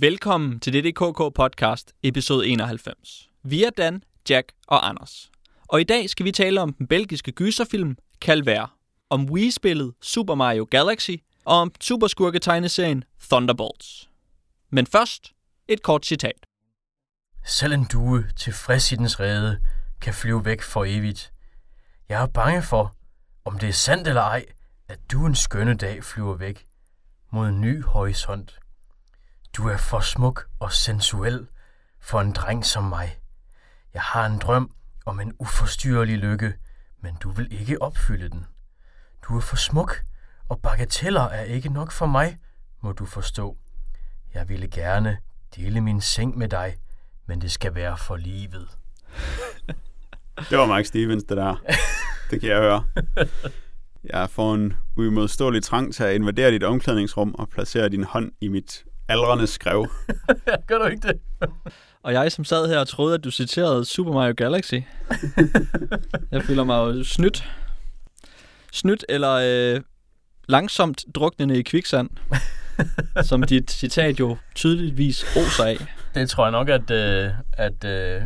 Velkommen til DDKK podcast, episode 91. Vi er Dan, Jack og Anders. Og i dag skal vi tale om den belgiske gyserfilm Calvær, om Wii-spillet Super Mario Galaxy og om superskurke-tegneserien Thunderbolts. Men først et kort citat. Selv en due tilfreds i dens rede kan flyve væk for evigt. Jeg er bange for, om det er sandt eller ej, at du en skønne dag flyver væk mod en ny horisont. Du er for smuk og sensuel for en dreng som mig. Jeg har en drøm om en uforstyrrelig lykke, men du vil ikke opfylde den. Du er for smuk, og bagateller er ikke nok for mig, må du forstå. Jeg ville gerne dele min seng med dig, men det skal være for livet. Det var Mark Stevens, det der. Det kan jeg høre. Jeg får en uimodståelig trang til at invadere dit omklædningsrum og placere din hånd i mit aldrende skrev. Gør du ikke det? Og jeg som sad her og troede, at du citerede Super Mario Galaxy. jeg føler mig jo snydt. Snydt eller øh, langsomt druknende i kviksand, som dit citat jo tydeligvis oser af. Det tror jeg nok, at, øh, at øh,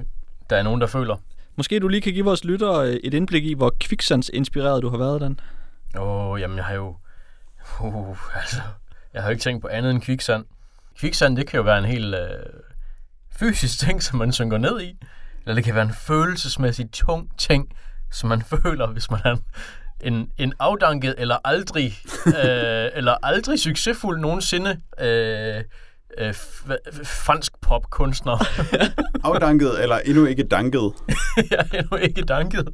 der er nogen, der føler. Måske du lige kan give vores lyttere øh, et indblik i, hvor kviksands-inspireret du har været, Dan. Åh, oh, jamen jeg har jo... Uh, altså, jeg har jo ikke tænkt på andet end kviksand. Kviksand, det kan jo være en helt øh, fysisk ting, som man synker ned i. Eller det kan være en følelsesmæssig tung ting, som man føler, hvis man er en, en afdanket eller aldrig, øh, eller aldrig succesfuld nogensinde øh, øh, fransk popkunstner. Afdanket eller endnu ikke danket. jeg er endnu ikke danket.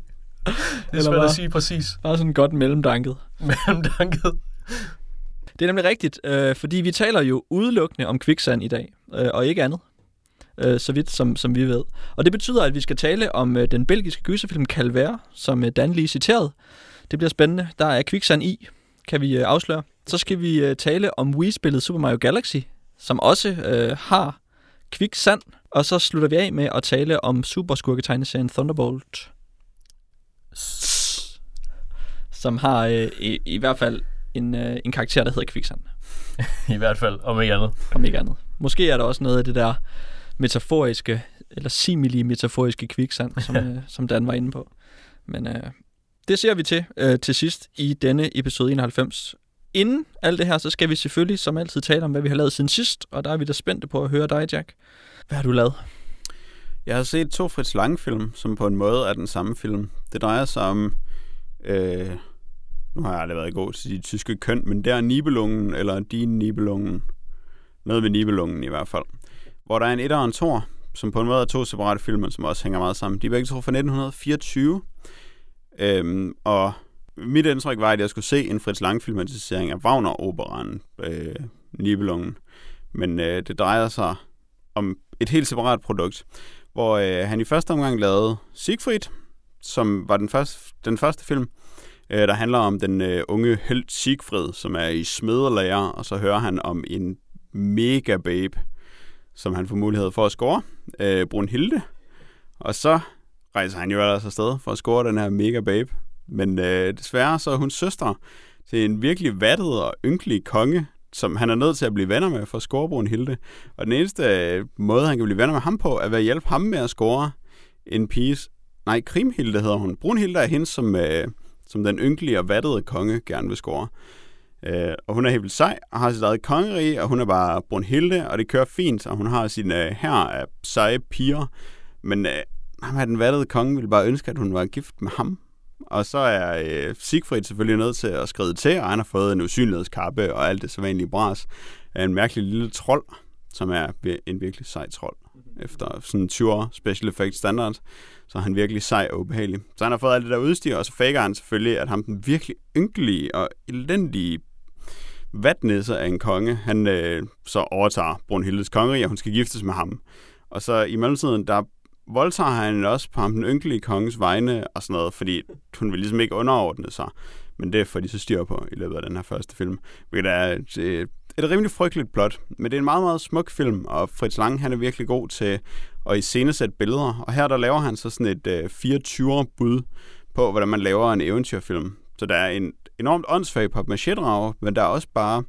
Det er Eller svært at sige præcis. Bare sådan godt mellemdanket. Men danket. Det er nemlig rigtigt, øh, fordi vi taler jo udelukkende om kviksand i dag, øh, og ikke andet, øh, så vidt som, som vi ved. Og det betyder, at vi skal tale om øh, den belgiske gyserfilm Calvaire, som øh, Dan lige citerede. Det bliver spændende. Der er kviksand i, kan vi øh, afsløre. Så skal vi øh, tale om Wii-spillet Super Mario Galaxy, som også øh, har kviksand. Og så slutter vi af med at tale om superskurketegneserien Thunderbolt, som har øh, i, i hvert fald en, øh, en karakter, der hedder kviksand. I hvert fald, om ikke andet. om ikke andet. Måske er der også noget af det der metaforiske, eller simili metaforiske kviksand, som, øh, som Dan var inde på. Men øh, det ser vi til øh, til sidst i denne episode 91. Inden alt det her, så skal vi selvfølgelig som altid tale om, hvad vi har lavet siden sidst, og der er vi da spændte på at høre dig, Jack. Hvad har du lavet? Jeg har set to Fritz Lang-film, som på en måde er den samme film. Det drejer sig om... Øh, nu har jeg aldrig været god til de tyske køn, men der er Nibelungen, eller din Nibelungen. Noget med Nibelungen i hvert fald. Hvor der er en etter og en tor, som på en måde er to separate filmer, som også hænger meget sammen. De er begge to fra 1924. Øhm, og mit indtryk var, at jeg skulle se en Fritz Lang-filmatisering af Wagner-operan, øh, Nibelungen. Men øh, det drejer sig om et helt separat produkt, hvor øh, han i første omgang lavede Siegfried, som var den første, den første film, øh, der handler om den øh, unge held Siegfried, som er i smederlærer, og så hører han om en mega babe, som han får mulighed for at score, øh, Brunhilde. Og så rejser han jo ellers afsted for at score den her mega babe. Men øh, desværre så er hun søster til en virkelig vattet og ynkelig konge, som han er nødt til at blive venner med for at score Brunhilde. Og den eneste øh, måde, han kan blive venner med ham på, er ved at hjælpe ham med at score en pige. Nej, Krimhilde hedder hun. Brunhilde er hende, som, øh, som den ynkelige og vattede konge gerne vil score. Øh, og hun er helt vildt sej, og har sit eget kongerige, og hun er bare Brunhilde, og det kører fint, og hun har sin øh, her af seje piger. Men øh, ham her, den vattede konge, ville bare ønske, at hun var gift med ham. Og så er øh, Siegfried selvfølgelig nødt til at skride til, og han har fået en usynlighedskappe og alt det sædvanlige bras af en mærkelig lille trold, som er en virkelig sej trold. Efter sådan 20 år special effect standard, så er han virkelig sej og ubehagelig. Så han har fået alt det der udstyr, og så faker han selvfølgelig, at ham den virkelig ynkelige og elendige vatnisse af en konge, han øh, så overtager Brunhildes kongerige, og hun skal giftes med ham. Og så i mellemtiden, der voldtager han også på ham den ynkelige konges vegne og sådan noget, fordi hun vil ligesom ikke underordne sig. Men det får de så styr på i løbet af den her første film. Hvilket er et, et, et rimelig frygteligt plot. Men det er en meget, meget smuk film, og Fritz Lang han er virkelig god til at iscenesætte billeder. Og her der laver han så sådan et øh, 24-bud på, hvordan man laver en eventyrfilm. Så der er en enormt åndssvag på drag men der er også bare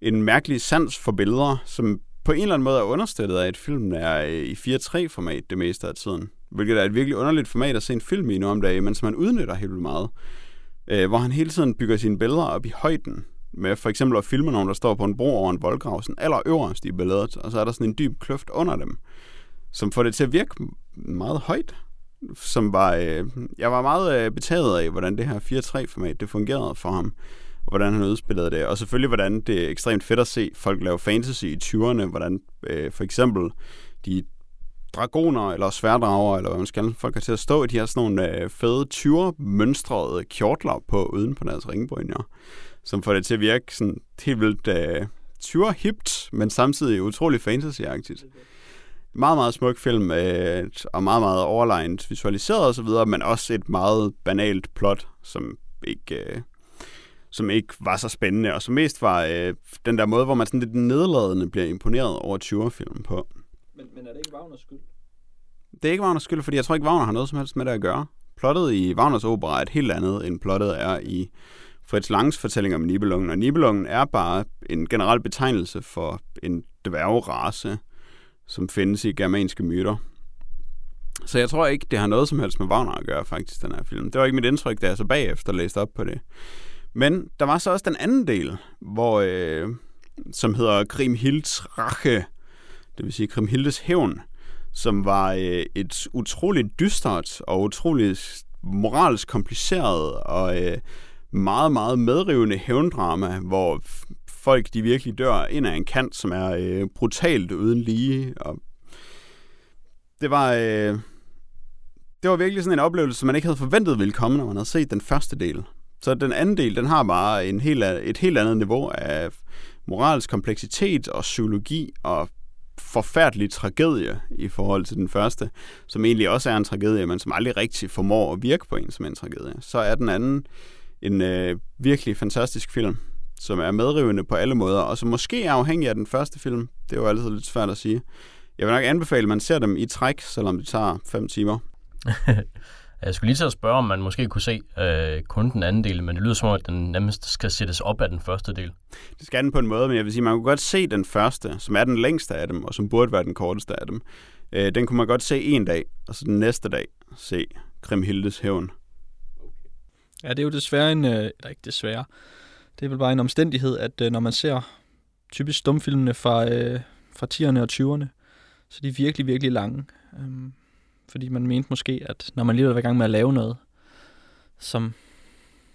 en mærkelig sans for billeder, som på en eller anden måde er understøttet af, at filmen er øh, i i 4.3-format det meste af tiden. Hvilket er et virkelig underligt format at se en film i nu om dagen, men som man udnytter helt vildt meget. Øh, hvor han hele tiden bygger sine billeder op i højden. Med for eksempel at filme nogen, der står på en bro over en voldgrav, sådan aller øverst i billedet, og så er der sådan en dyb kløft under dem, som får det til at virke meget højt. Som var, øh, jeg var meget øh, betaget af, hvordan det her 4.3-format det fungerede for ham og hvordan han udspillede det. Og selvfølgelig, hvordan det er ekstremt fedt at se folk lave fantasy i 20'erne, hvordan øh, for eksempel de dragoner eller sværdrager, eller hvad man skal folk har til at stå i de her sådan nogle øh, fede 20'er mønstrede kjortler på uden på deres ringbrynjer, som får det til at virke sådan helt vildt øh, 20 hipt, men samtidig utrolig fantasy-agtigt. Meget, meget smuk film, øh, og meget, meget overlegnet visualiseret osv., men også et meget banalt plot, som ikke... Øh, som ikke var så spændende, og som mest var øh, den der måde, hvor man sådan lidt nedladende bliver imponeret over 20'er-filmen på. Men, men er det ikke Wagners skyld? Det er ikke Wagners skyld, fordi jeg tror ikke, Wagner har noget som helst med det at gøre. Plottet i Wagners opera er et helt andet, end plottet er i Fritz Langs fortælling om Nibelungen. Og Nibelungen er bare en generel betegnelse for en dværgerace, som findes i germanske myter. Så jeg tror ikke, det har noget som helst med Wagner at gøre, faktisk, den her film. Det var ikke mit indtryk, da jeg så bagefter læste op på det. Men der var så også den anden del, hvor, øh, som hedder Grimhilds Rache, det vil sige Grimhildes Hævn, som var øh, et utroligt dystert og utroligt moralsk kompliceret og øh, meget, meget medrivende hævndrama, hvor folk de virkelig dør ind af en kant, som er øh, brutalt uden lige. Og det var... Øh, det var virkelig sådan en oplevelse, som man ikke havde forventet ville komme, når man havde set den første del. Så den anden del, den har bare en helt, et helt andet niveau af moralsk kompleksitet og psykologi og forfærdelig tragedie i forhold til den første, som egentlig også er en tragedie, men som aldrig rigtig formår at virke på en som en tragedie. Så er den anden en øh, virkelig fantastisk film, som er medrivende på alle måder, og som måske er afhængig af den første film. Det er jo altid lidt svært at sige. Jeg vil nok anbefale, at man ser dem i træk, selvom det tager fem timer. Jeg skulle lige til at spørge, om man måske kunne se øh, kun den anden del, men det lyder som om, at den nemmest skal sættes op af den første del. Det skal den på en måde, men jeg vil sige, man kunne godt se den første, som er den længste af dem, og som burde være den korteste af dem. Øh, den kunne man godt se en dag, og så den næste dag se Grimhildes hævn. Ja, det er jo desværre en, øh, eller ikke desværre, det er vel bare en omstændighed, at øh, når man ser typisk stumfilmene fra, øh, fra 10'erne og 20'erne, så de er virkelig, virkelig lange. Øhm, fordi man mente måske, at når man lige var i gang med at lave noget, som,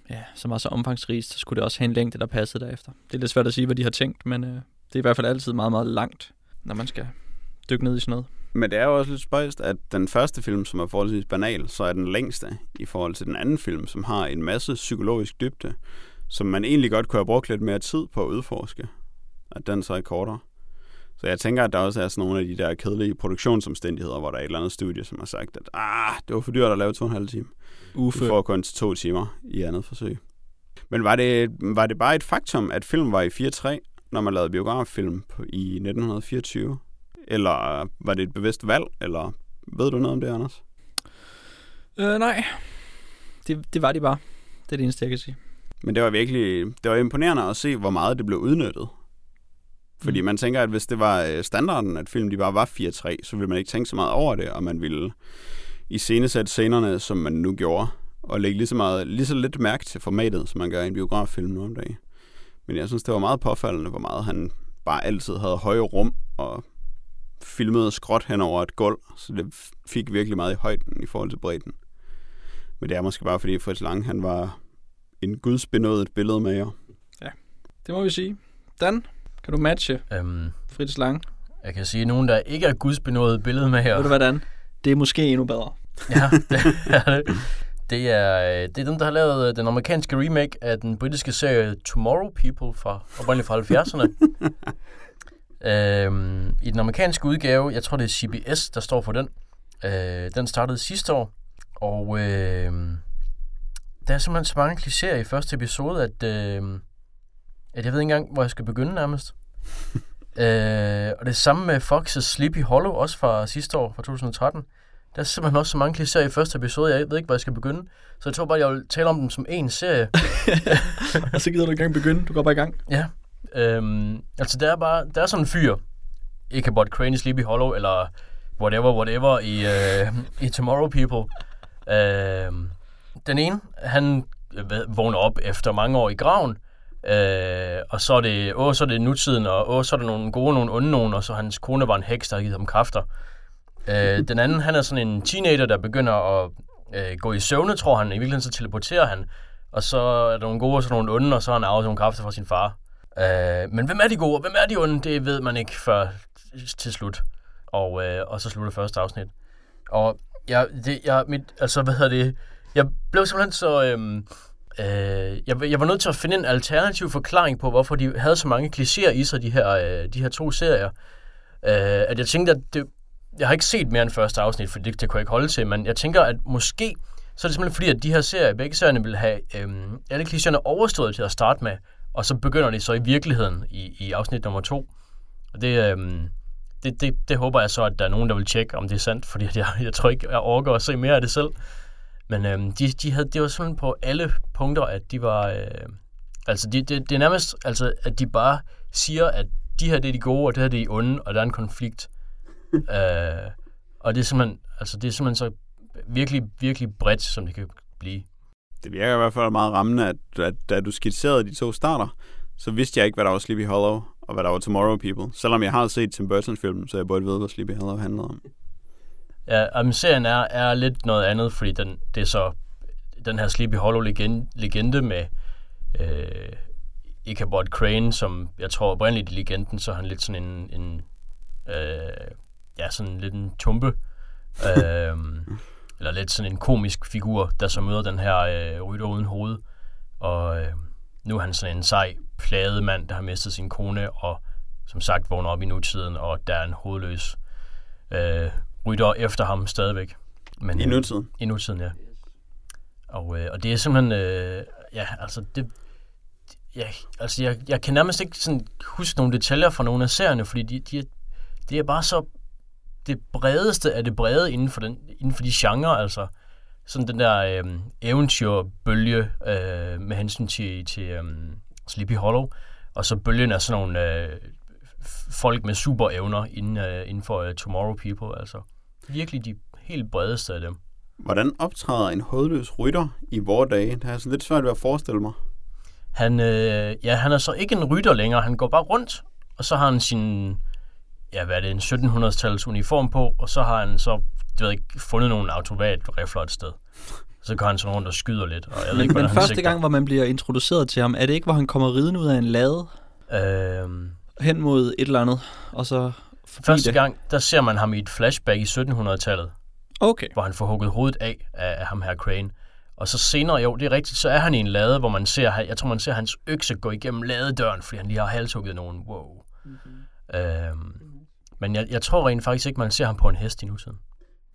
ja, som var så omfangsrigt, så skulle det også have en længde, der passede derefter. Det er lidt svært at sige, hvad de har tænkt, men øh, det er i hvert fald altid meget, meget langt, når man skal dykke ned i sådan noget. Men det er jo også lidt spøjst, at den første film, som er forholdsvis banal, så er den længste i forhold til den anden film, som har en masse psykologisk dybde, som man egentlig godt kunne have brugt lidt mere tid på at udforske. At den så er kortere. Så jeg tænker, at der også er sådan nogle af de der kedelige produktionsomstændigheder, hvor der er et eller andet studie, som har sagt, at ah, det var for dyrt at lave to og en halv time. Uffe. Du får kun til to timer i andet forsøg. Men var det, var det bare et faktum, at film var i 4.3, når man lavede biograffilm i 1924? Eller var det et bevidst valg? Eller ved du noget om det, Anders? Øh, nej. Det, det var det bare. Det er det eneste, jeg kan sige. Men det var virkelig det var imponerende at se, hvor meget det blev udnyttet. Fordi mm. man tænker, at hvis det var øh, standarden, at film de bare var 4-3, så ville man ikke tænke så meget over det, og man ville i scenesætte scenerne, som man nu gjorde, og lægge lige så, meget, lige så lidt mærke til formatet, som man gør i en biograffilm nu om dagen. Men jeg synes, det var meget påfaldende, hvor meget han bare altid havde høje rum, og filmede skråt hen over et gulv, så det fik virkelig meget i højden i forhold til bredden. Men det er måske bare, fordi Fritz Lang, han var en gudsbenådet billedmager. Ja, det må vi sige. Dan, kan du matche øhm, Fritz Lang? Jeg kan sige, at nogen, der ikke er gudsbenået billede med her. Ved du hvordan? Det er måske endnu bedre. ja, det er det. Det er, det er dem, der har lavet øh, den amerikanske remake af den britiske serie Tomorrow People fra oprindeligt fra 70'erne. øhm, I den amerikanske udgave, jeg tror det er CBS, der står for den. Øh, den startede sidste år, og øh, der er simpelthen så mange klichéer i første episode, at øh, at jeg ved ikke engang, hvor jeg skal begynde nærmest. øh, og det samme med Fox's Sleepy Hollow, også fra sidste år, fra 2013. Der er simpelthen også så mange klichéer i første episode, jeg ved ikke, hvor jeg skal begynde. Så jeg tror bare, jeg vil tale om dem som en serie. og så gider du ikke engang begynde, du går bare i gang. Ja. Øhm, altså, der er bare, der er sådan en fyr Ichabod Crane i Sleepy Hollow, eller whatever, whatever i, øh, i Tomorrow People. Øhm, den ene, han øh, vågner op efter mange år i graven, øh, og så er, det, åh, så er det nutiden, og åh, så er der nogle gode, nogle onde nogen, og så hans kone var en heks, der har givet ham kræfter. Øh, den anden, han er sådan en teenager, der begynder at øh, gå i søvne, tror han. I virkeligheden så teleporterer han, og så er der nogle gode og så nogle onde, og så har han arvet nogle kræfter fra sin far. Øh, men hvem er de gode, og hvem er de onde, det ved man ikke før til slut. Og, øh, og så slutter første afsnit. Og jeg, det, jeg, mit, altså, hvad hedder det, jeg blev simpelthen så, Øh, øh, jeg, jeg var nødt til at finde en alternativ forklaring på, hvorfor de havde så mange klichéer i sig, de her, øh, de her to serier. Øh, at jeg tænkte, at det, jeg har ikke set mere end første afsnit, for det, det kunne jeg ikke holde til, men jeg tænker, at måske, så er det simpelthen fordi, at de her serier, begge serierne vil have øh, alle klichéerne overstået til at starte med, og så begynder de så i virkeligheden i, i afsnit nummer to. Og det, øhm, det, det, det håber jeg så, at der er nogen, der vil tjekke, om det er sandt, fordi jeg, jeg tror ikke, jeg orker at se mere af det selv. Men øhm, de, de havde, det var sådan på alle punkter, at de var... Øh, altså, de, det, det er nærmest, altså, at de bare siger, at de her det er de gode, og det her det er de onde, og der er en konflikt. øh, og det er simpelthen, altså, det er simpelthen så virkelig, virkelig bredt, som det kan blive. Det virker i hvert fald meget rammende, at, at da du skitserede de to starter, så vidste jeg ikke, hvad der var Sleepy Hollow, og hvad der var Tomorrow People. Selvom jeg har set Tim Burton-filmen, så jeg burde vide, hvad Sleepy Hollow handlede om. Ja, men serien er, er lidt noget andet, fordi den, det er så den her Sleepy Hollow legende, legende med øh, Ichabod Crane, som jeg tror oprindeligt i legenden, så er han lidt sådan en, en øh, ja, sådan lidt en tumpe, øh, eller lidt sådan en komisk figur, der så møder den her øh, rytter uden hoved, og øh, nu er han sådan en sej, plaget mand, der har mistet sin kone, og som sagt vågner op i nutiden, og der er en hovedløs øh, rytter efter ham stadigvæk. Men, I nutiden? I nutiden, ja. Og, øh, og det er simpelthen, øh, ja, altså det, ja, altså jeg, jeg kan nærmest ikke sådan huske nogle detaljer fra nogle af serierne, fordi de, de, de er bare så det bredeste af det brede inden for, den, inden for de genrer, altså sådan den der øh, eventyrbølge øh, med hensyn til, til øh, Sleepy Hollow, og så bølgen af sådan nogle øh, folk med superevner inden, øh, inden for uh, Tomorrow People, altså virkelig de helt bredeste af dem. Hvordan optræder en hovedløs rytter i vores dage? Det er altså lidt svært ved at forestille mig. Han, øh, ja, han er så ikke en rytter længere. Han går bare rundt, og så har han sin, ja, hvad er det, en 1700-tals uniform på, og så har han så, det ved ikke, fundet nogle automatrifler et sted. Så går han sådan rundt og skyder lidt. Og jeg ved ikke, Men første sigter. gang, hvor man bliver introduceret til ham, er det ikke, hvor han kommer ridende ud af en lade? Øhm, hen mod et eller andet, og så Første det. gang, der ser man ham i et flashback i 1700-tallet. Okay. Hvor han får hugget hovedet af, af, af ham her Crane. Og så senere, jo, det er rigtigt, så er han i en lade, hvor man ser, jeg tror, man ser hans økse gå igennem ladedøren, fordi han lige har halshugget nogen. Wow. Mm-hmm. Øhm, men jeg, jeg tror rent faktisk ikke, man ser ham på en hest i nutiden.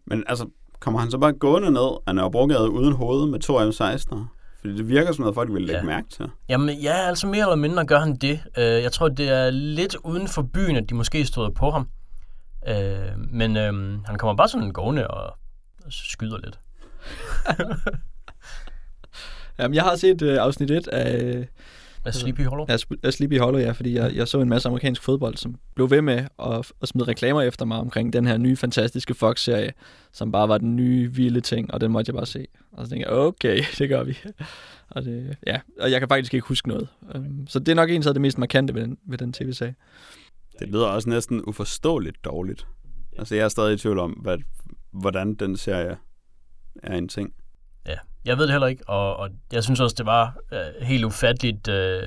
Men altså, kommer han så bare gående ned af Nørrebrogade uden hoved med to M16'er? Fordi det virker som noget, folk vil lægge ja. mærke til. Jamen ja, altså mere eller mindre gør han det. Uh, jeg tror, det er lidt uden for byen, at de måske stod på ham. Uh, men uh, han kommer bare sådan gående og skyder lidt. Jamen, jeg har set uh, afsnit 1 af... Af Sleepy Hollow? Af, af Sleepy Hollow, ja, fordi jeg, jeg så en masse amerikansk fodbold, som blev ved med at, at smide reklamer efter mig omkring den her nye, fantastiske Fox-serie, som bare var den nye, vilde ting, og den måtte jeg bare se. Og så tænkte jeg, okay, det gør vi. og, det, ja, og jeg kan faktisk ikke huske noget. Um, så det er nok en af det mest markante ved den, ved den tv-serie. Det lyder også næsten uforståeligt dårligt. Altså, jeg er stadig i tvivl om, hvad, hvordan den serie er en ting. Jeg ved det heller ikke, og, og jeg synes også, det var øh, helt ufatteligt øh,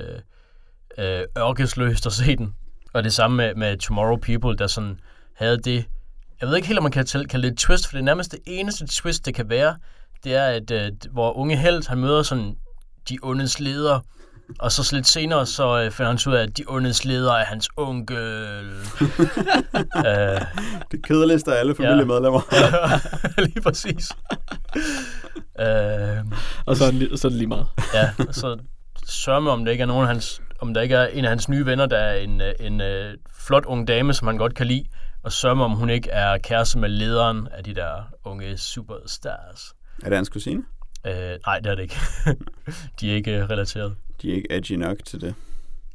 øh, ørkesløst at se den. Og det samme med, med Tomorrow People, der sådan havde det... Jeg ved ikke helt, om man kan kalde det et twist, for det er nærmest det eneste twist, det kan være, det er, at øh, hvor unge held, han møder sådan de ondes ledere, og så lidt senere, så øh, finder han ud af, at de ondes ledere er hans onkel. uh, det kedeligste af alle familiemedlemmer. Ja, lige præcis. uh, og så er, det, så er det lige meget. ja, og så sørger om det ikke er nogen af hans, om der ikke er en af hans nye venner, der er en, øh, en, en flot ung dame, som han godt kan lide, og sørger med, om hun ikke er kæreste med lederen af de der unge superstars. Er det hans kusine? Øh, nej, det er det ikke. de er ikke relateret. De er ikke edgy nok til det.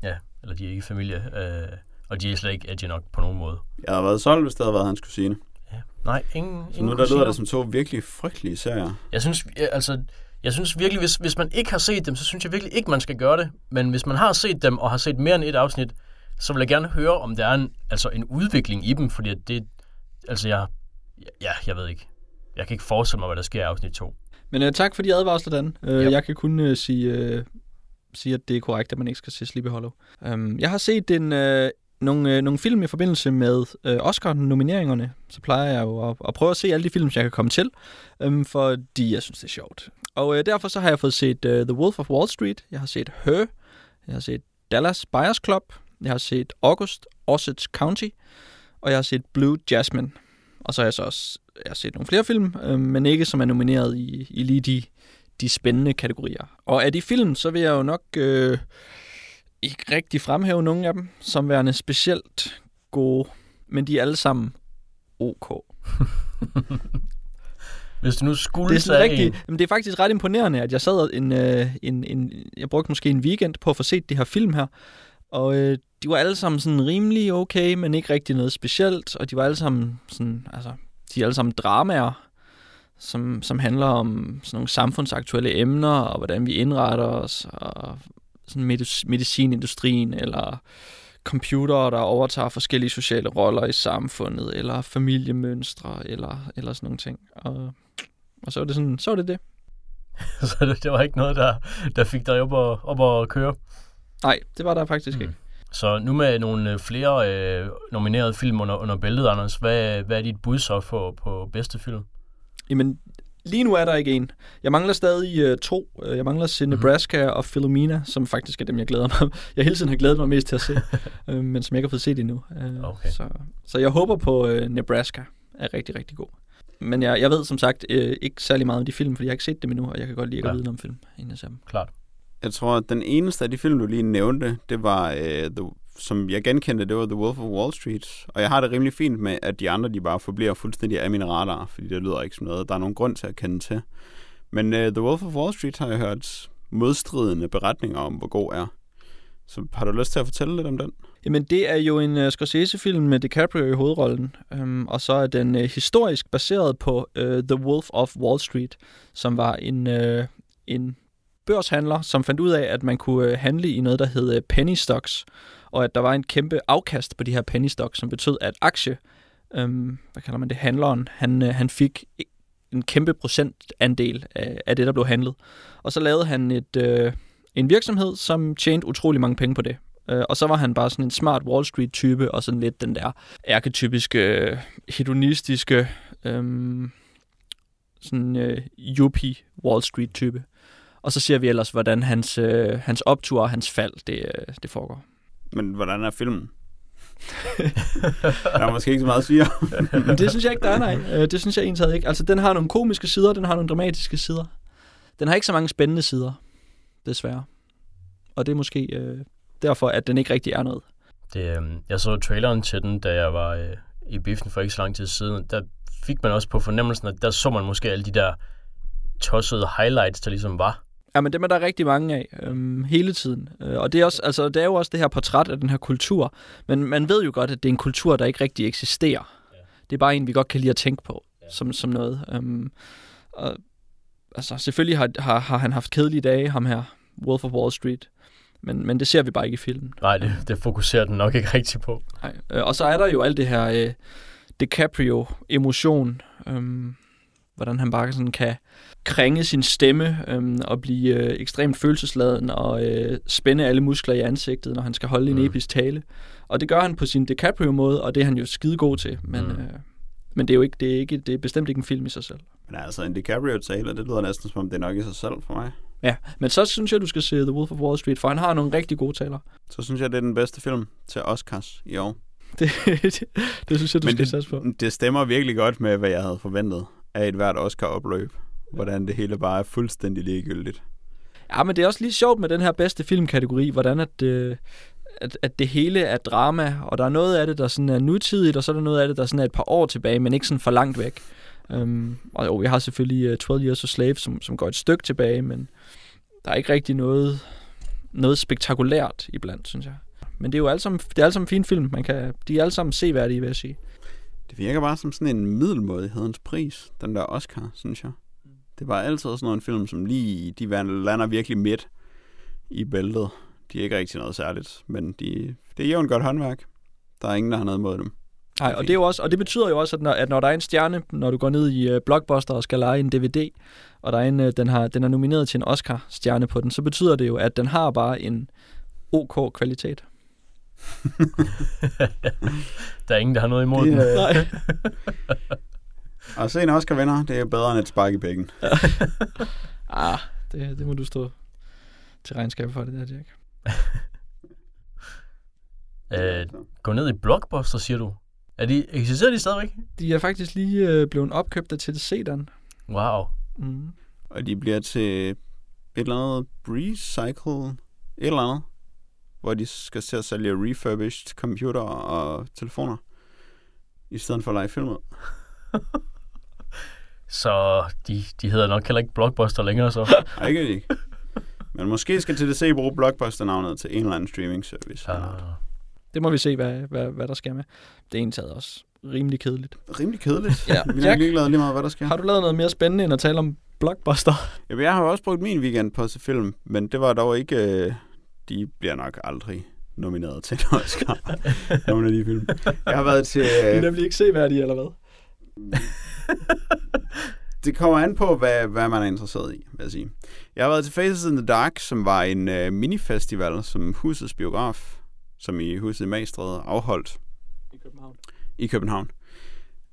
Ja, eller de er ikke familie. Øh, Og de er slet ikke edgy nok på nogen måde. Jeg havde været solgt, hvis det havde været hans kusine. Ja. Nej, ingen, Så ingen nu der lyder det som to virkelig frygtelige serier. Jeg synes, altså, jeg synes virkelig, hvis, hvis man ikke har set dem, så synes jeg virkelig ikke, man skal gøre det. Men hvis man har set dem, og har set mere end et afsnit, så vil jeg gerne høre, om der er en, altså en udvikling i dem, fordi at det, altså jeg, ja, jeg ved ikke. Jeg kan ikke forestille mig, hvad der sker i afsnit 2. Men øh, tak for de advarsler, Dan. Øh, Ja. Jeg kan kun øh, sige, øh, siger, at det er korrekt, at man ikke skal se Sleepy Hollow. Øhm, jeg har set en, øh, nogle, øh, nogle film i forbindelse med øh, Oscar-nomineringerne. Så plejer jeg jo at, at prøve at se alle de film, jeg kan komme til, øhm, fordi jeg synes, det er sjovt. Og øh, derfor så har jeg fået set øh, The Wolf of Wall Street. Jeg har set Her. Jeg har set Dallas Buyers Club. Jeg har set August, Osage County. Og jeg har set Blue Jasmine. Og så har jeg så også jeg har set nogle flere film, øh, men ikke som er nomineret i, i lige de, de spændende kategorier. Og af de film, så vil jeg jo nok øh, ikke rigtig fremhæve nogle af dem som værende specielt gode, men de er alle sammen ok. Hvis du nu skulle Det er, sådan rigtig, en, men det er faktisk ret imponerende, at jeg sad en, øh, en, en, jeg brugte måske en weekend på at få set de her film her, og øh, de var alle sammen sådan rimelig okay, men ikke rigtig noget specielt, og de var alle sammen sådan, altså, de er alle sammen dramaer, som, som handler om sådan nogle samfundsaktuelle emner, og hvordan vi indretter os, og sådan medic- medicinindustrien, eller computere, der overtager forskellige sociale roller i samfundet, eller familiemønstre, eller, eller sådan nogle ting. Og, og så var det sådan, så var det det. så det, det var ikke noget, der, der fik dig op og, op og køre. Nej, det var der faktisk mm. ikke. Så nu med nogle øh, flere øh, nominerede film under, under bæltet, Anders, hvad, hvad er dit bud så på, på bedste film? Jamen, lige nu er der ikke en. Jeg mangler stadig uh, to. Øh, Jeg mangler se Nebraska mm-hmm. og Philomena, som faktisk er dem, jeg glæder mig. Jeg hele tiden har glædet mig mest til at se, øh, men som jeg ikke har fået set endnu. Øh, Okay. Så, så jeg håber på uh, Nebraska er rigtig, rigtig god. Men jeg, jeg ved som sagt øh, ikke særlig meget om de film, fordi jeg har ikke set dem endnu, og jeg kan godt lide at Ja. vide noget om film, inden jeg ser dem. Klart. Jeg tror, at den eneste af de film, du lige nævnte, det var, øh, the, som jeg genkendte, det var The Wolf of Wall Street. Og jeg har det rimelig fint med, at de andre, de bare forbliver fuldstændig af min radar, fordi det lyder ikke som noget, der er nogen grund til at kende til. Men uh, The Wolf of Wall Street har jeg hørt modstridende beretninger om, hvor god er. Så har du lyst til at fortælle lidt om den? Jamen, det er jo en uh, Scorsese-film med DiCaprio i hovedrollen, um, og så er den uh, historisk baseret på uh, The Wolf of Wall Street, som var en, uh, en børshandler, som fandt ud af, at man kunne uh, handle i noget, der hed uh, penny stocks, og at der var en kæmpe afkast på de her penny stocks, som betød, at aktie, øhm, hvad kalder man det, handleren, han, øh, han fik en kæmpe procentandel af, af det, der blev handlet. Og så lavede han et, øh, en virksomhed, som tjente utrolig mange penge på det. Øh, og så var han bare sådan en smart Wall Street-type, og sådan lidt den der arketypiske, øh, hedonistiske, øh, sådan øh, yuppie Wall Street-type. Og så ser vi ellers, hvordan hans, øh, hans optur og hans fald, det, øh, det foregår. Men hvordan er filmen? der er måske ikke så meget at sige. Men det synes jeg ikke, der er, nej. Øh, det synes jeg egentlig ikke. Altså, den har nogle komiske sider, den har nogle dramatiske sider. Den har ikke så mange spændende sider, desværre. Og det er måske øh, derfor, at den ikke rigtig er noget. Det, øh, jeg så traileren til den, da jeg var øh, i biffen for ikke så lang tid siden. Der fik man også på fornemmelsen, at der så man måske alle de der tossede highlights, der ligesom var. Ja, men dem er der rigtig mange af øhm, hele tiden. Øh, og det er, også, altså, det er jo også det her portræt af den her kultur. Men man ved jo godt, at det er en kultur, der ikke rigtig eksisterer. Det er bare en, vi godt kan lide at tænke på som, som noget. Øhm, og, altså, selvfølgelig har, har, har han haft kedelige dage, ham her, Wolf of Wall Street. Men, men det ser vi bare ikke i filmen. Nej, det, det fokuserer den nok ikke rigtig på. Nej. Øh, og så er der jo alt det her øh, DiCaprio-emotion. Øhm, hvordan han bare sådan kan krænge sin stemme øhm, og blive øh, ekstremt følelsesladen og øh, spænde alle muskler i ansigtet, når han skal holde mm. en episk tale. Og det gør han på sin DiCaprio-måde, og det er han jo skide god til. Men, Mm. øh, men det er jo ikke, det er ikke, det er bestemt ikke en film i sig selv. Men altså, en DiCaprio-taler, det lyder næsten som om, det er nok i sig selv for mig. Ja, men så synes jeg, du skal se The Wolf of Wall Street, for han har nogle rigtig gode taler. Så synes jeg, det er den bedste film til Oscars i år. Det, det, det synes jeg, du Men skal det- satse på. Det stemmer virkelig godt med, hvad jeg havde forventet af et hvert Oscar-opløb. Hvordan det hele bare er fuldstændig ligegyldigt. Ja, men det er også lige sjovt med den her bedste filmkategori, hvordan at, øh, at, at det hele er drama, og der er noget af det, der sådan er nutidigt, og så er der noget af det, der sådan er et par år tilbage, men ikke sådan for langt væk. Um, og jo, vi har selvfølgelig øh, uh, 12 Years a Slave, som, som går et stykke tilbage, men der er ikke rigtig noget, noget spektakulært iblandt, synes jeg. Men det er jo alle sammen, det er alle sammen fine film. Man kan, de er alle sammen seværdige, vil jeg sige. Det virker bare som sådan en middelmådighedens pris, den der Oscar, synes jeg. Det var altid sådan en film, som lige, de lander virkelig midt i bæltet. De er ikke rigtig noget særligt, men de, det er jo en godt håndværk. Der er ingen, der har noget mod dem. Nej, og det, er jo også, og det betyder jo også, at når, at når der er en stjerne, når du går ned i uh, Blockbuster og skal lege en DVD, og der er en, uh, den, har, den er nomineret til en Oscar-stjerne på den, så betyder det jo, at den har bare en OK kvalitet. der er ingen, der har noget imod Det, den. øh, Nej. Og se en Oscar vinder, det er bedre end et spark i pækken. ah, det, det må du stå til regnskab for det der, Jack. Øh, gå ned i Blockbuster, siger du. Er de, eksisterer de stadigvæk? De er faktisk lige øh, blevet opkøbt af TDC, den. Wow. Mm. Og de bliver til et eller andet recycle, et eller andet, hvor de skal til at sælge refurbished computer og telefoner, i stedet for at lege filmet. Så de, de hedder nok heller ikke Blockbuster længere, så. Ej, ikke ikke. Men måske skal TDC bruge Blockbuster-navnet til en eller anden streaming service. Uh, Det må vi se, hvad, hvad, hvad der sker med. Det er egentlig taget også rimelig kedeligt. Rimelig kedeligt. Ja. Vi er ligeglade lige meget, hvad der sker. har du lavet noget mere spændende end at tale om Blockbuster? Jamen, jeg har jo også brugt min weekend på at se film, men det var dog ikke... Øh, de bliver nok aldrig nomineret til en Oscar. nogle af de film. Jeg har været til... De er Øh, nemlig ikke seværdige, eller hvad? det kommer an på, hvad, hvad man er interesseret i, vil jeg sige. Jeg har været til Faces in the Dark, som var en øh, minifestival, som Husets Biograf, som i Huset i Magstræde, afholdt I København. i København.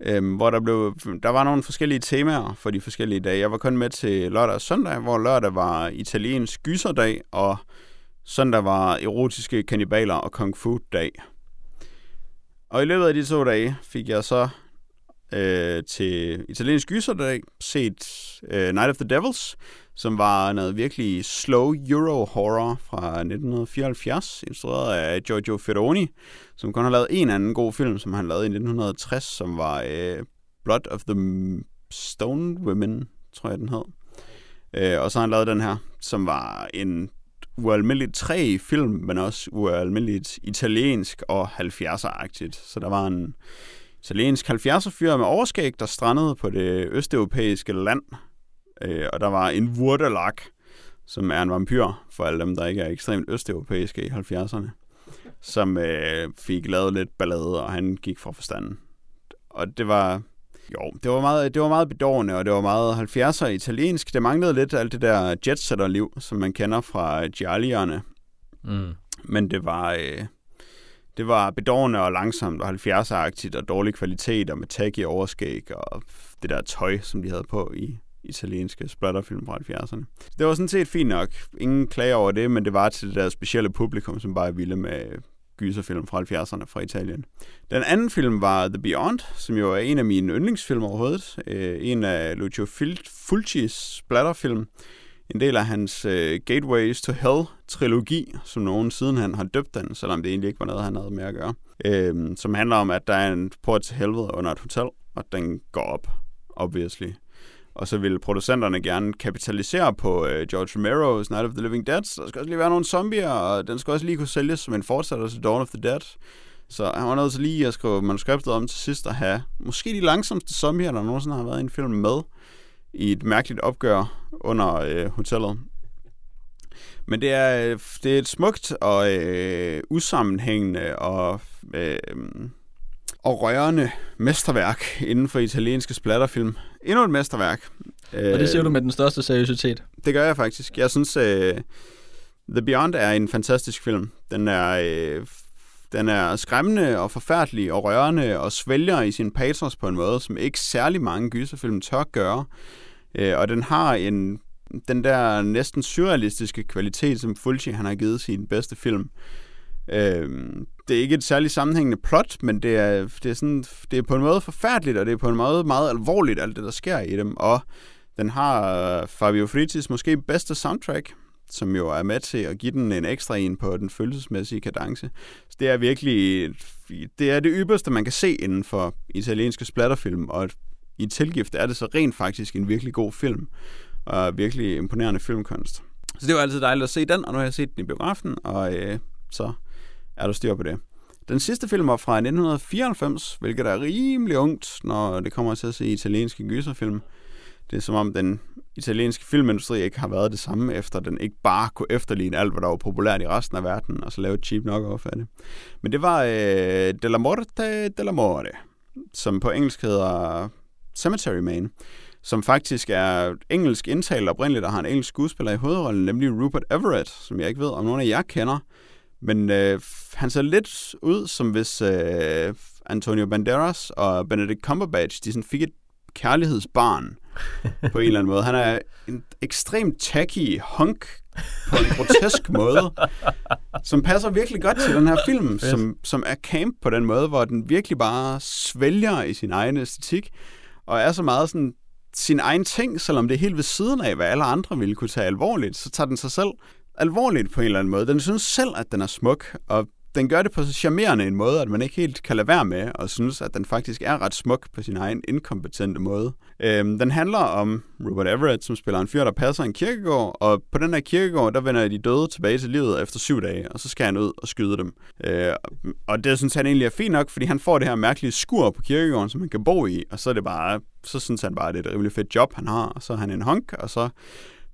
Øhm, hvor der blev, der var nogle forskellige temaer for de forskellige dage. Jeg var kun med til lørdag og søndag, hvor lørdag var italiensk gyserdag, og søndag var erotiske kannibaler og kung fu dag. Og i løbet af de to dage fik jeg så øh, til italiensk gyserdag set øh, Night of the Devils, som var noget virkelig slow euro horror fra 1974, instrueret af Giorgio Ferroni, som kun har lavet en anden god film, som han lavede i 1960, som var øh, Blood of the Stone Women, tror jeg den hed. Øh, og så har han lavet den her, som var en ualmindeligt træ film, men også ualmindeligt italiensk og 70'er-agtigt. Så der var en italiensk 70'er-fyr med overskæg, der strandede på det østeuropæiske land. Øh, og der var en Wurdelak, som er en vampyr, for alle dem, der ikke er ekstremt østeuropæiske i 70'erne, som øh, fik lavet lidt ballade, og han gik fra forstanden. Og det var... Jo, det var meget, det var meget bedårende, og det var meget 70'er italiensk. Det manglede lidt alt det der jetsetter-liv, som man kender fra Giallierne. mm. Men det var, øh, det var bedårende og langsomt og 70'er-agtigt og dårlig kvalitet og med tag i overskæg og det der tøj, som de havde på i italienske splatterfilm fra 70'erne. Det var sådan set fint nok. Ingen klager over det, men det var til det der specielle publikum, som bare er vilde med gyserfilm fra 70'erne fra Italien. Den anden film var The Beyond, som jo er en af mine yndlingsfilm overhovedet. Øh, en af Lucio Fulcis splatterfilm. En del af hans øh, Gateways to Hell-trilogi, som nogen siden han har døbt den, selvom det egentlig ikke var noget, han havde med at gøre. Øh, som handler om, at der er en port til helvede under et hotel, og den går op, obviously. Og så ville producenterne gerne kapitalisere på øh, George Romero's Night of the Living Dead. Så der skal også lige være nogle zombier, og den skal også lige kunne sælges som en fortsætter til Dawn of the Dead. Så han var nødt til lige at skrive manuskriptet om til sidst at have måske de langsomste zombier, der nogensinde har været i en film med i et mærkeligt opgør under øh, hotellet. Men det er, øh, det er et smukt og øh, usammenhængende og, øh, og rørende mesterværk inden for italienske splatterfilm. Endnu et mesterværk. Og det siger du med den største seriøsitet. Det gør jeg faktisk. Jeg synes, uh, The Beyond er en fantastisk film. Den er, uh, den er skræmmende og forfærdelig og rørende og svælger i sin pathos på en måde, som ikke særlig mange gyserfilm tør gøre. Uh, og den har en den der næsten surrealistiske kvalitet, som Fulci han har givet sin bedste film. Uh, det er ikke et særligt sammenhængende plot, men det er, det, er sådan, det er på en måde forfærdeligt, og det er på en måde meget alvorligt, alt det, der sker i dem. Og den har øh, Fabio Fritis måske bedste soundtrack, som jo er med til at give den en ekstra en på den følelsesmæssige kadence. Så det er virkelig, det er det ypperste, man kan se inden for italienske splatterfilm, og i tilgift er det så rent faktisk en virkelig god film, og virkelig imponerende filmkunst. Så det var altid dejligt at se den, og nu har jeg set den i biografen, og øh, så er der styr på det. Den sidste film var fra 1994, hvilket er rimelig ungt, når det kommer til at se italienske gyserfilm. Det er som om den italienske filmindustri ikke har været det samme, efter den ikke bare kunne efterligne alt, hvad der var populært i resten af verden, og så lave et cheap knock-off af det. Men det var øh, De la Morte de la Morte, som på engelsk hedder Cemetery Man, som faktisk er engelsk indtalt oprindeligt, og har en engelsk skuespiller i hovedrollen, nemlig Rupert Everett, som jeg ikke ved, om nogen af jer kender. Men øh, han ser lidt ud, som hvis øh, Antonio Banderas og Benedict Cumberbatch, de sådan fik et kærlighedsbarn på en eller anden måde. Han er en ekstremt tacky hunk på en grotesk måde, som passer virkelig godt til den her film, som, som er camp på den måde, hvor den virkelig bare svælger i sin egen æstetik, og er så meget sådan sin egen ting, selvom det er helt ved siden af, hvad alle andre ville kunne tage alvorligt, så tager den sig selv alvorligt på en eller anden måde. Den synes selv, at den er smuk, og den gør det på så charmerende en måde, at man ikke helt kan lade være med og synes, at den faktisk er ret smuk på sin egen inkompetente måde. Øhm, den handler om Robert Everett, som spiller en fyr, der passer en kirkegård, og på den her kirkegård, der vender de døde tilbage til livet efter syv dage, og så skal han ud og skyde dem. Øh, og det synes han egentlig er fint nok, fordi han får det her mærkelige skur på kirkegården, som han kan bo i, og så er det bare, så synes han bare, at det er et rimelig fedt job, han har, og så er han en honk, og så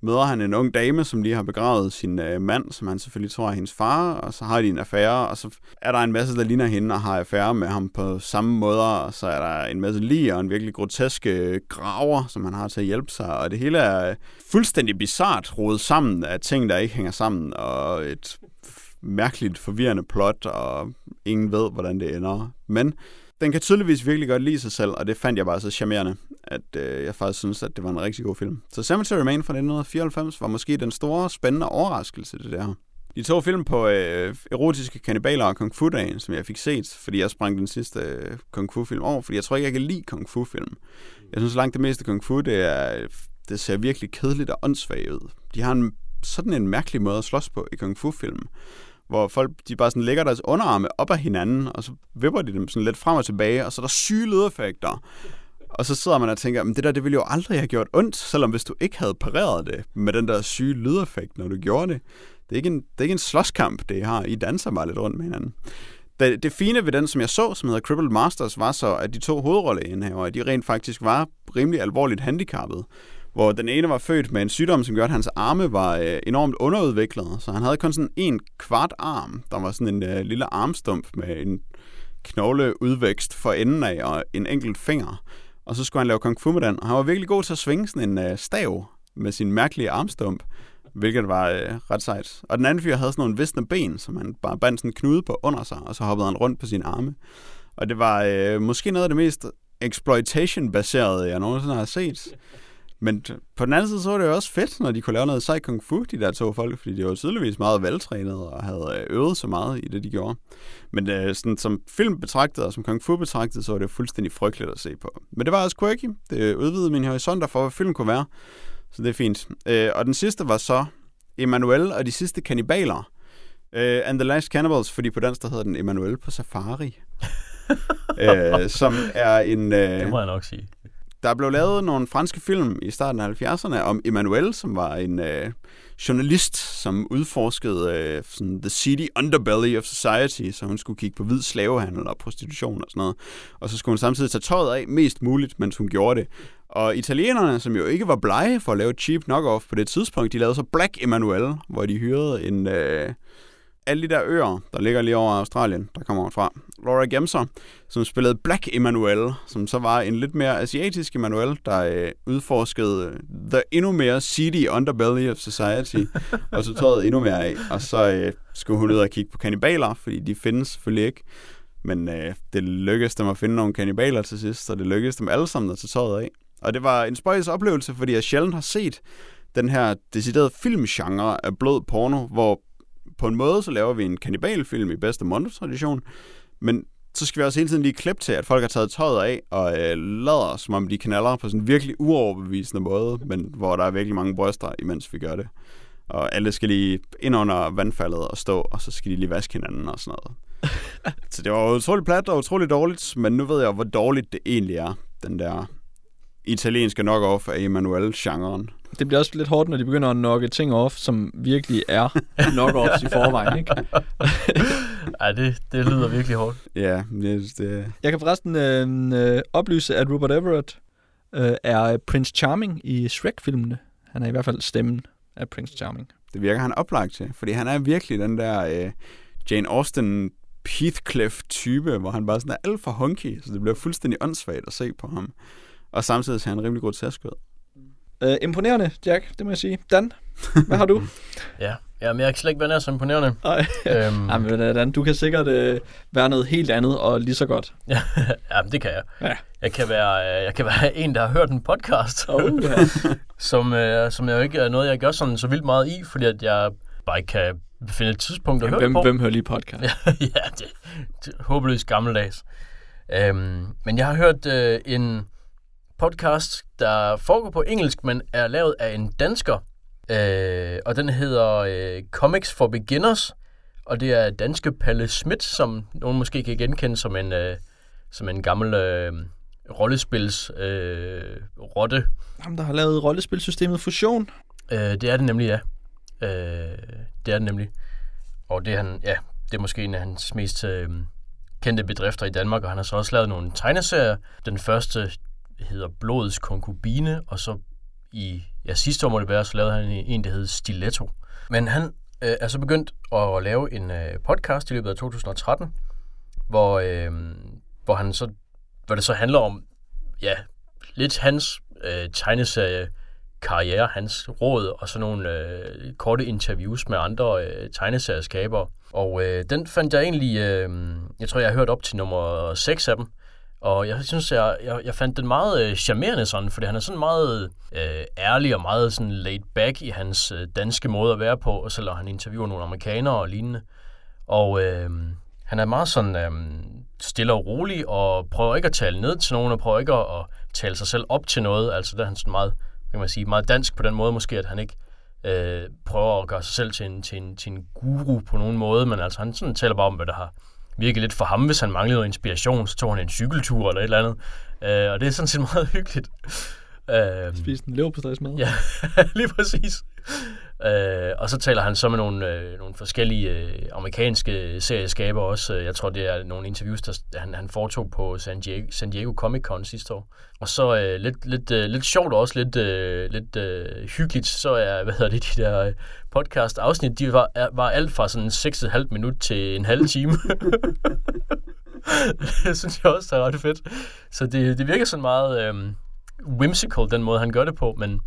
møder han en ung dame, som lige har begravet sin øh, mand, som han selvfølgelig tror er hendes far, og så har de en affære, og så er der en masse, der ligner hende og har affære med ham på samme måde, og så er der en masse lige og en virkelig grotesk øh, graver, som han har til at hjælpe sig, og det hele er øh, fuldstændig bizart rodet sammen af ting, der ikke hænger sammen, og et mærkeligt forvirrende plot, og ingen ved, hvordan det ender. Men den kan tydeligvis virkelig godt lide sig selv, og det fandt jeg bare så charmerende, at øh, jeg faktisk synes, at det var en rigtig god film. Så Cemetery Man fra 1994 var måske den store, spændende overraskelse, det der. De to film på øh, erotiske kannibaler og kung fu dagen, som jeg fik set, fordi jeg sprang den sidste øh, kung fu film over, fordi jeg tror ikke, jeg kan lide kung fu film. Jeg synes langt det meste kung fu, det, er, det ser virkelig kedeligt og åndssvagt ud. De har en, sådan en mærkelig måde at slås på i kung fu film hvor folk de bare sådan lægger deres underarme op af hinanden, og så vipper de dem sådan lidt frem og tilbage, og så er der syge lydeffekter. Og så sidder man og tænker, men det der, det ville jo aldrig have gjort ondt, selvom hvis du ikke havde pareret det med den der syge lydeffekt, når du gjorde det. Det er ikke en, det er ikke en slåskamp, det har. I danser bare lidt rundt med hinanden. Det, det fine ved den, som jeg så, som hedder Crippled Masters, var så, at de to hovedrolleindehavere, de rent faktisk var rimelig alvorligt handicappet hvor den ene var født med en sygdom, som gjorde, at hans arme var øh, enormt underudviklet. Så han havde kun sådan en kvart arm. Der var sådan en øh, lille armstump med en knogleudvækst for enden af og en enkelt finger. Og så skulle han lave kung fu med den. Og han var virkelig god til at svinge sådan en øh, stav med sin mærkelige armstump, hvilket var øh, ret sejt. Og den anden fyr havde sådan nogle visne ben, som han bare bandt sådan en knude på under sig, og så hoppede han rundt på sine arme. Og det var øh, måske noget af det mest exploitation-baserede, jeg nogensinde har set. Men på den anden side, så var det jo også fedt, når de kunne lave noget sej kung fu, de der to folk, fordi de var tydeligvis meget veltrænede og havde øh, øvet så meget i det, de gjorde. Men øh, sådan, som film betragtet og som kung fu betragtet, så var det fuldstændig frygteligt at se på. Men det var også quirky. Det udvidede min horisonter for, hvad film kunne være. Så det er fint. Øh, og den sidste var så Emanuel og de sidste kanibaler. Øh, and the Last Cannibals, fordi på dansk der hedder den Emanuel på Safari. øh, som er en... Øh, det må jeg nok sige. Der blev lavet nogle franske film i starten af 70'erne om Emmanuel, som var en øh, journalist, som udforskede øh, sådan the city underbelly of society, så hun skulle kigge på hvid slavehandel og prostitution og sådan noget. Og så skulle hun samtidig tage tøjet af mest muligt, mens hun gjorde det. Og italienerne, som jo ikke var blege for at lave cheap knockoff på det tidspunkt, de lavede så Black Emmanuel, hvor de hyrede en... Øh, alle de der øer, der ligger lige over Australien, der kommer fra. Laura Gemser, som spillede Black Emmanuel, som så var en lidt mere asiatisk Emmanuel, der øh, udforskede the endnu mere seedy underbelly of society, og så tøjet endnu mere af. Og så øh, skulle hun ud og kigge på kannibaler, fordi de findes selvfølgelig ikke. Men øh, det lykkedes dem at finde nogle kannibaler til sidst, og det lykkedes dem alle sammen at tage tøjet af. Og det var en spøjs oplevelse, fordi jeg sjældent har set den her deciderede filmgenre af blød porno, hvor på en måde, så laver vi en kanibalfilm i bedste Mondo-tradition, men så skal vi også hele tiden lige klippe til, at folk har taget tøjet af og øh, lader, som om de knaller på sådan en virkelig uoverbevisende måde, men hvor der er virkelig mange bryster, imens vi gør det. Og alle skal lige ind under vandfaldet og stå, og så skal de lige vaske hinanden og sådan noget. så det var utroligt plat og utroligt dårligt, men nu ved jeg, hvor dårligt det egentlig er, den der italienske knock-off af Emanuel-genren. Det bliver også lidt hårdt, når de begynder at nokke ting off, som virkelig er knock-offs i forvejen, ikke? Ej, det, det lyder virkelig hårdt. Ja, det, det, Jeg kan forresten øh, øh, oplyse, at Rupert Everett øh, er Prince Charming i Shrek-filmene. Han er i hvert fald stemmen af Prince Charming. det virker han oplagt til, fordi han er virkelig den der øh, Jane Austen Heathcliff-type, hvor han bare sådan er alt for hunky, så det bliver fuldstændig åndssvagt at se på ham. Og samtidig ser han rimelig grotesk ud. Øh, imponerende, Jack, det må jeg sige. Dan, hvad har du? Ja, ja men jeg kan slet ikke være nær så imponerende. Nej. øhm, Jamen, øh, Dan, du kan sikkert øh, være noget helt andet og lige så godt. ja, men det kan jeg. Ja. Jeg kan, være, øh, jeg kan være en, der har hørt en podcast, Oh, ja. som, øh, som jeg jo ikke er noget, jeg gør sådan så vildt meget i, fordi at jeg bare ikke kan finde et tidspunkt at høre hvem, på. hvem hører lige podcast? ja, det, det er håbløst gammeldags. Øhm, men jeg har hørt øh, en podcast, der foregår på engelsk, men er lavet af en dansker. Øh, og den hedder øh, Comics for Beginners. Og det er danske Palle Schmidt, som nogen måske kan genkende som en, øh, som en gammel øh, rollespils øh, rotte. Ham, der har lavet rollespilsystemet Fusion. Øh, det er det nemlig, ja. Øh, det er det nemlig. Og det er, han, ja, det er måske en af hans mest øh, kendte bedrifter i Danmark, og han har så også lavet nogle tegneserier. Den første hedder Blodets Konkubine, og så i ja, sidste år må det være, så lavede han en, der hed Stiletto. Men han øh, er så begyndt at lave en øh, podcast i løbet af 2013, hvor, øh, hvor, han så, hvor det så handler om ja, lidt hans øh, tegneserie karriere, hans råd og sådan nogle øh, korte interviews med andre øh, tegneserieskabere. Og øh, den fandt jeg egentlig, øh, jeg tror jeg har hørt op til nummer 6 af dem. Og jeg synes, jeg, jeg, jeg fandt den meget øh, charmerende sådan, fordi han er sådan meget øh, ærlig og meget sådan laid back i hans øh, danske måde at være på, og selvom han interviewer nogle amerikanere og lignende. Og øh, han er meget sådan øh, stille og rolig, og prøver ikke at tale ned til nogen, og prøver ikke at, at tale sig selv op til noget. Altså der er han sådan meget, kan man sige, meget dansk på den måde måske, at han ikke øh, prøver at gøre sig selv til en, til, en, til en guru på nogen måde, men altså han sådan taler bare om, hvad der har virket lidt for ham, hvis han manglede noget inspiration, så tog han en cykeltur eller et eller andet. Øh, og det er sådan set meget hyggeligt. Øh, Spiste en leverpostejsmad. Ja, lige præcis. Øh, og så taler han så med nogle, øh, nogle forskellige øh, amerikanske serieskaber også. Øh, jeg tror, det er nogle interviews, der han, han foretog på San Diego, San Diego Comic Con sidste år. Og så øh, lidt, lidt, øh, lidt sjovt og også lidt, øh, lidt øh, hyggeligt, så er, hvad hedder det, de der øh, podcast-afsnit, de var, var alt fra sådan 6,5 minut til en halv time. det synes jeg også er ret fedt. Så det, det virker sådan meget øh, whimsical, den måde han gør det på, men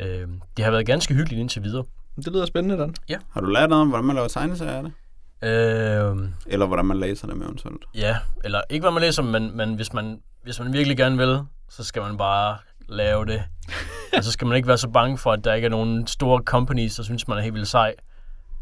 øh, det har været ganske hyggeligt indtil videre. Det lyder spændende, Dan. Har du lært noget om, hvordan man laver tegneserier af det? Øh, Eller hvordan man læser dem eventuelt? ja, eller ikke hvad man læser, men, men hvis, man, hvis man virkelig gerne vil, så skal man bare lave det. og så skal man ikke være så bange for, at der ikke er nogen store companies, der synes, man er helt vildt sej.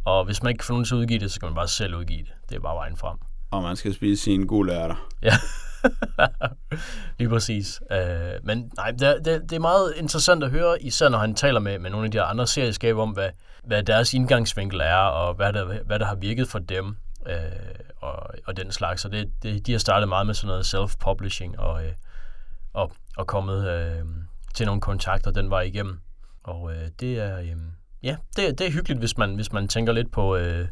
Og hvis man ikke kan få nogen til at udgive det, så skal man bare selv udgive det. Det er bare vejen frem. Og man skal spise sine gule ærter. Ja, lige præcis. Uh, men nej, det, det, det er meget interessant at høre, især når han taler med, med nogle af de andre serieskaber om, hvad, hvad deres indgangsvinkel er, og hvad der, hvad der har virket for dem, uh, og, og den slags. Så det, det, de har startet meget med sådan noget self-publishing, og, uh, og, og kommet uh, til nogle kontakter den vej igennem. Og uh, det er... Um, ja, det, det er hyggeligt, hvis man, hvis man tænker lidt på... øh,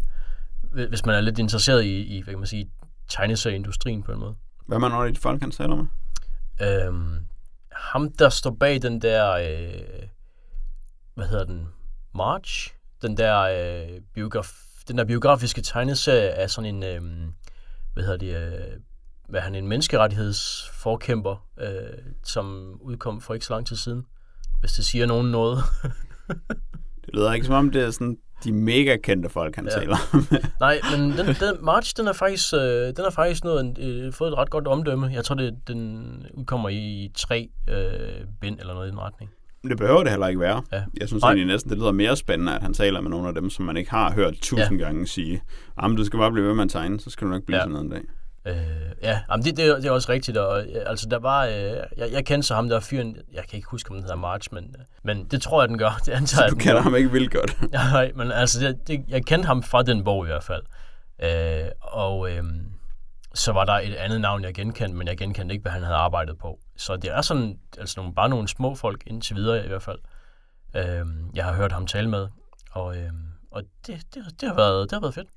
hvis man er lidt interesseret i, i hvad kan man sige, tegneserieindustrien på en måde. Hvad af de folk, han taler med? Øhm, ham, der står bag den der, øh, hvad hedder den, March? Den der, øh, biograf, den der biografiske tegneserie er sådan en, øh, hvad hedder det, øh, hvad han, en menneskerettighedsforkæmper, øh, som udkom for ikke så lang tid siden. Hvis det siger nogen noget. Det lyder ikke som om, det er sådan de mega kendte folk, han Ja. taler om. Nej, men den, den March, den er faktisk, øh, den er faktisk noget, øh, fået et ret godt omdømme. Jeg tror, det, den udkommer i tre øh, bind eller noget i den retning. det behøver det heller ikke være. Ja. Jeg synes Nej. egentlig næsten, det lyder mere spændende, at han taler med nogle af dem, som man ikke har hørt tusind ja. gange sige, jamen du skal bare blive ved med at tegne, så skal du nok blive ja. sådan noget en dag. Øh, ja, jamen det, det, er- det er også rigtigt. Og, øh, altså, der var, øh, jeg, jeg kendte så ham, der fyren, jeg kan ikke huske, om den hedder March, men, øh, men det tror jeg, den gør. Det antager jeg, Du kender ham ikke vildt godt. Nej, men altså, det, det, jeg kendte ham fra den bog i hvert fald. Øh, og øh, så var der et andet navn, jeg genkendte, men jeg genkendte ikke, hvad han havde arbejdet på. Så det er sådan, altså nogle, bare nogle små folk indtil videre i hvert fald. Øh, jeg har hørt ham tale med, og, øh, og det, det, det, har været, det har været fedt.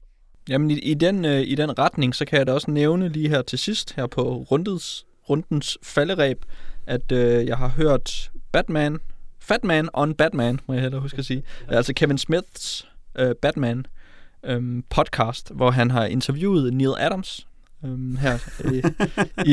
Jamen i, i, den, øh, i den retning, så kan jeg da også nævne lige her til sidst, her på rundens, rundens falderæb, at øh, jeg har hørt Batman, Fatman on Batman, må jeg hellere huske at sige. Altså Kevin Smiths øh, Batman øh, podcast, hvor han har interviewet Neil Adams, øhm, her i, i,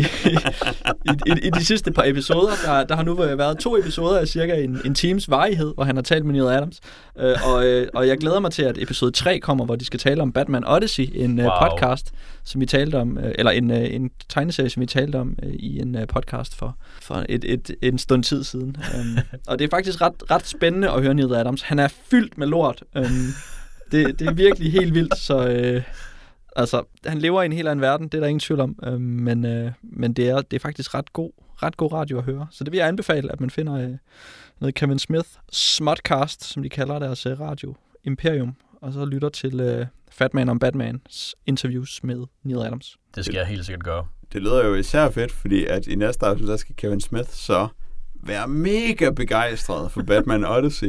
i, i, i de sidste par episoder. Der, der har nu været to episoder af cirka en, en times varighed, hvor han har talt med Neil Adams. Øh, og, øh, og jeg glæder mig til, at episode 3 kommer, hvor de skal tale om Batman Odyssey, en øh, Wow. podcast, som vi talte om, øh, eller en, øh, en tegneserie, som vi talte om i en podcast for, for et, et, en stund tid siden. Um, og det er faktisk ret, ret spændende at høre Neil Adams. Han er fyldt med lort. Um, det, det er virkelig helt vildt, så... Øh, Altså, han lever i en helt anden verden, det er der ingen tvivl om, øh, men, øh, men det, er, det er faktisk ret god, ret god radio at høre. Så det vil jeg anbefale, at man finder øh, noget Kevin Smith Smutcast, som de kalder deres øh, radio, Imperium, og så lytter til øh, Fatman om Batmans interviews med Neil Adams. Det skal jeg helt sikkert gøre. Det lyder jo især fedt, fordi at i næste afsnit, der skal Kevin Smith så være mega begejstret for Batman Odyssey.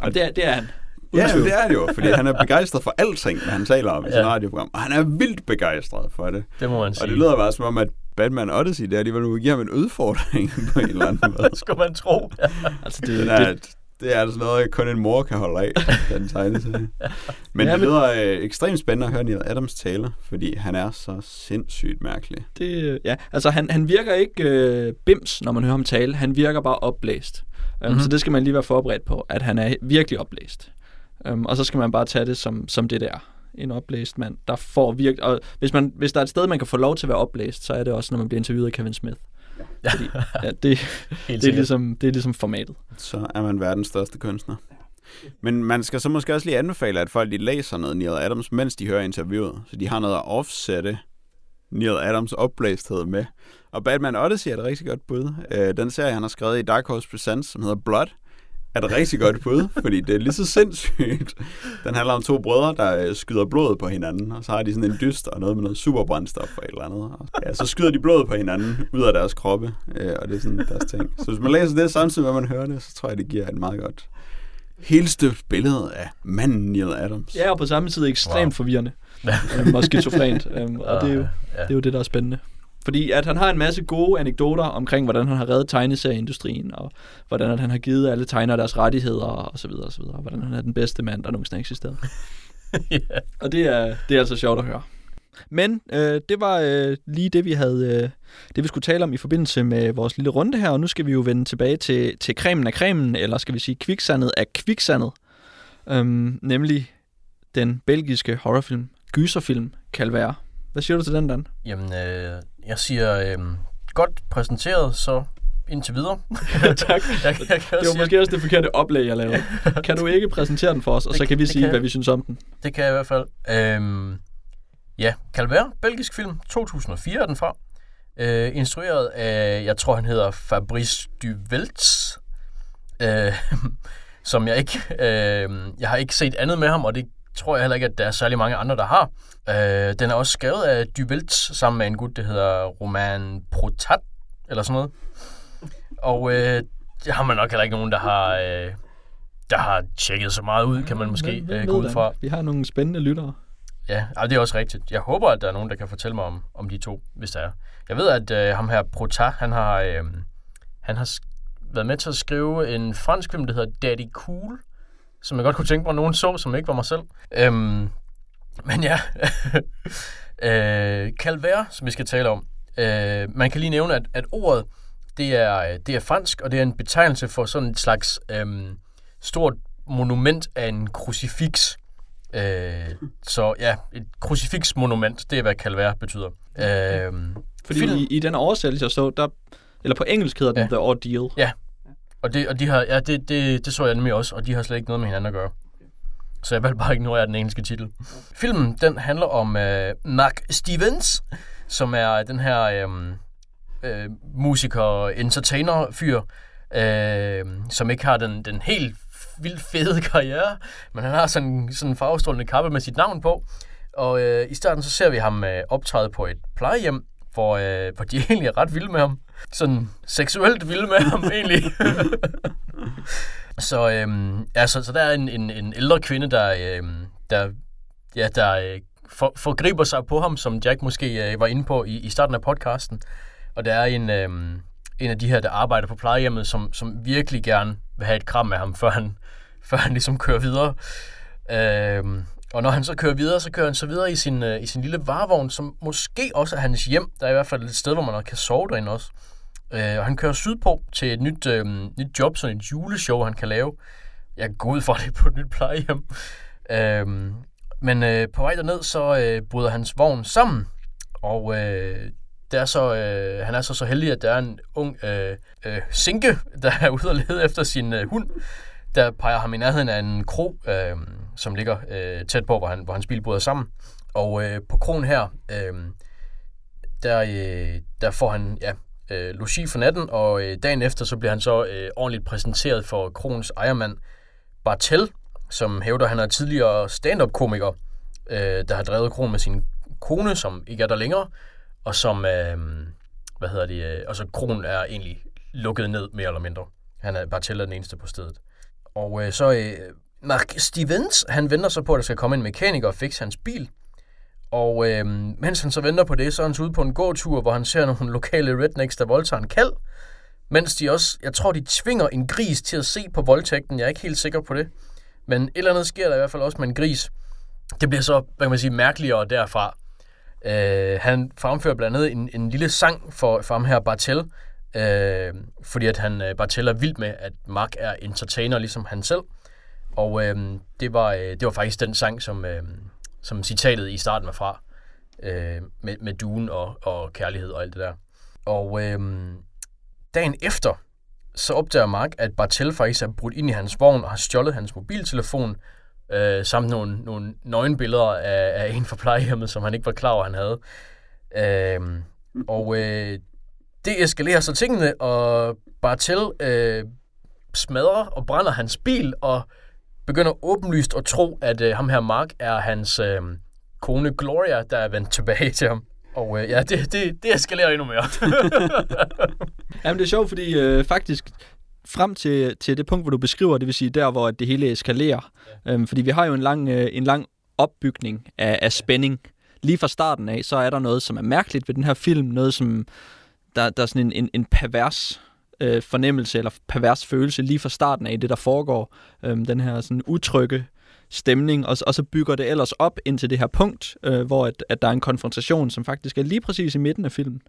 Og det er, det er han. Ja, men det er det jo, fordi han er begejstret for alting, hvad han taler om i Ja. radioprogram. Og han er vildt begejstret for det. Det må man sige. Og det lyder bare som om, at Batman Odyssey, det er alligevel, nu giver ham en udfordring på en eller anden måde. skulle man tro. Altså, det, Den er, det, det er altså noget, kun en mor kan holde af, den tegneserie. Men Ja, det men- lyder øh, ekstremt spændende at høre Neil Adams tale, fordi han er så sindssygt mærkelig. det, ja, altså han, han virker ikke øh, bims, når man hører ham tale. Han virker bare opblæst. Um, mm-hmm. Så det skal man lige være forberedt på, at han er virkelig oplæst. Um, og så skal man bare tage det som, som det der. En oplæst mand, der får virkelig... Og hvis, man, hvis der er et sted, man kan få lov til at være oplæst, så er det også, når man bliver interviewet af Kevin Smith. Fordi, ja, det, Helt det, er ligesom, det er ligesom formatet. Så er man verdens største kunstner. Men man skal så måske også lige anbefale, at folk de læser noget Neil Adams, mens de hører interviewet. Så de har noget at offsætte Neil Adams opblæsthed med. Og Batman Odyssey er et rigtig godt bud. Øh, Den serie, han har skrevet i Dark Horse Presents, som hedder Blood, er et rigtig godt bud, fordi det er lige så sindssygt. Den handler om to brødre, der øh, skyder blodet på hinanden, og så har de sådan en dyst og noget med noget superbrændstof og et eller andet. Ja, så skyder de blodet på hinanden ud af deres kroppe, øh, og det er sådan deres ting. Så hvis man læser det samtidig med, at man hører det, så tror jeg, det giver et meget godt helstøbt billede af manden Neil Adams. Ja, og på samme tid ekstremt Wow. forvirrende. um, og skizofrent. Um, og det er, jo, ja. det er jo det, der er spændende. Fordi at han har en masse gode anekdoter omkring, hvordan han har reddet tegneserieindustrien, og hvordan at han har givet alle tegnere deres rettigheder, og så videre, og så videre. Og hvordan han er den bedste mand, der nogensinde eksisteret. ja. Og det er, det er altså sjovt at høre. Men øh, det var øh, lige det, vi havde, øh, det vi skulle tale om i forbindelse med vores lille runde her, og nu skal vi jo vende tilbage til, til cremen af cremen, eller skal vi sige kviksandet af kviksandet, øhm, nemlig den belgiske horrorfilm, gyserfilm, Calvær. Hvad siger du til den, Dan? Jamen, øh, jeg siger øh, godt præsenteret, så indtil videre. tak. jeg, jeg Det var sige, måske også det forkerte oplæg, jeg lavede. Kan du ikke præsentere den for os, og Det- så kan vi sige, kan hvad vi synes om den? Det kan jeg i hvert fald. Øhm, ja, Calvert, belgisk film, 2004 er den fra. Øh, instrueret af, jeg tror han hedder Fabrice Duvels, øh, som jeg ikke, øh, jeg har ikke set andet med ham, og det tror jeg heller ikke, at der er særlig mange andre, der har. Øh, den er også skrevet af Duvels sammen med en gut, der hedder Roman Protat, eller sådan noget. Og øh, det har man nok heller ikke nogen, der har, øh, der har tjekket så meget ud, kan man måske øh, gå ud fra. Vi har nogle spændende lyttere. Ja, altså, det er også rigtigt. Jeg håber, at der er nogen, der kan fortælle mig om, om de to, hvis der er. Jeg ved, at øh, ham her, Prota, han har, øh, han har været med til at skrive en fransk film, der hedder Daddy Cool, som jeg godt kunne tænke mig, at nogen så, som ikke var mig selv. Øhm, men ja, øh, Calvert, som vi skal tale om. Øh, man kan lige nævne, at, at ordet, det er, det er fransk, og det er en betegnelse for sådan et slags øh, stort monument af en krucifiks. Øh, så ja, et krucifiksmonument, det er, hvad Calvert betyder. Øh, Fordi Film. i, i den oversættelse, jeg så, der, eller på engelsk hedder den Ja. The Ordeal. og det, og de har, ja, det, det, det så jeg nemlig også, og de har slet ikke noget med hinanden at gøre. Så jeg valgte bare at ignorere den engelske titel. Filmen, den handler om øh, Mark Stevens, som er den her øh, øh, musiker, entertainer fyr, øh, som ikke har den, den helt vildt fede karriere, men han har sådan, sådan en farvestrålende kappe med sit navn på. Og øh, i starten så ser vi ham øh, optræde på et plejehjem, hvor, øh, hvor de egentlig er ret vilde med ham. Sådan seksuelt vilde med ham egentlig. så, øhm, ja, så, så der er en, en, en ældre kvinde, der, øhm, der, ja, der øh, for, forgriber sig på ham, som Jack måske øh, var inde på i, i starten af podcasten. Og der er en, øhm, en af de her, der arbejder på plejehjemmet, som, som virkelig gerne vil have et kram med ham, før han, før han ligesom kører videre. Øhm, og når han så kører videre, så kører han så videre i sin, øh, i sin lille varevogn, som måske også er hans hjem. Der er i hvert fald et sted, hvor man kan sove derinde også. Øh, Øh, og han kører sydpå til et nyt, øh, nyt job, sådan et juleshow, han kan lave. Jeg går ud for det på et nyt plejehjem. Øh, men øh, på vej derned, så øh, bryder hans vogn sammen. Og øh, det er så, øh, han er så så heldig, at der er en ung øh, øh, sinke, der er ude og lede efter sin øh, hund. Der peger ham i nærheden af en kro, øh, som ligger øh, tæt på, hvor, han, hvor hans bil bryder sammen. Og øh, på krogen her, øh, der, øh, der får han ja, øh, logi for natten, og øh, dagen efter så bliver han så øh, ordentligt præsenteret for Krons ejermand Bartel, som hævder, at han er tidligere stand-up-komiker, øh, der har drevet Kron med sin kone, som ikke er der længere, og som, øh, hvad hedder det, øh, og så Kron er egentlig lukket ned, mere eller mindre. Han er Bartel er den eneste på stedet. Og øh, så øh, Mark Stevens, han venter så på, at der skal komme en mekaniker og fikse hans bil. Og øh, mens han så venter på det, så er han så ude på en gåtur, hvor han ser nogle lokale rednecks, der voldtager en kald. Mens de også, jeg tror, de tvinger en gris til at se på voldtægten. Jeg er ikke helt sikker på det. Men et eller andet sker der i hvert fald også med en gris. Det bliver så, hvad kan man sige, mærkeligere derfra. Øh, han fremfører blandt andet en, en lille sang for, for ham her, Bartel. Øh, fordi at han, øh, Bartel er vild med, at Mark er entertainer, ligesom han selv. Og øh, det, var, øh, det var faktisk den sang, som, øh, som citatet i starten var fra. Øh, med, med duen og, og kærlighed og alt det der. Og øh, dagen efter, så opdager Mark, at Bartel faktisk er brudt ind i hans vogn og har stjålet hans mobiltelefon, øh, samt nogle, nogle nøgenbilleder af, af en fra plejehjemmet, som han ikke var klar over, han havde. Øh, og øh, det eskalerer så tingene, og Bartel øh, smadrer og brænder hans bil, og begynder åbenlyst at tro, at øh, ham her Mark er hans øh, kone Gloria, der er vendt tilbage til ham. Og øh, ja, det, det, det eskalerer endnu mere. Jamen, det er sjovt, fordi øh, faktisk frem til, til det punkt, hvor du beskriver, det vil sige der, hvor det hele eskalerer. Ja. Øhm, fordi vi har jo en lang, øh, en lang opbygning af, af spænding. Lige fra starten af, så er der noget, som er mærkeligt ved den her film. Noget, som der, der er sådan en, en, en pervers øh, fornemmelse eller pervers følelse lige fra starten af det, der foregår. Øhm, den her sådan utrygge stemning, og, og så bygger det ellers op indtil det her punkt, øh, hvor at, at der er en konfrontation, som faktisk er lige præcis i midten af filmen.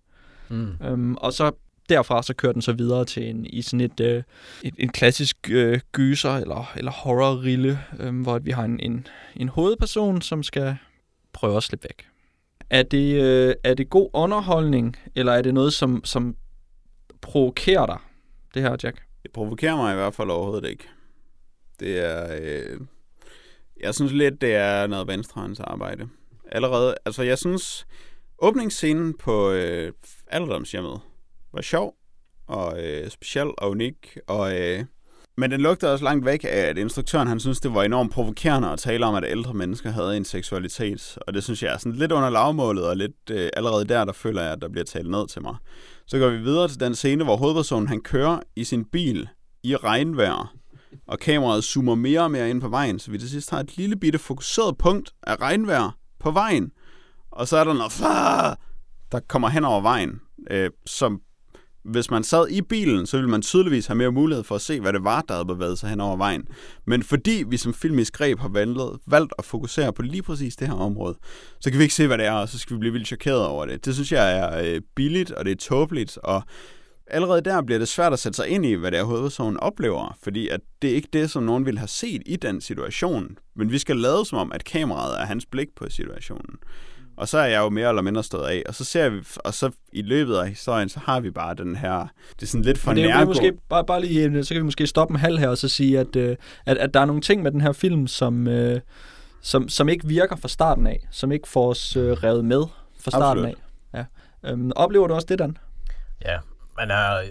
Mm. Øhm, og så derfra så kører den så videre til en, i sådan et, øh, et en klassisk øh, gyser eller, eller horrorrille, øh, hvor vi har en, en, en hovedperson, som skal prøve at slippe væk. Er det, øh, er det god underholdning, eller er det noget, som, som provokerer dig, det her, Jack? Det provokerer mig i hvert fald overhovedet ikke. Det er... Øh, jeg synes lidt, det er noget venstrehånds arbejde. Allerede, altså jeg synes, åbningsscenen på øh, alderdomshjemmet var sjov, og øh, speciel og unik, og... Øh, men den lugter også langt væk af, at instruktøren han synes, det var enormt provokerende at tale om, at ældre mennesker havde en seksualitet. Og det synes jeg er sådan lidt under lavmålet, og lidt øh, allerede der, der føler jeg, at der bliver talt ned til mig. Så går vi videre til den scene, hvor hovedpersonen han kører i sin bil i regnvejr, og kameraet zoomer mere og mere ind på vejen, så vi til sidst har et lille bitte fokuseret punkt af regnvejr på vejen. Og så er der noget, der kommer hen over vejen, øh, som hvis man sad i bilen, så ville man tydeligvis have mere mulighed for at se, hvad det var, der havde bevæget sig hen over vejen. Men fordi vi som filmisk greb har valgt, valgt at fokusere på lige præcis det her område, så kan vi ikke se, hvad det er, og så skal vi blive vildt chokeret over det. Det synes jeg er øh, billigt, og det er tåbeligt, og allerede der bliver det svært at sætte sig ind i, hvad det er, hovedpersonen oplever, fordi at det er ikke det, som nogen ville have set i den situation. Men vi skal lade som om, at kameraet er hans blik på situationen. Og så er jeg jo mere eller mindre stået af. Og så ser vi, og så i løbet af historien, så har vi bare den her, det er sådan lidt for det er, måske, bare, bare lige, øh, så kan vi måske stoppe en halv her og så sige, at, øh, at, at der er nogle ting med den her film, som, øh, som, som ikke virker fra starten af, som ikke får os revet med fra starten Absolut. af. Ja. Øhm, oplever du også det, Dan? Ja, man er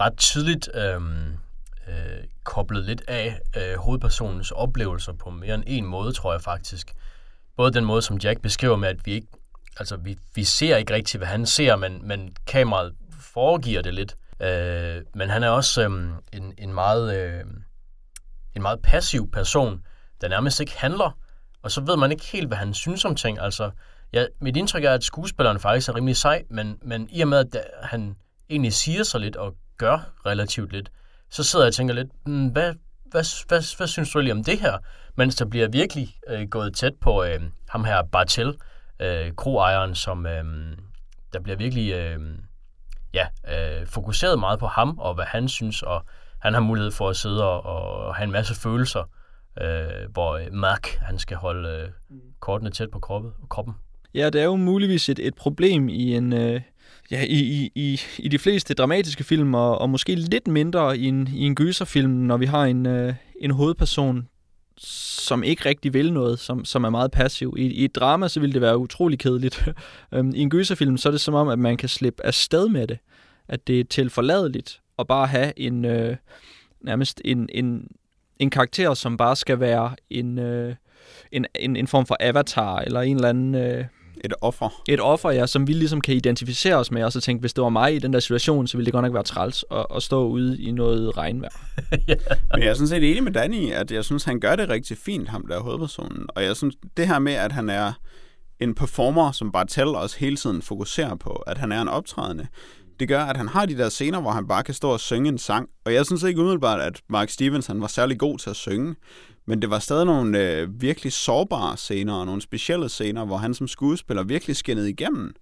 ret tydeligt øhm, øh, koblet lidt af øh, hovedpersonens oplevelser på mere end en måde, tror jeg faktisk både den måde, som Jack beskriver med, at vi ikke, altså vi, vi ser ikke rigtigt, hvad han ser, men, men kameraet foregiver det lidt. Øh, men han er også øh, en, en, meget, øh, en meget passiv person, der nærmest ikke handler, og så ved man ikke helt, hvad han synes om ting. Altså, ja, mit indtryk er, at skuespilleren faktisk er rimelig sej, men, men i og med, at øh, han egentlig siger så lidt og gør relativt lidt, så sidder jeg og tænker lidt, hmm, hvad, hvad, hvad, hvad synes du lige om det her? Mens der bliver virkelig øh, gået tæt på øh, ham her Bartel, øh, kroejeren, som øh, der bliver virkelig øh, ja, øh, fokuseret meget på ham og hvad han synes, og han har mulighed for at sidde og, og have en masse følelser, øh, hvor Mark han skal holde øh, kortene tæt på kroppen. kroppen. Ja, det er jo muligvis et, et problem i en... Øh ja, i, i, i, i de fleste dramatiske film, og, og måske lidt mindre i en, i en gyserfilm, når vi har en, øh, en hovedperson, som ikke rigtig vil noget, som, som er meget passiv. I, I et drama, så ville det være utrolig kedeligt. Øhm, I en gyserfilm, så er det som om, at man kan slippe afsted med det. At det er tilforladeligt at bare have en, øh, nærmest en, en, en karakter, som bare skal være en, øh, en, en, en form for avatar, eller en eller anden... Øh, et offer. Et offer, ja, som vi ligesom kan identificere os med, og så tænke, hvis det var mig i den der situation, så ville det godt nok være træls at, at stå ude i noget regnvejr. ja. Men jeg er sådan set enig med Danny, at jeg synes, han gør det rigtig fint, ham der hovedpersonen. Og jeg synes, det her med, at han er en performer, som Bartel også hele tiden fokuserer på, at han er en optrædende, det gør, at han har de der scener, hvor han bare kan stå og synge en sang. Og jeg synes ikke umiddelbart, at Mark Stevens han var særlig god til at synge. Men det var stadig nogle øh, virkelig sårbare scener, og nogle specielle scener, hvor han som skuespiller virkelig skinnede igennem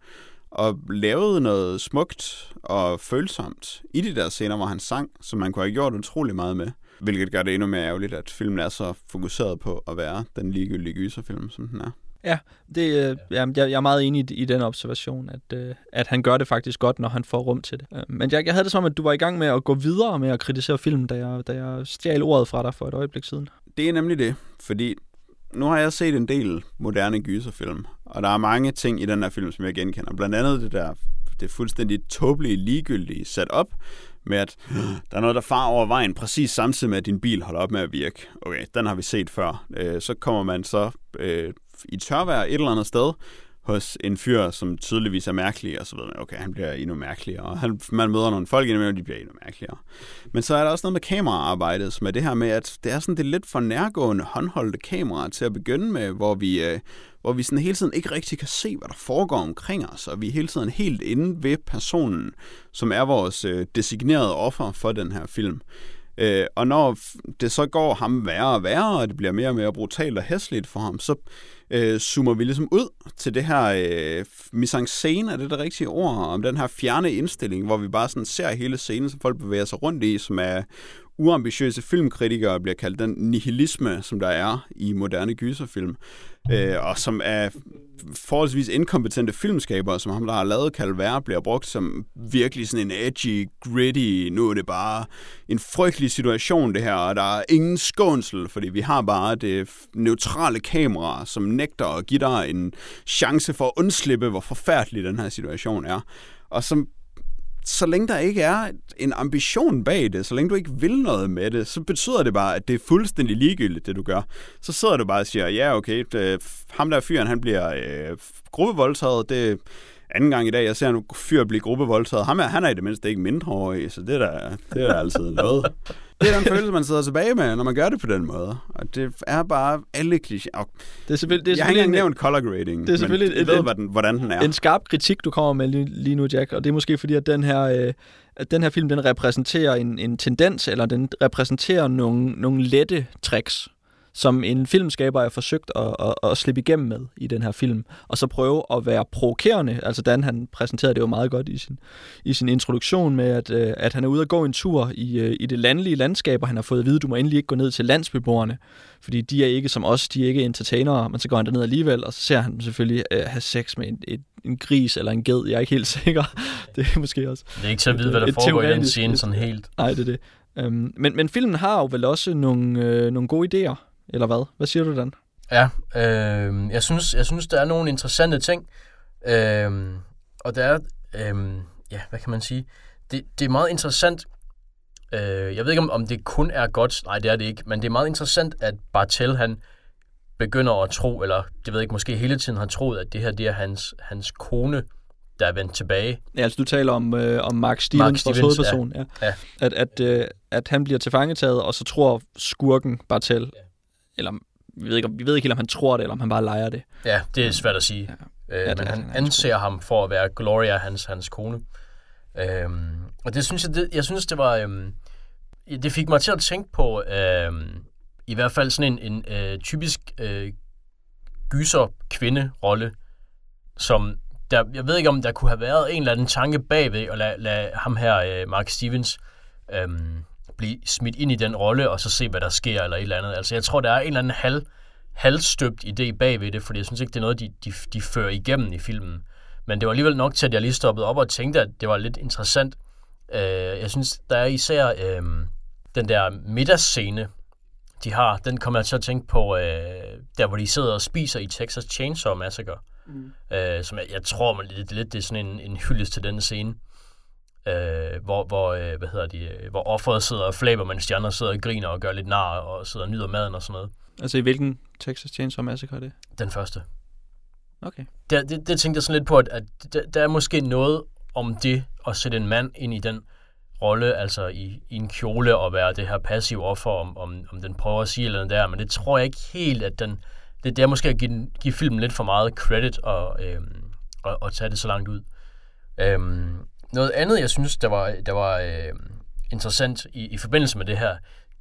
og lavede noget smukt og følsomt i de der scener, hvor han sang, som man kunne have gjort utrolig meget med. Hvilket gør det endnu mere ærgerligt, at filmen er så fokuseret på at være den ligegyldige gyserfilm, som den er. Ja, det, øh, ja, jeg, jeg er meget enig i, i den observation, at, øh, at han gør det faktisk godt, når han får rum til det. Øh, men jeg, jeg havde det som, at du var i gang med at gå videre med at kritisere filmen, da jeg, da jeg stjal ordet fra dig for et øjeblik siden. Det er nemlig det, fordi nu har jeg set en del moderne gyserfilm, og der er mange ting i den her film, som jeg genkender. Blandt andet det der det fuldstændig tåbelige, ligegyldige setup, med at der er noget, der far over vejen, præcis samtidig med, at din bil holder op med at virke. Okay, den har vi set før. Øh, så kommer man så øh, i tørvejr et eller andet sted, hos en fyr, som tydeligvis er mærkelig, og så ved man, okay, han bliver endnu mærkeligere, og han, man møder nogle folk indimellem, de bliver endnu mærkeligere. Men så er der også noget med kameraarbejdet, som er det her med, at det er sådan det lidt for nærgående håndholdte kamera til at begynde med, hvor vi, øh, hvor vi sådan hele tiden ikke rigtig kan se, hvad der foregår omkring os, og vi er hele tiden helt inde ved personen, som er vores øh, designerede offer for den her film. Øh, og når det så går ham værre og værre, og det bliver mere og mere brutalt og hæsligt for ham, så øh, zoomer vi ligesom ud til det her øh, mise en scène, er det det rigtige ord, om den her fjerne indstilling, hvor vi bare sådan ser hele scenen, som folk bevæger sig rundt i, som er uambitiøse filmkritikere bliver kaldt den nihilisme, som der er i moderne gyserfilm, øh, og som er forholdsvis inkompetente filmskabere, som ham, der har lavet Calvert, bliver brugt som virkelig sådan en edgy, gritty, nu er det bare en frygtelig situation det her, og der er ingen skånsel, fordi vi har bare det neutrale kamera, som nægter at give dig en chance for at undslippe, hvor forfærdelig den her situation er. Og som så længe der ikke er en ambition bag det, så længe du ikke vil noget med det, så betyder det bare, at det er fuldstændig ligegyldigt, det du gør. Så sidder du bare og siger, ja okay, det, ham der fyren, han bliver øh, gruppevoldtaget, det anden gang i dag, jeg ser en fyr blive gruppevoldtaget. Ham er, han er i det mindste ikke mindre så det er da, det er da altid noget. Det er den følelse, man sidder tilbage med, når man gør det på den måde. Og det er bare alle klichéer. Det er selvfølgelig, det er jeg har ikke engang nævnt color grading, det er selvfølgelig men jeg ved, hvordan, hvordan den er. En skarp kritik, du kommer med lige nu, Jack, og det er måske fordi, at den her, øh, at den her film, den repræsenterer en, en tendens, eller den repræsenterer nogle, nogle lette tricks, som en filmskaber er forsøgt at, at, at slippe igennem med i den her film, og så prøve at være provokerende. Altså Dan, han præsenterede det jo meget godt i sin, i sin introduktion med, at, øh, at han er ude at gå en tur i, øh, i det landlige landskab, og han har fået at vide, at du må endelig ikke gå ned til landsbyboerne, fordi de er ikke som os, de er ikke entertainere, men så går han derned alligevel, og så ser han selvfølgelig uh, have sex med en, et, en gris eller en ged, jeg er ikke helt sikker. det er måske også... Det er ikke til at vide, hvad der foregår i den scene sådan helt. Nej, det er det. Um, men, men filmen har jo vel også nogle, øh, nogle gode idéer eller hvad? Hvad siger du, Dan? Ja, øh, jeg, synes, jeg synes, der er nogle interessante ting. Øh, og der er, øh, ja, hvad kan man sige? Det, det er meget interessant. Øh, jeg ved ikke, om, om det kun er godt. Nej, det er det ikke. Men det er meget interessant, at Bartel, han begynder at tro, eller det ved jeg ikke, måske hele tiden har troet, at det her det er hans, hans kone, der er vendt tilbage. Ja, altså du taler om, øh, om Mark Stevens, Mark Stevens hovedperson. Ja. Ja. Ja. At, at, øh, at han bliver tilfangetaget, og så tror skurken Bartel, ja eller vi ved, ikke, om- vi ved ikke helt, om han tror det, eller om han bare leger det. Ja, det er svært at sige. Ja. Øh, det men han han, anser ham for at være Gloria, hans, hans kone. Øhm, og det synes jeg, det, jeg synes, det var... Øhm, det fik mig til at tænke på, øhm, i hvert fald sådan en, en øh, typisk øh, gyser-kvinde-rolle, som der, jeg ved ikke, om der kunne have været en eller anden tanke bagved at lade, lade ham her, øh, Mark Stevens, øhm, blive smidt ind i den rolle, og så se, hvad der sker, eller et eller andet. Altså, jeg tror, der er en eller anden halv, halvstøbt idé bagved det, fordi jeg synes ikke, det er noget, de, de, de fører igennem i filmen. Men det var alligevel nok til, at jeg lige stoppede op og tænkte, at det var lidt interessant. Øh, jeg synes, der er især øh, den der middagsscene, de har, den kommer jeg til at tænke på, øh, der hvor de sidder og spiser i Texas Chainsaw Massacre. Mm. Øh, som jeg, jeg tror man lidt, lidt det er sådan en, en hyldest til den scene. Øh, hvor, hvor, øh, hvad hedder de, øh, hvor offeret sidder og flæber, mens de andre sidder og griner og gør lidt nar og sidder og nyder maden og sådan noget. Altså i hvilken Texas Chainsaw Massacre er det? Den første. Okay. Det, det, det tænkte jeg sådan lidt på, at, at der, der er måske noget om det at sætte en mand ind i den rolle, altså i, i en kjole og være det her passive offer, om, om, om den prøver at sige eller noget der, men det tror jeg ikke helt, at den, det, det er måske at give, give filmen lidt for meget credit og, øhm, og, og tage det så langt ud. Øhm, noget andet, jeg synes, der var, der var øh, interessant i, i forbindelse med det her,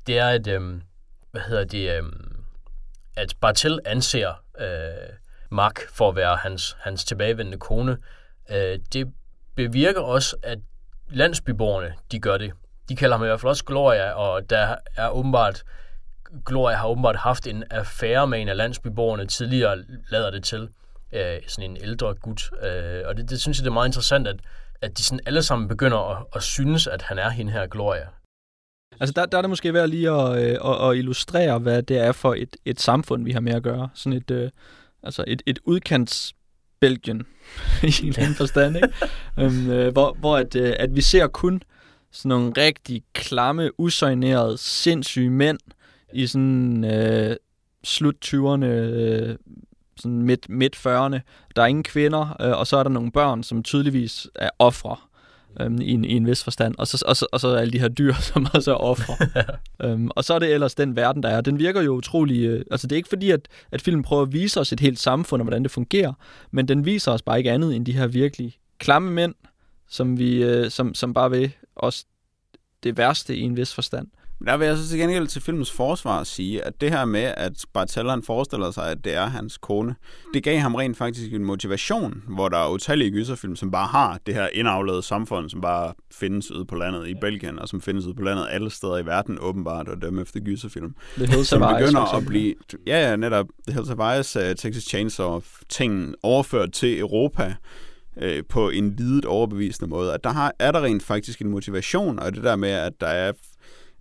det er, at, øh, hvad hedder det, øh, at Bartel anser øh, Mark for at være hans, hans tilbagevendende kone. Øh, det bevirker også, at landsbyborgerne, de gør det. De kalder ham i hvert fald også Gloria, og der er åbenbart, Gloria har åbenbart haft en affære med en af landsbyborgerne tidligere, lader det til. Øh, sådan en ældre gut. Øh, og det, det synes jeg, det er meget interessant, at, at de sådan alle sammen begynder at, at synes, at han er hende her Gloria. Altså der, der er det måske værd lige at, øh, at, at illustrere, hvad det er for et, et samfund, vi har med at gøre. Sådan et, øh, altså et, et udkants Belgien i en eller anden forstand, ikke? øhm, øh, hvor, hvor at, øh, at vi ser kun sådan nogle rigtig klamme, usøgnerede, sindssyge mænd i sådan øh, slut 20'erne, øh, sådan midt, midt 40'erne. Der er ingen kvinder, øh, og så er der nogle børn, som tydeligvis er ofre øhm, i, en, i en vis forstand. Og så, og, så, og så alle de her dyr, som også er ofre. øhm, og så er det ellers den verden, der er. Den virker jo utrolig... Øh, altså det er ikke fordi, at, at filmen prøver at vise os et helt samfund, og hvordan det fungerer, men den viser os bare ikke andet end de her virkelig klamme mænd, som, vi, øh, som, som bare vil os det værste i en vis forstand. Der vil jeg så til gengæld til filmens forsvar sige, at det her med, at Bartel han forestiller sig, at det er hans kone, det gav ham rent faktisk en motivation, hvor der er utallige gyserfilm, som bare har det her indavlede samfund, som bare findes ude på landet i Belgien, og som findes ude på landet alle steder i verden, åbenbart, og dømme efter gyserfilm. The Hills Som begynder at blive, ja, ja, netop Hills of Ice, uh, Texas Chainsaw, ting overført til Europa, øh, på en lidet overbevisende måde. At der har, er der rent faktisk en motivation, og det der med, at der er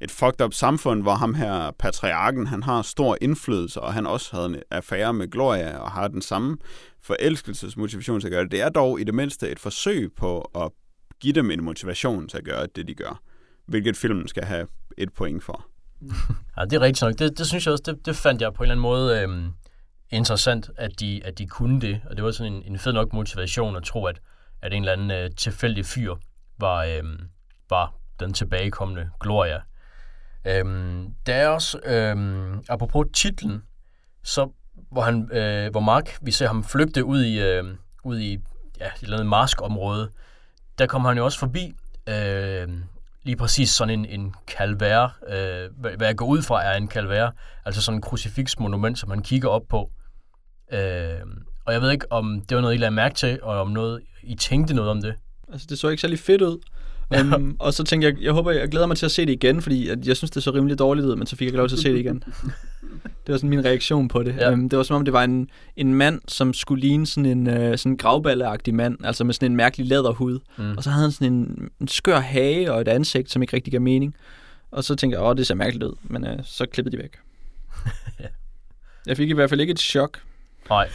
et fucked up samfund, hvor ham her patriarken, han har stor indflydelse, og han også havde en affære med Gloria, og har den samme forelskelsesmotivation til at gøre det. Det er dog i det mindste et forsøg på at give dem en motivation til at gøre det, de gør. Hvilket filmen skal have et point for. Ja, det er rigtigt nok. Det, det synes jeg også, det, det fandt jeg på en eller anden måde øhm, interessant, at de, at de kunne det. Og det var sådan en, en fed nok motivation at tro, at, at en eller anden øh, tilfældig fyr var, øhm, var den tilbagekommende Gloria. Øhm, der er også, øhm, apropos titlen, så hvor, han, øh, hvor Mark, vi ser ham flygte ud i, øh, ud i ja, et eller andet maskområde, der kommer han jo også forbi øh, lige præcis sådan en, en kalvær, øh, hvad jeg går ud fra er en kalvær, altså sådan en krucifiksmonument, som man kigger op på. Øh, og jeg ved ikke, om det var noget, I lagde mærke til, og om noget, I tænkte noget om det. Altså, det så ikke særlig fedt ud. Um, og så tænkte jeg, jeg håber, jeg glæder mig til at se det igen, fordi at jeg synes, det så rimelig dårligt ud, men så fik jeg lov til at se det igen. det var sådan min reaktion på det. Ja. Ja. Um, det var som om, det var en, en mand, som skulle ligne sådan en uh, sådan gravballeagtig mand, altså med sådan en mærkelig læderhud. Mm. Og så havde han sådan en, en skør hage og et ansigt, som ikke rigtig gav mening. Og så tænkte jeg, åh, det ser mærkeligt ud, men uh, så klippede de væk. Ja. Jeg fik i hvert fald ikke et chok. Nej.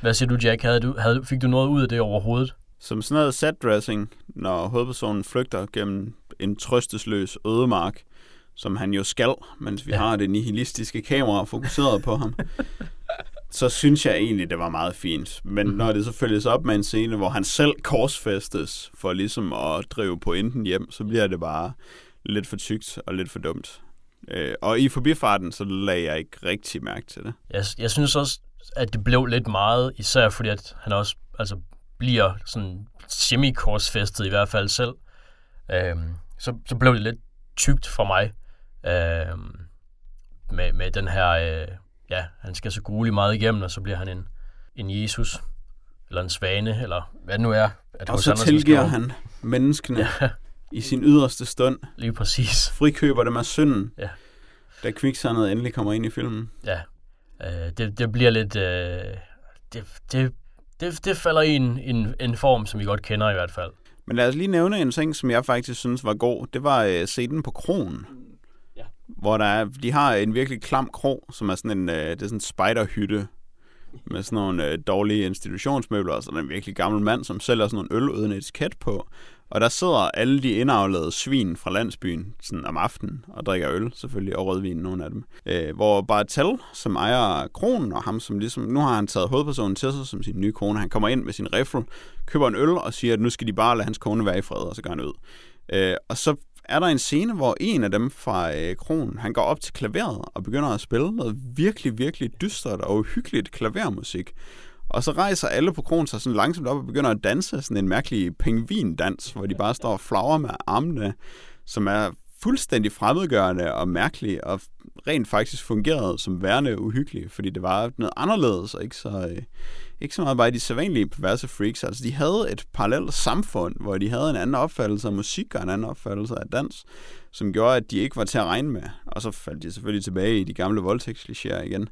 Hvad siger du, Jack? Havde du, havde, fik du noget ud af det overhovedet? Som sådan noget set-dressing, når hovedpersonen flygter gennem en trøstesløs ødemark, som han jo skal, mens vi ja. har det nihilistiske kamera fokuseret på ham, så synes jeg egentlig, det var meget fint. Men mm-hmm. når det så følges op med en scene, hvor han selv korsfæstes for ligesom at drive pointen hjem, så bliver det bare lidt for tykt og lidt for dumt. Øh, og i forbifarten, så lagde jeg ikke rigtig mærke til det. Jeg, jeg synes også, at det blev lidt meget, især fordi at han også altså, bliver sådan semi-korsfæstet i hvert fald selv. Øhm, så, så blev det lidt tygt for mig øhm, med, med den her, øh, ja, han skal så grueligt meget igennem, og så bliver han en, en Jesus, eller en svane, eller hvad det nu er. At Og så Andersen tilgiver skriver. han menneskene Ja, i sin yderste stund. lige præcis. Frikøber dem af synden, Ja. da kviksandet endelig kommer ind i filmen. Ja, øh, det, det bliver lidt... Øh, det, det, det, det falder i en, en, en form, som vi godt kender i hvert fald. Men lad os lige nævne en ting, som jeg faktisk synes var god. Det var øh, scenen på kronen. Ja. Hvor der er, de har en virkelig klam kro, som er sådan en, øh, det er sådan en spiderhytte med sådan nogle øh, dårlige institutionsmøbler, og så der en virkelig gammel mand, som sælger sådan nogle øl uden etiket på. Og der sidder alle de indavlede svin fra landsbyen sådan om aftenen og drikker øl, selvfølgelig, og rødvin, nogle af dem. Øh, hvor Bartel, som ejer kronen, og ham som ligesom, nu har han taget hovedpersonen til sig som sin nye kone, han kommer ind med sin rifle, køber en øl og siger, at nu skal de bare lade hans kone være i fred, og så går han ud. Øh, og så er der en scene, hvor en af dem fra øh, kronen, han går op til klaveret og begynder at spille noget virkelig, virkelig dystert og uhyggeligt klavermusik. Og så rejser alle på kronen sig sådan langsomt op og begynder at danse sådan en mærkelig pingvindans, hvor de bare står og flagrer med armene, som er fuldstændig fremmedgørende og mærkelig, og rent faktisk fungerede som værende uhyggelig, fordi det var noget anderledes, og ikke så, øh, ikke så meget bare de sædvanlige perverse freaks. Altså, de havde et parallelt samfund, hvor de havde en anden opfattelse af musik og en anden opfattelse af dans, som gjorde, at de ikke var til at regne med. Og så faldt de selvfølgelig tilbage i de gamle voldtægtsklichéer igen.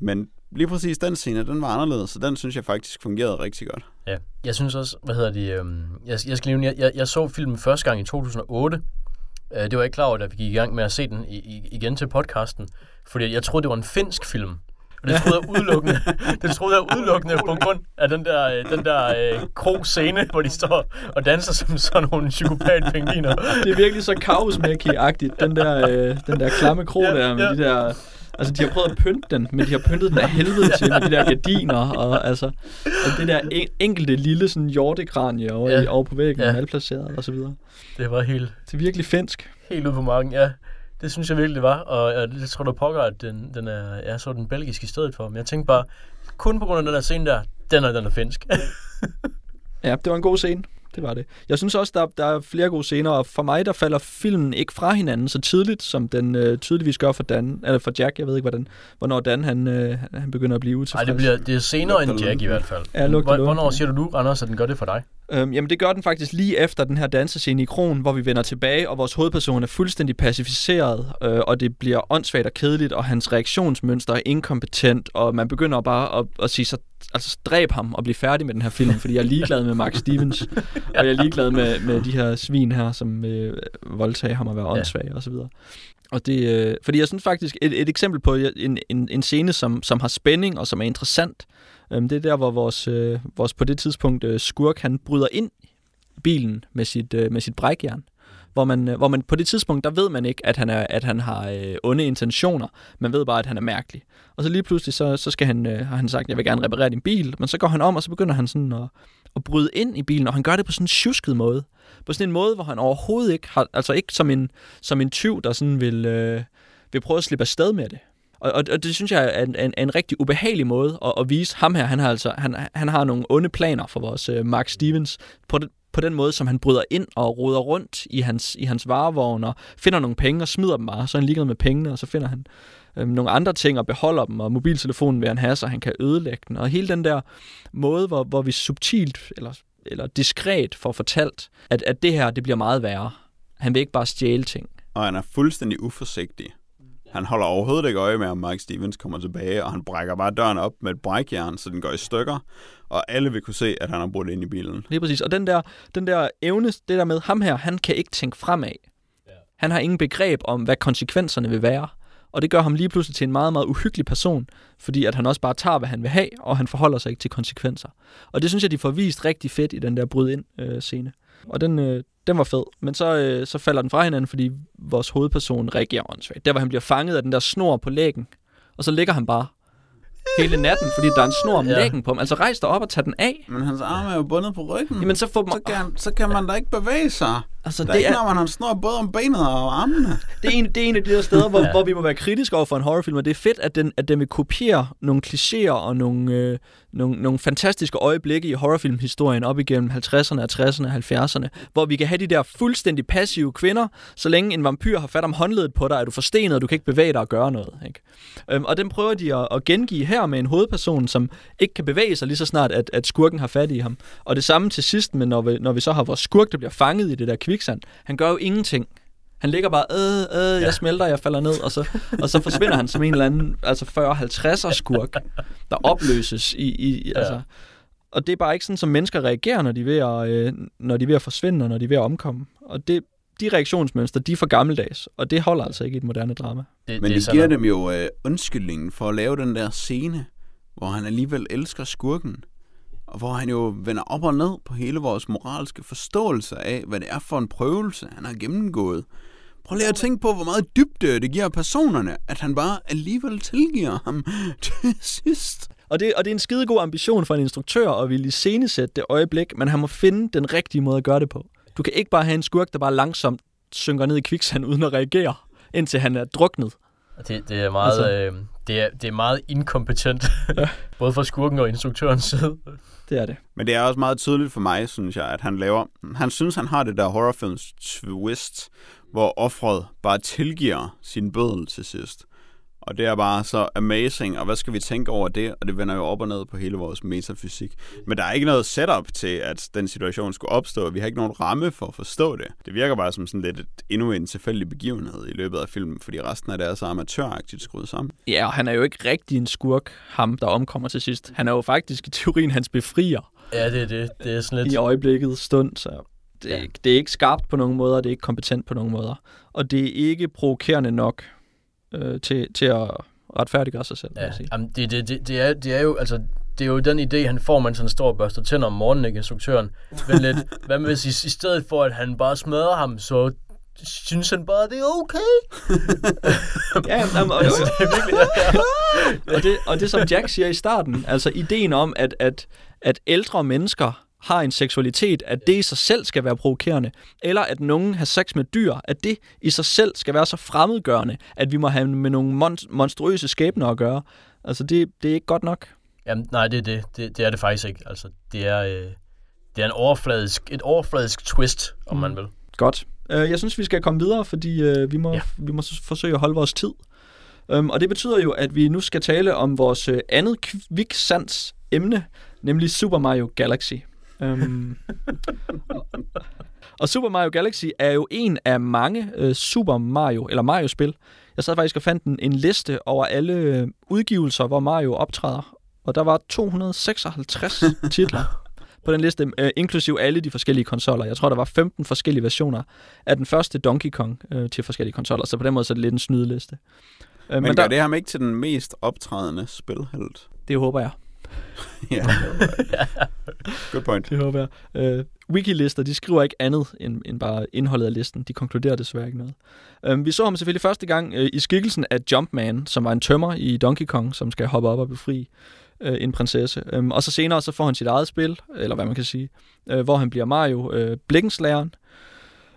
Men lige præcis den scene, den var anderledes, så den synes jeg faktisk fungerede rigtig godt. Ja, jeg synes også, hvad hedder det, øhm, jeg, jeg skal nævne, jeg, jeg, jeg så filmen første gang i 2008. Øh, det var jeg ikke klar over, da vi gik i gang med at se den i, i, igen til podcasten, fordi jeg troede, det var en finsk film. Og det troede jeg udelukkende, det troede jeg udelukkende på grund af den der, øh, den der øh, krog-scene, hvor de står og danser som sådan nogle psykopat-pingviner. Det er virkelig så kaosmækki-agtigt, den der, øh, den der klamme kro Ja, der med ja. de der... Altså, de har prøvet at pynte den, men de har pyntet den af helvede til med de der gardiner, og altså, og det der en, enkelte lille sådan hjortekranje over, Ja. over på væggen, Ja. malplaceret og så videre. Det var helt, Det er virkelig finsk. helt ude på marken, ja. Det synes jeg virkelig, det var, og jeg, jeg tror, du pokker, at den, den er, jeg så den belgisk i stedet for, men jeg tænkte bare, kun på grund af den der scene der, den er, den er finsk. Ja, det var en god scene. Det var det. Jeg synes også, der, der er flere gode scener, og for mig, der falder filmen ikke fra hinanden så tidligt, som den øh, tydeligvis gør for Dan, eller for Jack. Jeg ved ikke, hvordan, hvornår Dan han, øh, han begynder at blive utilfreds. Nej, det, bliver, det er senere end Jack i hvert fald. Ja, Hvor- Hvornår lunken. siger du nu, Anders, at den gør det for dig? Øhm, jamen det gør den faktisk lige efter den her dansescene i Kron, hvor vi vender tilbage, og vores hovedperson er fuldstændig pacificeret, øh, og det bliver åndssvagt og kedeligt, og hans reaktionsmønster er inkompetent, og man begynder bare at, at sige så, altså dræb ham og blive færdig med den her film, fordi jeg er ligeglad med Mark Stevens, og jeg er ligeglad med, med de her svin her, som øh, voldtager ham at være åndssvag og så videre. Og det, øh, fordi jeg synes faktisk, et, et eksempel på en, en, en scene, som, som har spænding og som er interessant, øhm, det er der, hvor vores, øh, vores på det tidspunkt øh, skurk, han bryder ind i bilen med sit, øh, med sit brækjern. Hvor man, øh, hvor man på det tidspunkt, der ved man ikke, at han, er, at han har øh, onde intentioner. Man ved bare, at han er mærkelig. Og så lige pludselig, så, så skal han, øh, har han sagt, jeg vil gerne reparere din bil. Men så går han om, og så begynder han sådan at, at bryde ind i bilen, og han gør det på sådan en tjusket måde. På sådan en måde, hvor han overhovedet ikke har, altså ikke som en, som en tyv, der sådan vil, øh, vil prøve at slippe afsted med det. Og, og, og det synes jeg er en, en, en rigtig ubehagelig måde at, at vise ham her. Han har altså han, han har nogle onde planer for vores øh, Mark Stevens på, det, på den måde, som han bryder ind og roder rundt i hans, i hans varevogn og finder nogle penge og smider dem bare. Så er han ligeglad med pengene, og så finder han øh, nogle andre ting og beholder dem, og mobiltelefonen vil han have, så han kan ødelægge den. Og hele den der måde, hvor, hvor vi subtilt eller, eller diskret får fortalt, at, at det her, det bliver meget værre. Han vil ikke bare stjæle ting. Og han er fuldstændig uforsigtig. Han holder overhovedet ikke øje med, om Mike Stevens kommer tilbage, og han brækker bare døren op med et brækjern, så den går i stykker, og alle vil kunne se, at han har brudt ind i bilen. Lige præcis. Og den der, den der evne, det der med ham her, han kan ikke tænke fremad. Han har ingen begreb om, hvad konsekvenserne vil være. Og det gør ham lige pludselig til en meget, meget uhyggelig person, fordi at han også bare tager, hvad han vil have, og han forholder sig ikke til konsekvenser. Og det synes jeg, de får vist rigtig fedt i den der bryd ind øh, scene. Og den, øh, den var fed. Men så, øh, så falder den fra hinanden, fordi vores hovedperson reagerer åndssvagt. Der, hvor han bliver fanget af den der snor på lægen, og så ligger han bare hele natten, fordi der er en snor om Ja. lægen på ham. Altså rejs dig op og tag den af. Men hans arme er jo bundet på ryggen. Jamen så få dem... så, kan, så kan man da ikke bevæge sig. Altså, Der er det ikke er, noget, man har en snor både om benet og armene. det, er en, det er en af de der steder, hvor, ja. hvor vi må være kritiske over for en horrorfilm, og det er fedt, at den, at den vil kopiere nogle klichéer og nogle, øh, nogle, nogle fantastiske øjeblikke i horrorfilmhistorien op igennem 50'erne, 60'erne og 70'erne, hvor vi kan have de der fuldstændig passive kvinder, så længe en vampyr har fat om håndledet på dig, er du forstenet, og du kan ikke bevæge dig og gøre noget. Ikke? Øhm, og den prøver de at, at gengive her med en hovedperson, som ikke kan bevæge sig lige så snart, at, at skurken har fat i ham. Og det samme til sidst, men når vi, når vi så har vores skurk, der bliver fanget i det der kviksand, han gør jo ingenting. Han ligger bare, øh, øh, jeg Ja. smelter, jeg falder ned, og så, og så forsvinder han som en eller anden altså 40-50'er skurk, der opløses i, i Ja. altså, og det er bare ikke sådan, som mennesker reagerer, når de er ved at, øh, når de er ved at forsvinde, og når de er ved at omkomme. Og det, de reaktionsmønstre, de er for gammeldags, og det holder altså ikke i et moderne drama. Det, Men det det giver dem jo øh, undskyldningen for at lave den der scene, hvor han alligevel elsker skurken. Og hvor han jo vender op og ned på hele vores moralske forståelse af, hvad det er for en prøvelse, han har gennemgået. Prøv lige at tænke på, hvor meget dybde det giver personerne, at han bare alligevel tilgiver ham til sidst. Og det, og det er en skidegod ambition for en instruktør at ville iscenesætte det øjeblik, men han må finde den rigtige måde at gøre det på. Du kan ikke bare have en skurk, der bare langsomt synker ned i kviksand uden at reagere, indtil han er druknet. Det, det er meget, Altså- øh, det er, det er meget inkompetent, både fra skurken og instruktørens side. Det er det. Men det er også meget tydeligt for mig, synes jeg, at han laver... Han synes, han har det der horrorfilms twist, hvor offret bare tilgiver sin bødel til sidst. Og det er bare så amazing, og hvad skal vi tænke over det? Og det vender jo op og ned på hele vores metafysik. Men der er ikke noget setup til, at den situation skulle opstå. Vi har ikke nogen ramme for at forstå det. Det virker bare som sådan lidt et, endnu en tilfældig begivenhed i løbet af filmen, fordi resten af det er så amatøragtigt skruet sammen. Ja, og han er jo ikke rigtig en skurk, ham der omkommer til sidst. Han er jo faktisk i teorien hans befrier Ja, det er det. Det er sådan lidt... i øjeblikket stund, så det er, Ja. ikke, det er ikke skarpt på nogen måder, det er ikke kompetent på nogen måder. Og det er ikke provokerende nok øh, til, til at retfærdiggøre sig selv, Ja, sige. jamen, det, det, det, det, er, det er jo, altså, det er jo den idé, han får, mens han står og børster tænder om morgenen, ikke, instruktøren. Men lidt, hvad med hvis i, i stedet for, at han bare smadrer ham, så synes han bare, det er okay. Ja, jamen, og, og, Altså, det er virkelig, ja. og, det, og det, som Jack siger i starten, altså ideen om, at, at, at ældre mennesker har en seksualitet, at det i sig selv skal være provokerende, eller at nogen har sex med dyr, at det i sig selv skal være så fremmedgørende, at vi må have med nogle mon- monstruøse skæbner at gøre. Altså, det, det er ikke godt nok. Jamen, nej, det er det. det. Det er det faktisk ikke. Altså, det er, øh, det er en overfladisk, et overfladisk twist, om man vil. Godt. Øh, jeg synes, vi skal komme videre, fordi øh, vi, må, ja. Vi må forsøge at holde vores tid. Um, og det betyder jo, at vi nu skal tale om vores øh, andet kviksands emne, nemlig Super Mario Galaxy. Um, og Super Mario Galaxy er jo en af mange øh, Super Mario, eller Mario-spil. Jeg sad faktisk og fandt en, en liste over alle øh, udgivelser, hvor Mario optræder. Og der var 256 titler på den liste, øh, inklusiv alle de forskellige konsoller. Jeg tror, der var 15 forskellige versioner af den første Donkey Kong øh, til forskellige konsoller, så på den måde så er det lidt en snydeliste. Øh, Men, men gør der, det ham ikke til den mest optrædende spilhelt? det håber jeg. ja. Good point. Det håber jeg. Uh, Wikilister, de skriver ikke andet end, end bare indholdet af listen. De konkluderer desværre ikke noget. Øh, vi så ham selvfølgelig første gang uh, i skikkelsen af Jumpman, som var en tømmer i Donkey Kong, som skal hoppe op og befri uh, en prinsesse. Um, og så senere så får han sit eget spil, eller hvad man kan sige, uh, hvor han bliver Mario uh, Blikkenslæren.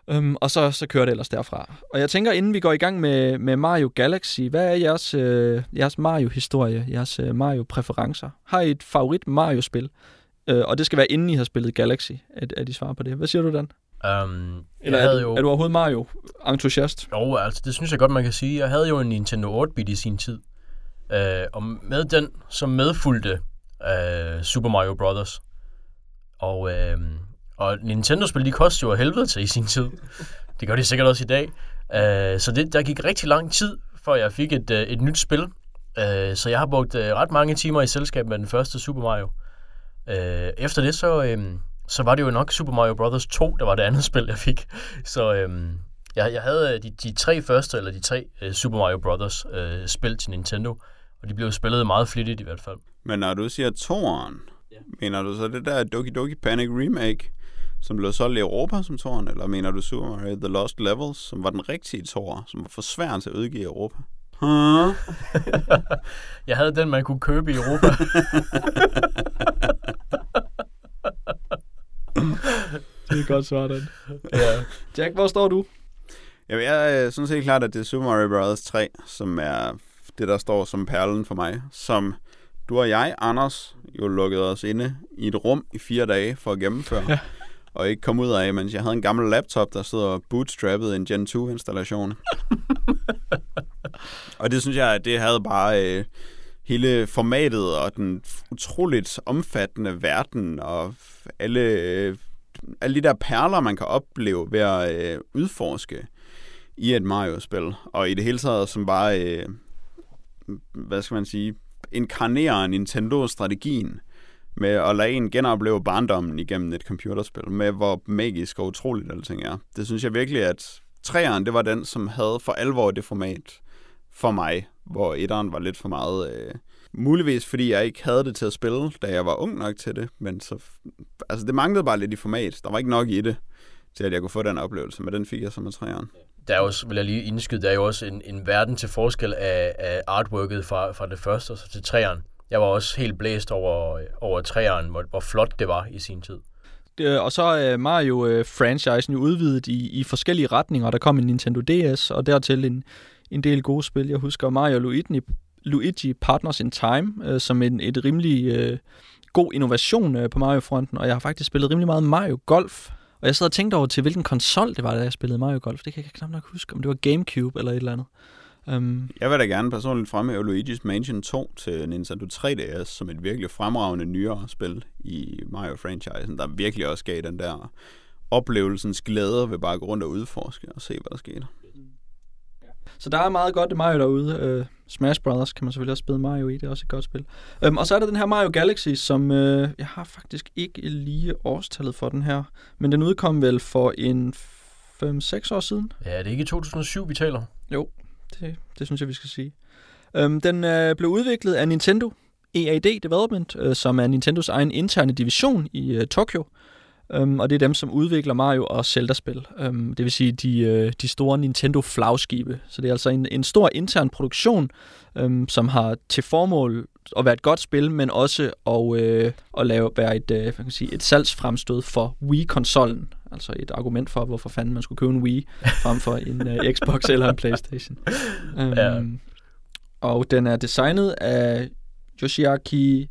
Um, og så, så kører det ellers derfra. Og jeg tænker, inden vi går i gang med, med Mario Galaxy, hvad er jeres, øh, jeres Mario-historie, jeres øh, Mario-præferencer? Har I et favorit Mario-spil? Øh, og det skal være inden I har spillet Galaxy, at, at I svarer på det. Hvad siger du, Dan? Um, Eller jeg er, havde du, jo... er du overhovedet Mario-entusiast? Jo, altså, det synes jeg godt, man kan sige. Jeg havde jo en Nintendo 8-bit i sin tid. Uh, og med den, så medfulgte uh, Super Mario Brothers. Og, uh, og Nintendo-spil, de kostede jo af helvede til i sin tid. Det gør de sikkert også i dag. Uh, så det, der gik rigtig lang tid, før jeg fik et, uh, et nyt spil. Uh, så jeg har brugt uh, ret mange timer i selskab med den første Super Mario. Uh, efter det, så, um, så var det jo nok Super Mario Brothers 2, der var det andet spil, jeg fik. Så um, jeg, jeg havde de, de tre første, eller de tre uh, Super Mario Brothers uh, spil til Nintendo, og de blev spillet meget flittigt i hvert fald. Men når du siger toren, ja. mener du så det der Doki Doki Panic Remake, som blev solgt i Europa som toren, eller mener du Super Mario The Lost Levels, som var den rigtige tor, som var for svær til at udgive i Europa? Huh? Jeg havde den, man kunne købe i Europa. Det er godt svar, den. ja. Jack, hvor står du? Jamen, jeg synes helt klart, at det er Super Mario Bros. 3, som er det, der står som perlen for mig. Som du og jeg, Anders, jo lukkede os inde i et rum i fire dage for at gennemføre. Ja. Og ikke kom ud af, mens jeg havde en gammel laptop, der stod og bootstrappede en Gen 2-installation. og det synes jeg, at det havde bare øh, hele formatet og den utroligt omfattende verden og alle, øh, alle de der perler, man kan opleve ved at øh, udforske i et Mario-spil. Og i det hele taget som bare, øh, hvad skal man sige, inkarnerer Nintendo-strategien med at lade en genopleve barndommen igennem et computerspil, med hvor magisk og utroligt alting er. Det synes jeg virkelig, at træeren, det var den, som havde for alvor det format for mig, hvor etteren var lidt for meget... Øh, muligvis fordi jeg ikke havde det til at spille, da jeg var ung nok til det, men så... Altså, det manglede bare lidt i format. Der var ikke nok i det, til at jeg kunne få den oplevelse, men den fik jeg som med træeren. Der er også, vil jeg lige indskyde, der er jo også en, en verden til forskel af, af artworket fra, fra det første og så til træeren. Jeg var også helt blæst over, over træeren, hvor, hvor flot det var i sin tid. Det, øh, og så er øh, Mario-franchisen øh, jo udvidet i, i forskellige retninger. Der kom en Nintendo DS, og dertil en, en del gode spil. Jeg husker Mario Luigi, Luigi Partners in Time, øh, som en, et rimelig øh, god innovation øh, på Mario-fronten, og jeg har faktisk spillet rimelig meget Mario Golf. Og jeg sad og tænkte over til, hvilken konsol det var, da jeg spillede Mario Golf. Det kan jeg knap nok huske, om det var Gamecube eller et eller andet. Um, Jeg vil da gerne personligt fremhæve Luigi's Mansion 2 til Nintendo 3DS som et virkelig fremragende nyere spil i Mario-franchisen, der virkelig også gav den der oplevelsens glæde ved bare at gå rundt og udforske og se, hvad der skete. Så der er meget godt Mario derude. Uh, Smash Brothers kan man selvfølgelig også spille Mario i, det er også et godt spil. Um, og så er der den her Mario Galaxy, som uh, jeg har faktisk ikke lige årstallet for den her, men den udkom vel for en 5-6 år siden. Ja, det er ikke 2007, vi taler. Jo, det, det synes jeg, vi skal sige. Øhm, den øh, blev udviklet af Nintendo EAD Development, øh, som er Nintendos egen interne division i øh, Tokyo. Øhm, og det er dem, som udvikler Mario og Zelda-spil. Øhm, det vil sige de, øh, de store Nintendo-flagskibe. Så det er altså en, en stor intern produktion, øhm, som har til formål at være et godt spil, men også at, øh, at lave, være et, øh, kan sige, et salgsfremstød for Wii-konsollen. Altså et argument for, hvorfor fanden man skulle købe en Wii frem for en uh, Xbox eller en Playstation. Um, Ja. Og den er designet af Yoshiaki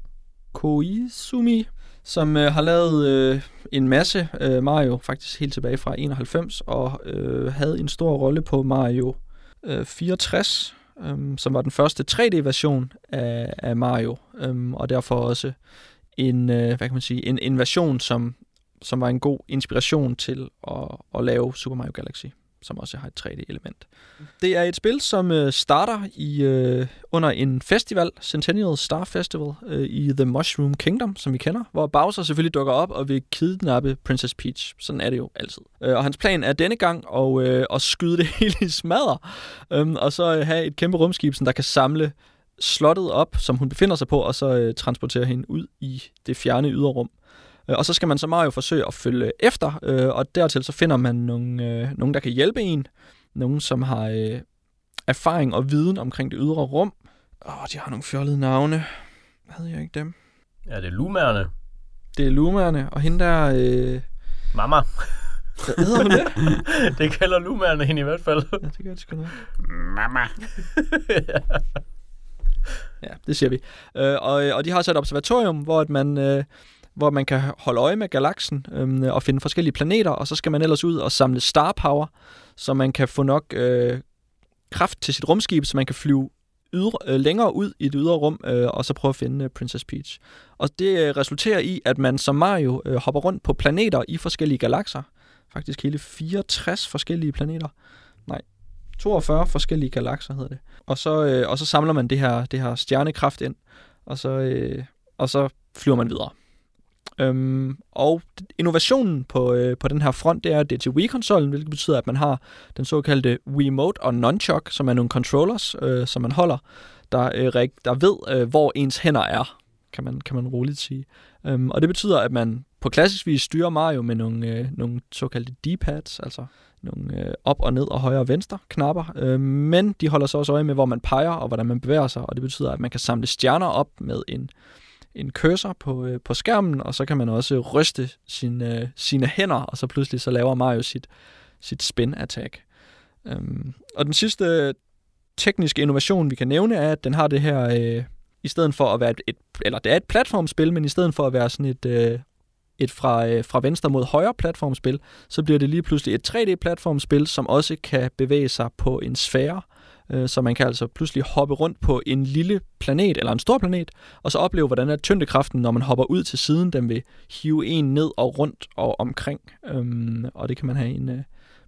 Koizumi, som øh, har lavet øh, en masse øh, Mario, faktisk helt tilbage fra 91, og øh, havde en stor rolle på Mario øh, 64, øh, som var den første 3D-version af, af Mario, øh, og derfor også en, øh, hvad kan man sige, en, en version, som, som var en god inspiration til at, at lave Super Mario Galaxy som også har et 3D-element. Det er et spil, som øh, starter i øh, under en festival, Centennial Star Festival, øh, i The Mushroom Kingdom, som vi kender, hvor Bowser selvfølgelig dukker op og vil kidnappe Princess Peach. Sådan er det jo altid. Øh, og hans plan er denne gang at, øh, at skyde det hele i smadder, øh, og så øh, have et kæmpe rumskib, som der kan samle slottet op, som hun befinder sig på, og så øh, transportere hende ud i det fjerne yderrum. Øh, Og så skal man så Mario forsøge at følge efter, øh, og dertil så finder man nogle, øh, nogen, der kan hjælpe en. Nogen, som har erfaring og viden omkring det ydre rum. Åh, de har nogle fjollede navne. Havde jeg ikke dem? Ja, det er. Det er Lumerne, og hende der... Øh, Mamma. hvad hedder hun det? det kalder lumærende hende i hvert fald. Ja, det gør det sgu nok. Mama. Ja, det siger vi. Øh, og, og de har så et observatorium, hvor at man... Øh, hvor man kan holde øje med galaksen øhm, og finde forskellige planeter, og så skal man ellers ud og samle star power, så man kan få nok øh, kraft til sit rumskib, så man kan flyve ydre, øh, længere ud i det ydre rum, øh, og så prøve at finde øh, Princess Peach. Og det øh, resulterer i, at man som Mario øh, hopper rundt på planeter i forskellige galakser. Faktisk hele 64 forskellige planeter. Nej, 42 forskellige galakser hedder det. Og så, øh, og så samler man det her, det her stjernekraft ind, og så, øh, og så flyver man videre. Øhm, og innovationen på, øh, på den her front, det er, at det er til Wii-konsollen, hvilket betyder, at man har den såkaldte Wiimote og Nunchuck, som er nogle controllers, øh, som man holder, der, øh, der ved, øh, hvor ens hænder er, kan man, kan man roligt sige. Øhm, og det betyder, at man på klassisk vis styrer Mario med nogle, øh, nogle såkaldte D-pads, altså nogle øh, op og ned og højre og venstre knapper, øh, men de holder så også øje med, hvor man peger og hvordan man bevæger sig, og det betyder, at man kan samle stjerner op med en, en cursor på, øh, på skærmen, og så kan man også ryste sin, øh, sine hænder, og så pludselig så laver Mario sit, sit spin-attack. Øhm, og den sidste øh, tekniske innovation, vi kan nævne, er, at den har det her, øh, i stedet for at være et, et, eller det er et platformspil, men i stedet for at være sådan et, øh, et fra, øh, fra venstre mod højre platformspil, så bliver det lige pludselig et 3D-platformspil, som også kan bevæge sig på en sfære, øh, Øh, så man kan altså pludselig hoppe rundt på en lille planet, eller en stor planet, og så opleve, hvordan er tyngdekraften, når man hopper ud til siden, den vil hive en ned og rundt og omkring, øhm, og det kan man have en øh,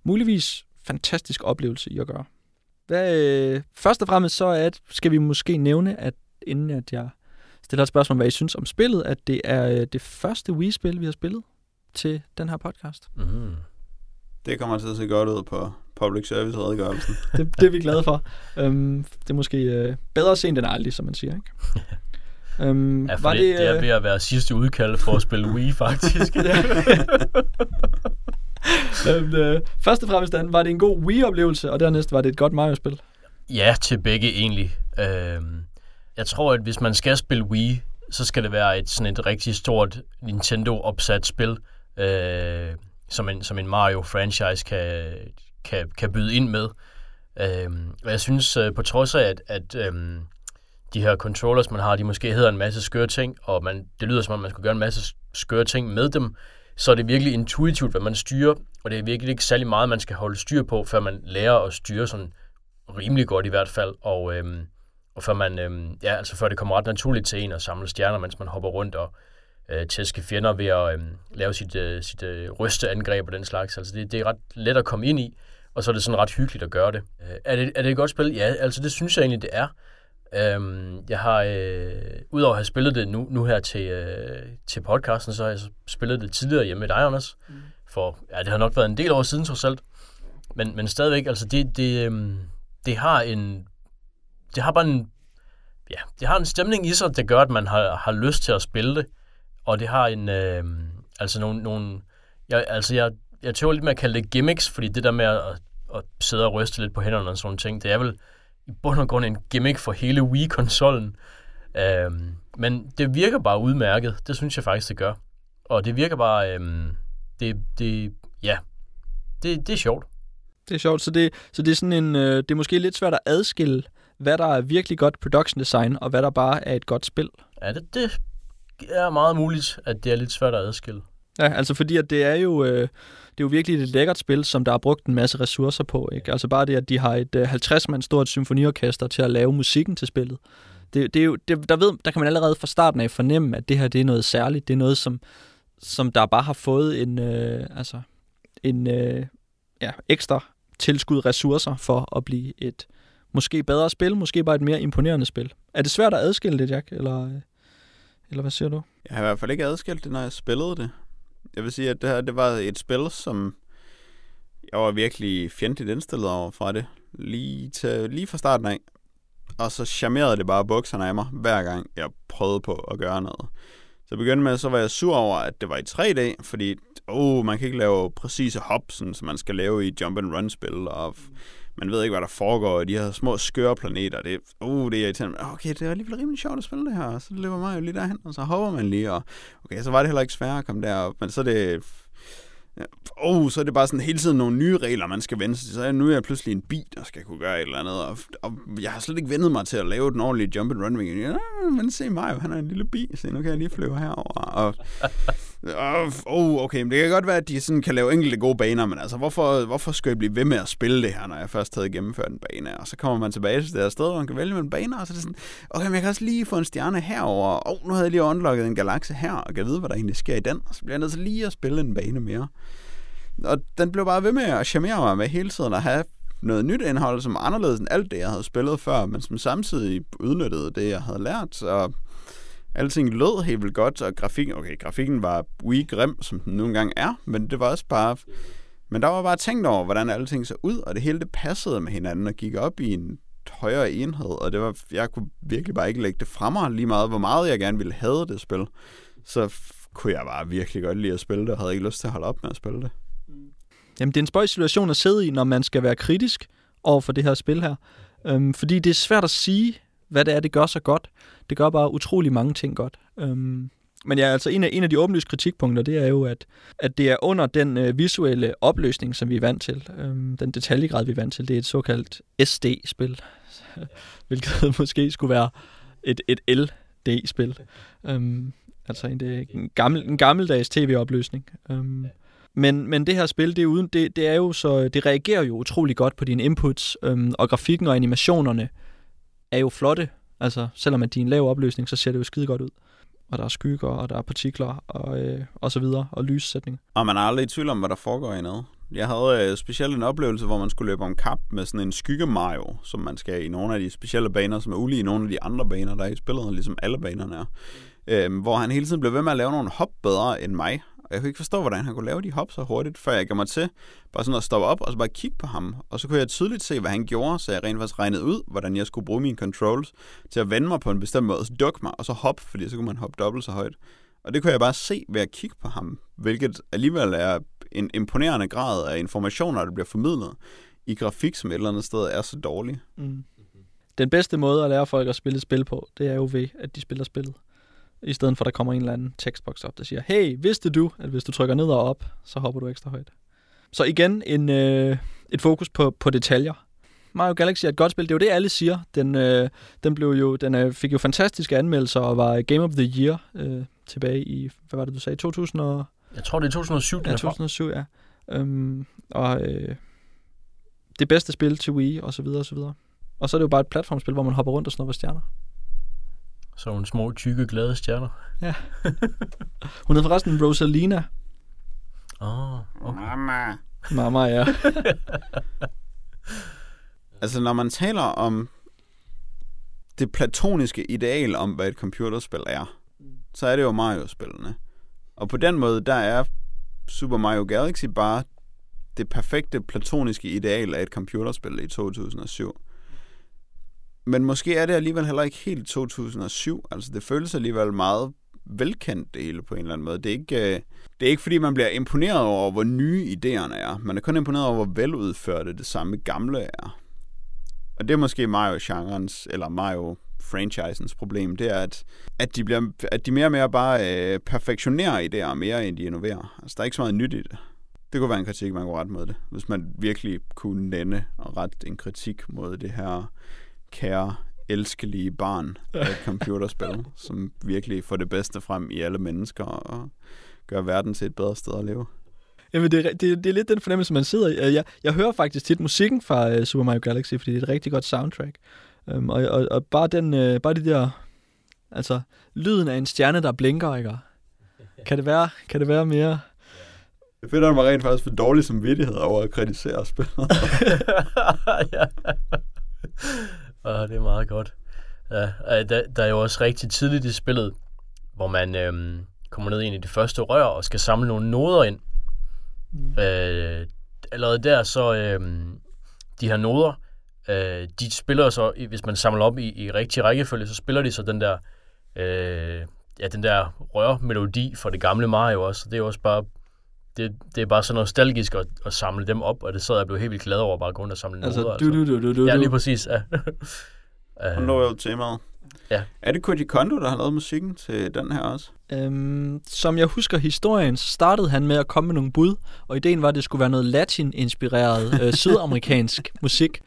muligvis fantastisk oplevelse i at gøre. Hvad, øh, først og fremmest så er, at, skal vi måske nævne, at inden at jeg stiller et spørgsmål, hvad I synes om spillet, at det er det første Wii-spil, vi har spillet til den her podcast. Mm. Det kommer til at se godt ud på public service redegørelsen. det, det er vi glade for. Um, det er måske øh, bedre sent end aldrig, som man siger. Ikke? Um, Ja, var det, det, det er øh, ved at være sidste udkald for at spille Wii, faktisk. um, øh, først og fremmest Dan, var det en god Wii-oplevelse, og dernæst var det et godt Mario-spil. ja, til begge egentlig. Øhm, jeg tror, at hvis man skal spille Wii, så skal det være et sådan et rigtig stort Nintendo-opsat spil, øh, som, en, som en Mario-franchise kan, kan, kan byde ind med. Øhm, og jeg synes, øh, på trods af, at, at øhm, de her controllers, man har, de måske hedder en masse skøre ting, og man, det lyder som om, man skulle gøre en masse skøre ting med dem, så er det virkelig intuitivt, hvad man styrer, og det er virkelig ikke særlig meget, man skal holde styr på, før man lærer at styre sådan rimelig godt i hvert fald, og, øhm, og før, man, øhm, ja, altså før det kommer ret naturligt til en at samle stjerner, mens man hopper rundt og øh, tæske fjender ved at øhm, lave sit, øh, sit øh, rysteangreb og den slags. Altså det, det er ret let at komme ind i, og så er det sådan ret hyggeligt at gøre det. Øh, er det. Er det et godt spil? Ja, altså det synes jeg egentlig, det er. Øhm, jeg har, øh, udover at have spillet det nu, nu her til, øh, til podcasten, så har jeg spillet det tidligere hjemme med dig, Anders. Mm. For ja, det har nok været en del år siden, trods alt. Men, men stadigvæk, altså det, det, øh, det har en... Det har bare en... Ja, det har en stemning i sig, der gør, at man har, har lyst til at spille det. Og det har en... Øh, altså nogle... nogle jeg, altså jeg, jeg tøver lidt med at kalde det gimmicks, fordi det der med at, at sidde og ryste lidt på hænderne og sådan ting, det er vel i bund og grund en gimmick for hele Wii-konsollen. Øhm, men det virker bare udmærket. Det synes jeg faktisk, det gør. Og det virker bare... Øhm, det, det, ja, det, det er sjovt. Det er sjovt, så det, så det er sådan en, øh, det er måske lidt svært at adskille, hvad der er virkelig godt production design, og hvad der bare er et godt spil. Ja, det, det er meget muligt, at det er lidt svært at adskille. Ja, altså fordi at det er jo øh, det er jo virkelig et lækkert spil, som der er brugt en masse ressourcer på. Ikke? Altså bare det, at de har et øh, 50-mand stort symfoniorkester til at lave musikken til spillet. Det, det er jo, det, der, ved, der kan man allerede fra starten af fornemme, at det her det er noget særligt. Det er noget, som, som der bare har fået en, øh, altså, en øh, ja, ekstra tilskud ressourcer for at blive et måske bedre spil, måske bare et mere imponerende spil. Er det svært at adskille det, Jack? Eller, øh, eller hvad siger du? Jeg har i hvert fald ikke adskilt det, når jeg spillede det. Jeg vil sige, at det her det var et spil, som jeg var virkelig fjendtligt indstillet over fra det. Lige, til, lige fra starten af. Og så charmerede det bare bukserne af mig, hver gang jeg prøvede på at gøre noget. Så begyndte med, så var jeg sur over, at det var i 3D, fordi oh, man kan ikke lave præcise hop, sådan, som man skal lave i jump and run spil, og man ved ikke, hvad der foregår i de her små skøre planeter. Det, uh, det er irriterende. Okay, det er alligevel rimelig sjovt at spille det her. Så løber man jo lige derhen, og så hopper man lige. Og, okay, så var det heller ikke svært at komme derop. Men så er det... Oh, så er det bare sådan hele tiden nogle nye regler, man skal vende sig til. Så nu er jeg pludselig en bi, der skal kunne gøre et eller andet. Og, og jeg har slet ikke vendet mig til at lave den ordentlige jump and run. Ja, men se mig, han er en lille bi, så nu kan jeg lige flyve herover. Og, Øh, åh, oh, okay, men det kan godt være, at de sådan kan lave enkelte gode baner, men altså, hvorfor, hvorfor skal jeg blive ved med at spille det her, når jeg først havde gennemført en bane? Og så kommer man tilbage til det her sted, hvor man kan vælge mellem baner, og så er det sådan, okay, men jeg kan også lige få en stjerne herover. Og oh, nu havde jeg lige unlocket en galakse her, og kan vide, hvad der egentlig sker i den. Og så bliver jeg nødt til lige at spille en bane mere. Og den blev bare ved med at charmere mig med hele tiden at have noget nyt indhold, som er anderledes end alt det, jeg havde spillet før, men som samtidig udnyttede det, jeg havde lært. Så alting lød helt vildt godt, og grafikken, okay, grafikken var weak grim, som den nu engang er, men det var også bare... Men der var bare tænkt over, hvordan alting så ud, og det hele det passede med hinanden og gik op i en højere enhed, og det var, jeg kunne virkelig bare ikke lægge det fra mig lige meget, hvor meget jeg gerne ville have det spil. Så kunne jeg bare virkelig godt lide at spille det, og havde ikke lyst til at holde op med at spille det. Mm. Jamen, det er en spøjs situation at sidde i, når man skal være kritisk over for det her spil her. Øhm, fordi det er svært at sige, hvad det er, det gør så godt. Det gør bare utrolig mange ting godt. Øhm, men ja, altså en af, en af de åbenlyse kritikpunkter, det er jo, at, at det er under den øh, visuelle opløsning, som vi er vant til. Øhm, den detaljegrad, vi er vant til. Det er et såkaldt SD-spil, hvilket måske skulle være et, et LD-spil. Øhm, altså en, det, en, gammel, en gammeldags tv-opløsning. Øhm, men, men det her spil, det er, uden, det, det er jo så, det reagerer jo utrolig godt på dine inputs, øhm, og grafikken og animationerne er jo flotte. Altså, selvom at de er en lav opløsning, så ser det jo skide godt ud. Og der er skygger, og der er partikler, og, øh, og så videre, og lyssætning. Og man er aldrig i tvivl om, hvad der foregår i noget. Jeg havde øh, specielt en oplevelse, hvor man skulle løbe om kap med sådan en skyggemario, som man skal i nogle af de specielle baner, som er ulige i nogle af de andre baner, der er i spillet, ligesom alle banerne er. Øh, hvor han hele tiden blev ved med at lave nogle hop bedre end mig, og jeg kunne ikke forstå, hvordan han kunne lave de hop så hurtigt, før jeg gav mig til bare sådan at stoppe op og så bare kigge på ham. Og så kunne jeg tydeligt se, hvad han gjorde, så jeg rent faktisk regnede ud, hvordan jeg skulle bruge mine controls til at vende mig på en bestemt måde, og så dukke mig, og så hoppe, fordi så kunne man hoppe dobbelt så højt. Og det kunne jeg bare se ved at kigge på ham, hvilket alligevel er en imponerende grad af informationer, der bliver formidlet i grafik, som et eller andet sted er så dårlig. Mm. Den bedste måde at lære folk at spille spil på, det er jo ved, at de spiller spillet i stedet for at der kommer en eller anden tekstboks op, der siger, hey, vidste du, at hvis du trykker ned og op, så hopper du ekstra højt. Så igen, en, øh, et fokus på, på detaljer. Mario Galaxy er et godt spil, det er jo det, alle siger. Den, øh, den, blev jo, den øh, fik jo fantastiske anmeldelser og var Game of the Year øh, tilbage i, hvad var det, du sagde, 2000 og... Jeg tror, det er 2007, Ja, 2007, ja. Øhm, og øh, det bedste spil til Wii, og så videre, og så videre. Og så er det jo bare et platformspil, hvor man hopper rundt og snupper stjerner. Så nogle små, tykke, glade stjerner. Ja. Hun hedder forresten Rosalina. Åh, oh, okay. Mama. Mama, ja. Altså, når man taler om det platoniske ideal om, hvad et computerspil er, så er det jo Mario-spillene. Og på den måde, der er Super Mario Galaxy bare det perfekte platoniske ideal af et computerspil i 2007. Men måske er det alligevel heller ikke helt 2007. Altså, det føles alligevel meget velkendt det hele på en eller anden måde. Det er ikke, øh, det er ikke fordi, man bliver imponeret over, hvor nye idéerne er. Man er kun imponeret over, hvor veludførte det samme gamle er. Og det er måske Mario-genrens, eller Mario-franchisens problem, det er, at, at, de, bliver, at de mere og mere bare øh, perfektionerer idéer mere, end de innoverer. Altså, der er ikke så meget nyt i det. Det kunne være en kritik, man kunne rette mod det. Hvis man virkelig kunne nænde og rette en kritik mod det her kære, elskelige barn af et computerspil, som virkelig får det bedste frem i alle mennesker og gør verden til et bedre sted at leve. Jamen, det, er, det, det er lidt den fornemmelse, man sidder i. Jeg, jeg hører faktisk tit musikken fra uh, Super Mario Galaxy, fordi det er et rigtig godt soundtrack. Um, og, og, og bare, den, uh, bare de der... Altså, lyden af en stjerne, der blinker, ikke? Kan det være, kan det være mere... Jeg finder mig rent faktisk for dårlig som vidtighed over at kritisere spillet. ja. Og det er meget godt. Ja, der, der er jo også rigtig tidligt i spillet, hvor man øhm, kommer ned ind i det første rør og skal samle nogle noder ind. Mm. Øh, allerede der, så øhm, de her noder, øh, de spiller så, hvis man samler op i, i rigtig rækkefølge, så spiller de så den der, øh, ja, den der rørmelodi fra det gamle Mario også. Det er også bare det, det er bare så nostalgisk at, at samle dem op, og det sad jeg blev helt vildt glad over bare at gå rundt og samle altså, noder. Du, du, du, du, du, Ja, lige præcis. Ja. Og nu er jo temaet. Ja. Er det Koji Kondo, der har lavet musikken til den her også? Øhm, som jeg husker historien, så startede han med at komme med nogle bud, og ideen var, at det skulle være noget latin-inspireret øh, sydamerikansk musik.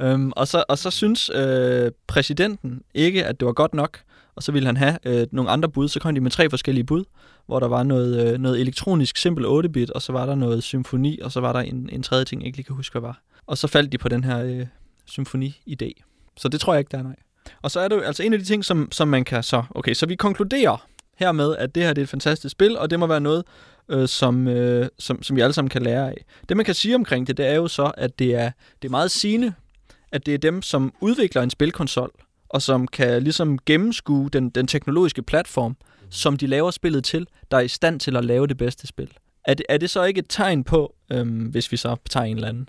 Øhm, og, så, og så synes øh, præsidenten ikke, at det var godt nok, og så ville han have øh, nogle andre bud. Så kom de med tre forskellige bud, hvor der var noget, øh, noget elektronisk simpel 8-bit, og så var der noget symfoni, og så var der en, en tredje ting, jeg ikke lige kan huske, hvad var. Og så faldt de på den her øh, symfoni-idé. Så det tror jeg ikke, der er nej. Og så er det jo altså en af de ting, som, som man kan så... Okay, så vi konkluderer hermed, at det her det er et fantastisk spil, og det må være noget, øh, som, øh, som, som vi alle sammen kan lære af. Det, man kan sige omkring det, det er jo så, at det er, det er meget sigende, at det er dem, som udvikler en spilkonsol, og som kan ligesom gennemskue den, den teknologiske platform, som de laver spillet til, der er i stand til at lave det bedste spil. Er det, er det så ikke et tegn på, øhm, hvis vi så tager en eller anden,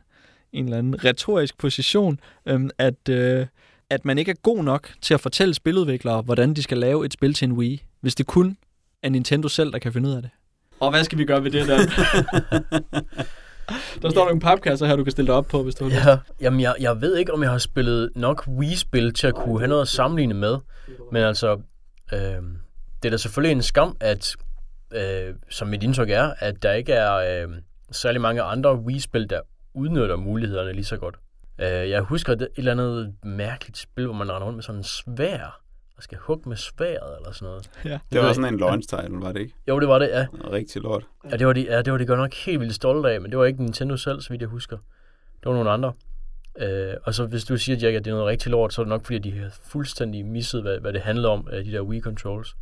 en eller anden retorisk position, øhm, at, øh, at man ikke er god nok til at fortælle spiludviklere, hvordan de skal lave et spil til en Wii, hvis det kun af Nintendo selv, der kan finde ud af det. Og hvad skal vi gøre ved det der? der står nogle papkasser her, du kan stille dig op på, hvis du har lyst. Ja, jamen jeg, jeg ved ikke, om jeg har spillet nok Wii-spil til at kunne have noget at sammenligne med. Men altså, øh, det er da selvfølgelig en skam, at, øh, som mit indtryk er, at der ikke er øh, særlig mange andre Wii-spil, der udnytter mulighederne lige så godt. Øh, jeg husker et eller andet mærkeligt spil, hvor man render rundt med sådan en svær, og skal hugge med sværet eller sådan noget. Ja. Det ved var sådan en launch title, var det ikke? Jo, det var det, ja. Rigtig lort. Ja, det var de, ja, det var de godt nok helt vildt stolte af, men det var ikke Nintendo selv, så vidt jeg husker. Det var nogle andre. Øh, og så hvis du siger, Jack, at det er noget rigtig lort, så er det nok, fordi de har fuldstændig misset, hvad, hvad det handler om, øh, de der Wii Controls.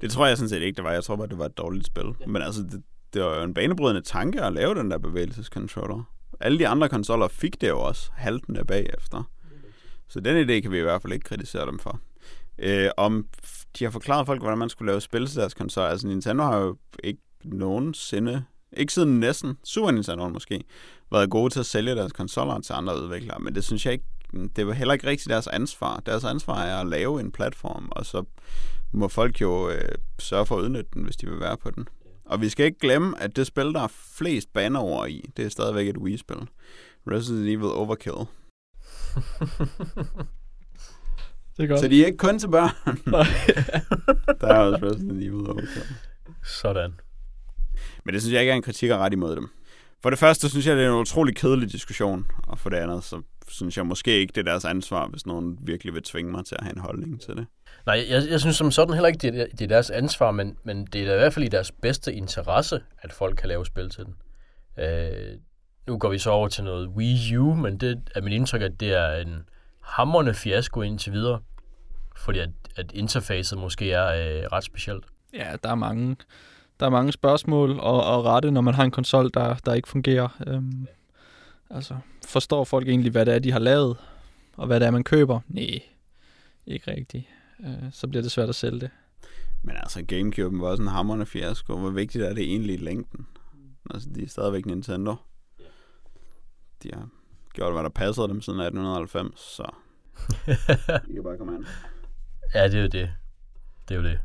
Det tror jeg sådan set ikke, det var. Jeg tror bare, det var et dårligt spil. Men altså, det, det var jo en banebrydende tanke at lave den der bevægelsescontroller. Alle de andre konsoller fik det jo også haltende bagefter. Så den idé kan vi i hvert fald ikke kritisere dem for. Øh, om de har forklaret folk, hvordan man skulle lave spil til deres konsol. Altså Nintendo har jo ikke nogensinde, ikke siden næsten Super Nintendo måske, været gode til at sælge deres konsoller til andre udviklere. Men det synes jeg ikke, det var heller ikke rigtig deres ansvar. Deres ansvar er at lave en platform, og så må folk jo øh, sørge for at udnytte den, hvis de vil være på den. Og vi skal ikke glemme, at det spil, der er flest bannerord i, det er stadigvæk et Wii-spil. Resident Evil Overkill. Det er godt. Så de er ikke kun til børn. Nej. der er også Resident Evil Overkill. Sådan. Men det synes jeg ikke er en kritik at ret imod dem. For det første synes jeg, det er en utrolig kedelig diskussion, og for det andet, så synes jeg måske ikke, det er deres ansvar, hvis nogen virkelig vil tvinge mig til at have en holdning til det. Nej, jeg, jeg synes som sådan heller ikke, det er, det er deres ansvar, men, men det er da i hvert fald i deres bedste interesse, at folk kan lave spil til den. Øh, nu går vi så over til noget Wii U, men det er mit indtryk, at det er en hammerende fiasko indtil videre. Fordi at, at interfacet måske er øh, ret specielt. Ja, der er mange, der er mange spørgsmål at, at rette, når man har en konsol, der, der ikke fungerer. Øhm, altså, forstår folk egentlig, hvad det er, de har lavet, og hvad det er, man køber? Nej, ikke rigtigt. Øh, så bliver det svært at sælge det. Men altså, Gamecube var også en hammerende fiasko. Hvor vigtigt er det egentlig i længden? Altså, de er stadigvæk Nintendo. De har gjort, hvad der passede dem siden 1890, så de kan bare komme an. Ja, det er jo det. Det er jo det.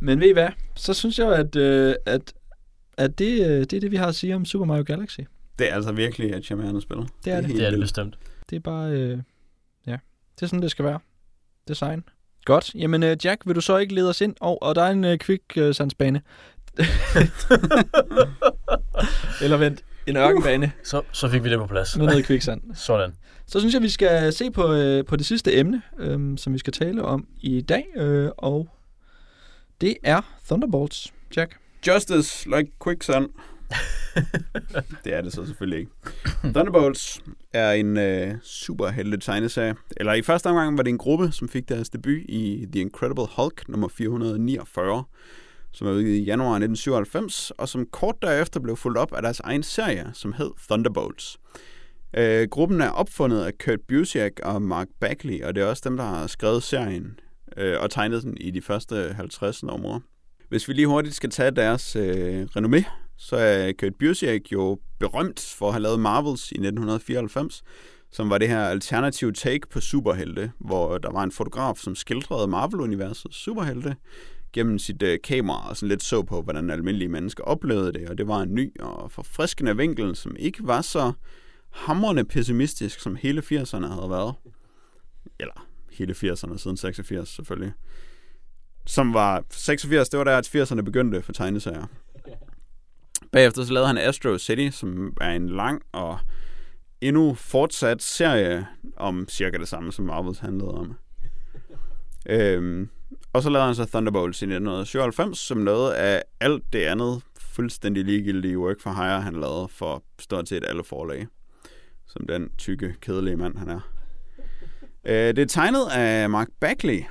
Men ved I hvad? Så synes jeg, at, øh, at, at det, øh, det er det, vi har at sige om Super Mario Galaxy. Det er altså virkelig et charmerende spil. Det er det. helt Det er det bestemt. Det er bare, øh, ja, det er sådan, det skal være. Design. Godt. Jamen, øh, Jack, vil du så ikke lede os ind? Og, og der er en øh, quick-sandsbane. Eller vent, en ørkenbane Så, så fik vi det på plads. med noget kviksand. Sådan. Så synes jeg, vi skal se på, øh, på det sidste emne, øh, som vi skal tale om i dag. Øh, og det er Thunderbolts, Jack. Justice like quicksand. det er det så selvfølgelig ikke. Thunderbolts er en øh, superhelte tegneserie. Eller i første omgang var det en gruppe, som fik deres debut i The Incredible Hulk nummer 449, som er udgivet i januar 1997, og som kort derefter blev fulgt op af deres egen serie, som hed Thunderbolts. Øh, gruppen er opfundet af Kurt Busiek og Mark Bagley, og det er også dem, der har skrevet serien øh, og tegnet den i de første 50 numre. Hvis vi lige hurtigt skal tage deres øh, renommé, så er Kurt Busiek jo berømt for at have lavet Marvels i 1994, som var det her alternative take på superhelte, hvor der var en fotograf, som skildrede Marvel-universets superhelte gennem sit øh, kamera og sådan lidt så på, hvordan almindelige mennesker oplevede det, og det var en ny og forfriskende vinkel, som ikke var så hamrende pessimistisk, som hele 80'erne havde været. Eller hele 80'erne siden 86 selvfølgelig. Som var 86, det var der, at 80'erne begyndte for tegneserier. Bagefter så lavede han Astro City, som er en lang og endnu fortsat serie om cirka det samme, som Marvels handlede om. Øhm, og så lavede han så Thunderbolts i 1997, som noget af alt det andet fuldstændig ligegyldige work for hire, han lavede for stort set alle forlag. Som den tykke, kedelige mand, han er. Øh, det er tegnet af Mark Bagley,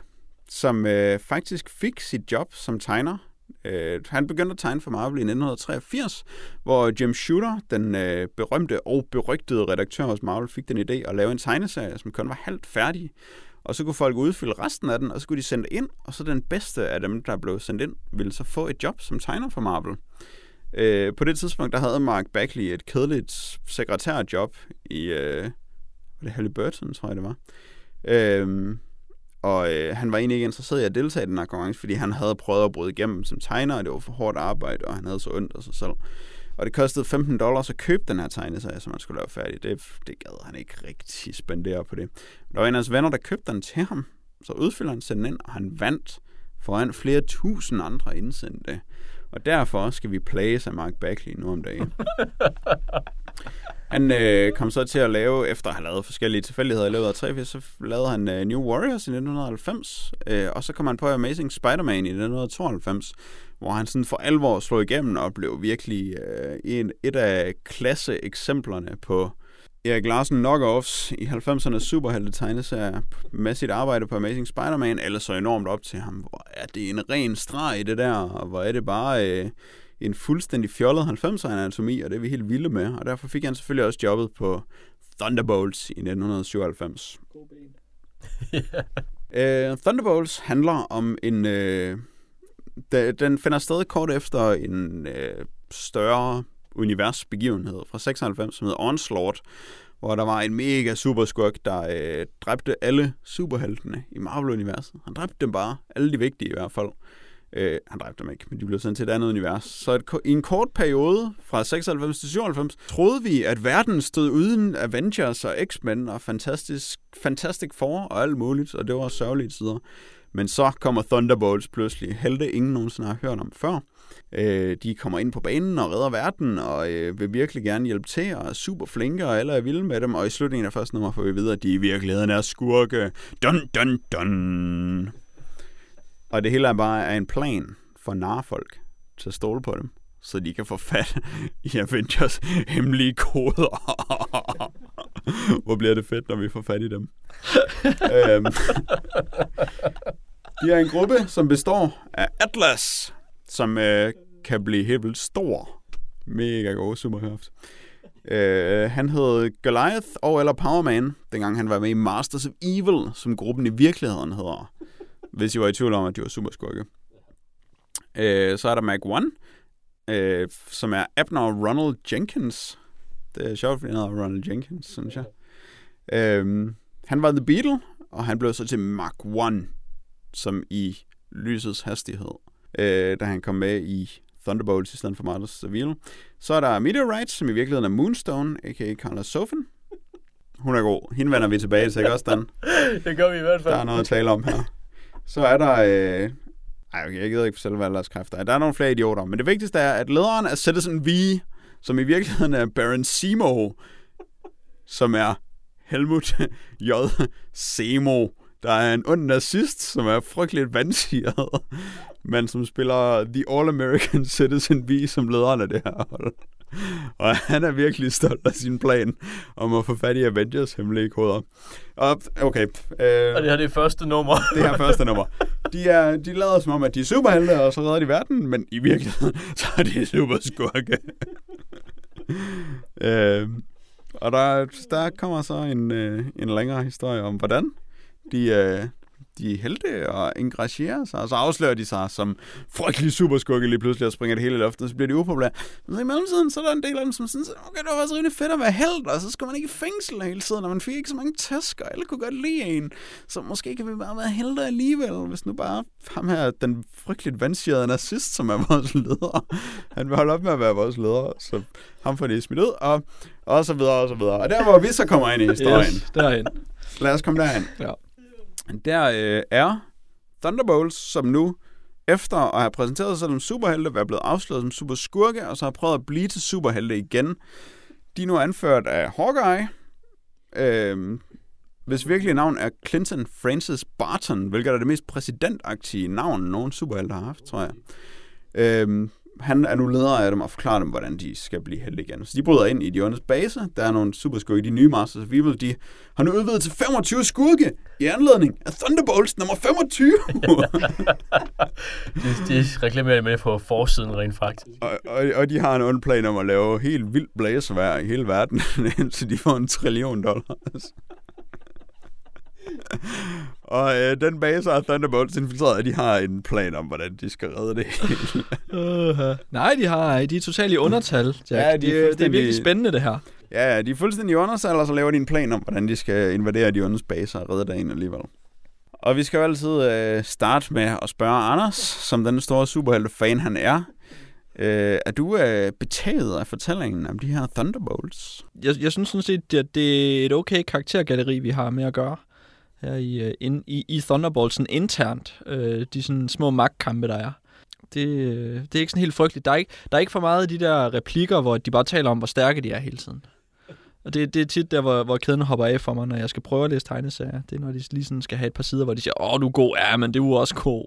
som øh, faktisk fik sit job som tegner. Øh, han begyndte at tegne for Marvel i 1983, hvor Jim Shooter, den øh, berømte og berygtede redaktør hos Marvel, fik den idé at lave en tegneserie, som kun var halvt færdig. Og så kunne folk udfylde resten af den, og så kunne de sende ind, og så den bedste af dem, der blev sendt ind, ville så få et job som tegner for Marvel. Øh, på det tidspunkt, der havde Mark Bagley et kedeligt sekretærjob i, øh, var det Halliburton, tror jeg det var. Øh, Og øh, han var egentlig ikke interesseret i at deltage i den her konkurrence, fordi han havde prøvet at bryde igennem som tegner, og det var for hårdt arbejde, og han havde så ondt af sig selv. Og det kostede 15 dollars at købe den her tegneserie, som han skulle lave færdig. Det, det gad han ikke rigtig spendere på det. Der var en af hans venner, der købte den til ham. Så udfylder han den ind, og han vandt foran flere tusind andre indsendte. Og derfor skal vi plage sig Mark Bagley nu om dagen. Han øh, kom så til at lave, efter at have lavet forskellige tilfældigheder i løbet af 83, så lavede han øh, New Warriors i 1990, øh, og så kom han på Amazing Spider-Man i 1992, hvor han sådan for alvor slog igennem og blev virkelig øh, en, et af klasse-eksemplerne på Erik Larsen knockoffs i 90'ernes superhelte tegneserier med sit arbejde på Amazing Spider-Man, eller så enormt op til ham. Hvor er det en ren streg i det der, og hvor er det bare øh, en fuldstændig fjollet 90'er anatomi, og det er vi helt vilde med. Og derfor fik han selvfølgelig også jobbet på Thunderbolts i 1997. uh, Thunderbolts handler om en... Uh, den finder sted kort efter en øh, større universbegivenhed fra 96, som hedder Onslaught, hvor der var en mega superskurk, der øh, dræbte alle superheltene i Marvel-universet. Han dræbte dem bare, alle de vigtige i hvert fald. Øh, han dræbte dem ikke, men de blev sendt til et andet univers. Så et, i en kort periode, fra 96 til 97, troede vi, at verden stod uden Avengers og X-Men og Fantastic, Fantastic Four og alt muligt, og det var sørgelige tider. Men så kommer Thunderbolts pludselig. Helte ingen nogensinde har hørt om før. Øh, de kommer ind på banen og redder verden, og øh, vil virkelig gerne hjælpe til, og er super flinke, og alle er vilde med dem. Og i slutningen af første nummer får vi videre, at de i virkeligheden er skurke. Dun, dun, dun. Og det hele er bare en plan for narfolk til at stole på dem, så de kan få fat i Avengers hemmelige koder. Hvor bliver det fedt, når vi får fat i dem. øhm, de er en gruppe, som består af Atlas, som øh, kan blive helt vildt stor. Mega god superkraft. Øh, han hed Goliath og eller Powerman, dengang han var med i Masters of Evil, som gruppen i virkeligheden hedder. Hvis I var i tvivl om, at de var superskurke. Øh, så er der Mag One, øh, som er Abner Ronald Jenkins. Det er sjovt, fordi han hedder Ronald Jenkins, synes jeg. Øh, han var The Beatle, og han blev så til Mark One, som i lysets hastighed, øh, da han kom med i Thunderbolts i stedet for Martins Seville. Så er der Meteorite, som i virkeligheden er Moonstone, a.k.a. Carla Sofin. Hun er god. Hende vender vi tilbage til, ikke også, Dan? det gør vi i hvert fald. Der er noget at tale om her. Så er der... Øh... Ej, okay, jeg gider ikke fortælle, hvad deres kræfter er. Der er nogle flere idioter. Men det vigtigste er, at lederen er Citizen V, som i virkeligheden er Baron Simo, som er Helmut J. Semo, der er en ond nazist, som er frygteligt vandsiget, men som spiller The All-American Citizen V som lederen af det her hold. Og han er virkelig stolt af sin plan om at få fat i Avengers hemmelige koder. Og, okay. Øh, og det her det er første nummer. det her første nummer. De, er, de lader som om, at de er superhelte, og så redder de verden, men i virkeligheden, så er de super skurke. øh, og der, der kommer så en, øh, en længere historie om, hvordan de, øh, de helte og engagerer sig, og så afslører de sig som frygtelig superskurke lige pludselig og springer det hele i luften, og så bliver de upopulære. Men i mellemtiden, så er der en del af dem, som synes, okay, det var faktisk rigtig fedt at være held, og så skal man ikke i fængsel hele tiden, og man fik ikke så mange tæsk, og alle kunne godt lide en. Så måske kan vi bare være helte alligevel, hvis nu bare ham her, den frygteligt vandsjede nazist, som er vores leder, han vil holde op med at være vores leder, så ham får det smidt ud, og, og så videre, og så videre. Og der, hvor vi så kommer ind i historien. Yes, derhen. Lad os komme derhen. Ja. Der øh, er Thunderbolts, som nu efter at have præsenteret sig som superhelte, er blevet afsløret som superskurke, og så har prøvet at blive til superhelte igen. De er nu anført af Hawkeye, øh, hvis virkelige navn er Clinton Francis Barton, hvilket er det mest præsidentagtige navn, nogen superhelte har haft, tror jeg. Øh, han er nu leder af dem og forklarer dem, hvordan de skal blive helte igen. Så de bryder ind i de ondes base. Der er nogle superskurke, de nye Masters of Evil. De har nu udvidet til 25 skurke i anledning af Thunderbolts nummer 25. de, de reklamerer med på forsiden rent faktisk. Og, og, og de har en ond plan om at lave helt vildt blæsevær i hele verden, indtil de får en trillion dollars. Og øh, den base har Thunderbolts infiltreret, at de har en plan om, hvordan de skal redde det hele. uh-huh. Nej, de har de er totalt i undertal, Jack. Ja, de er det, det er fuldstændig- virkelig spændende, det her. Ja, de er fuldstændig i undersal, og så laver de en plan om, hvordan de skal invadere de ondes baser og redde dagen alligevel. Og vi skal jo altid øh, starte med at spørge Anders, som den store superhelte-fan han er. Øh, er du øh, betaget af fortællingen om de her Thunderbolts? Jeg, jeg synes sådan set, at det er et okay karaktergalleri, vi har med at gøre her i, øh, in, i, i Thunderboltsen internt. Øh, de sådan små magtkampe, der er. Det, øh, det er ikke sådan helt frygteligt. Der er ikke, der er ikke for meget af de der replikker, hvor de bare taler om, hvor stærke de er hele tiden. Og det, det er tit der, hvor, hvor kæden hopper af for mig, når jeg skal prøve at læse tegneserier. Det er, når de lige sådan skal have et par sider, hvor de siger, åh, du er god, ja, men det er jo også god.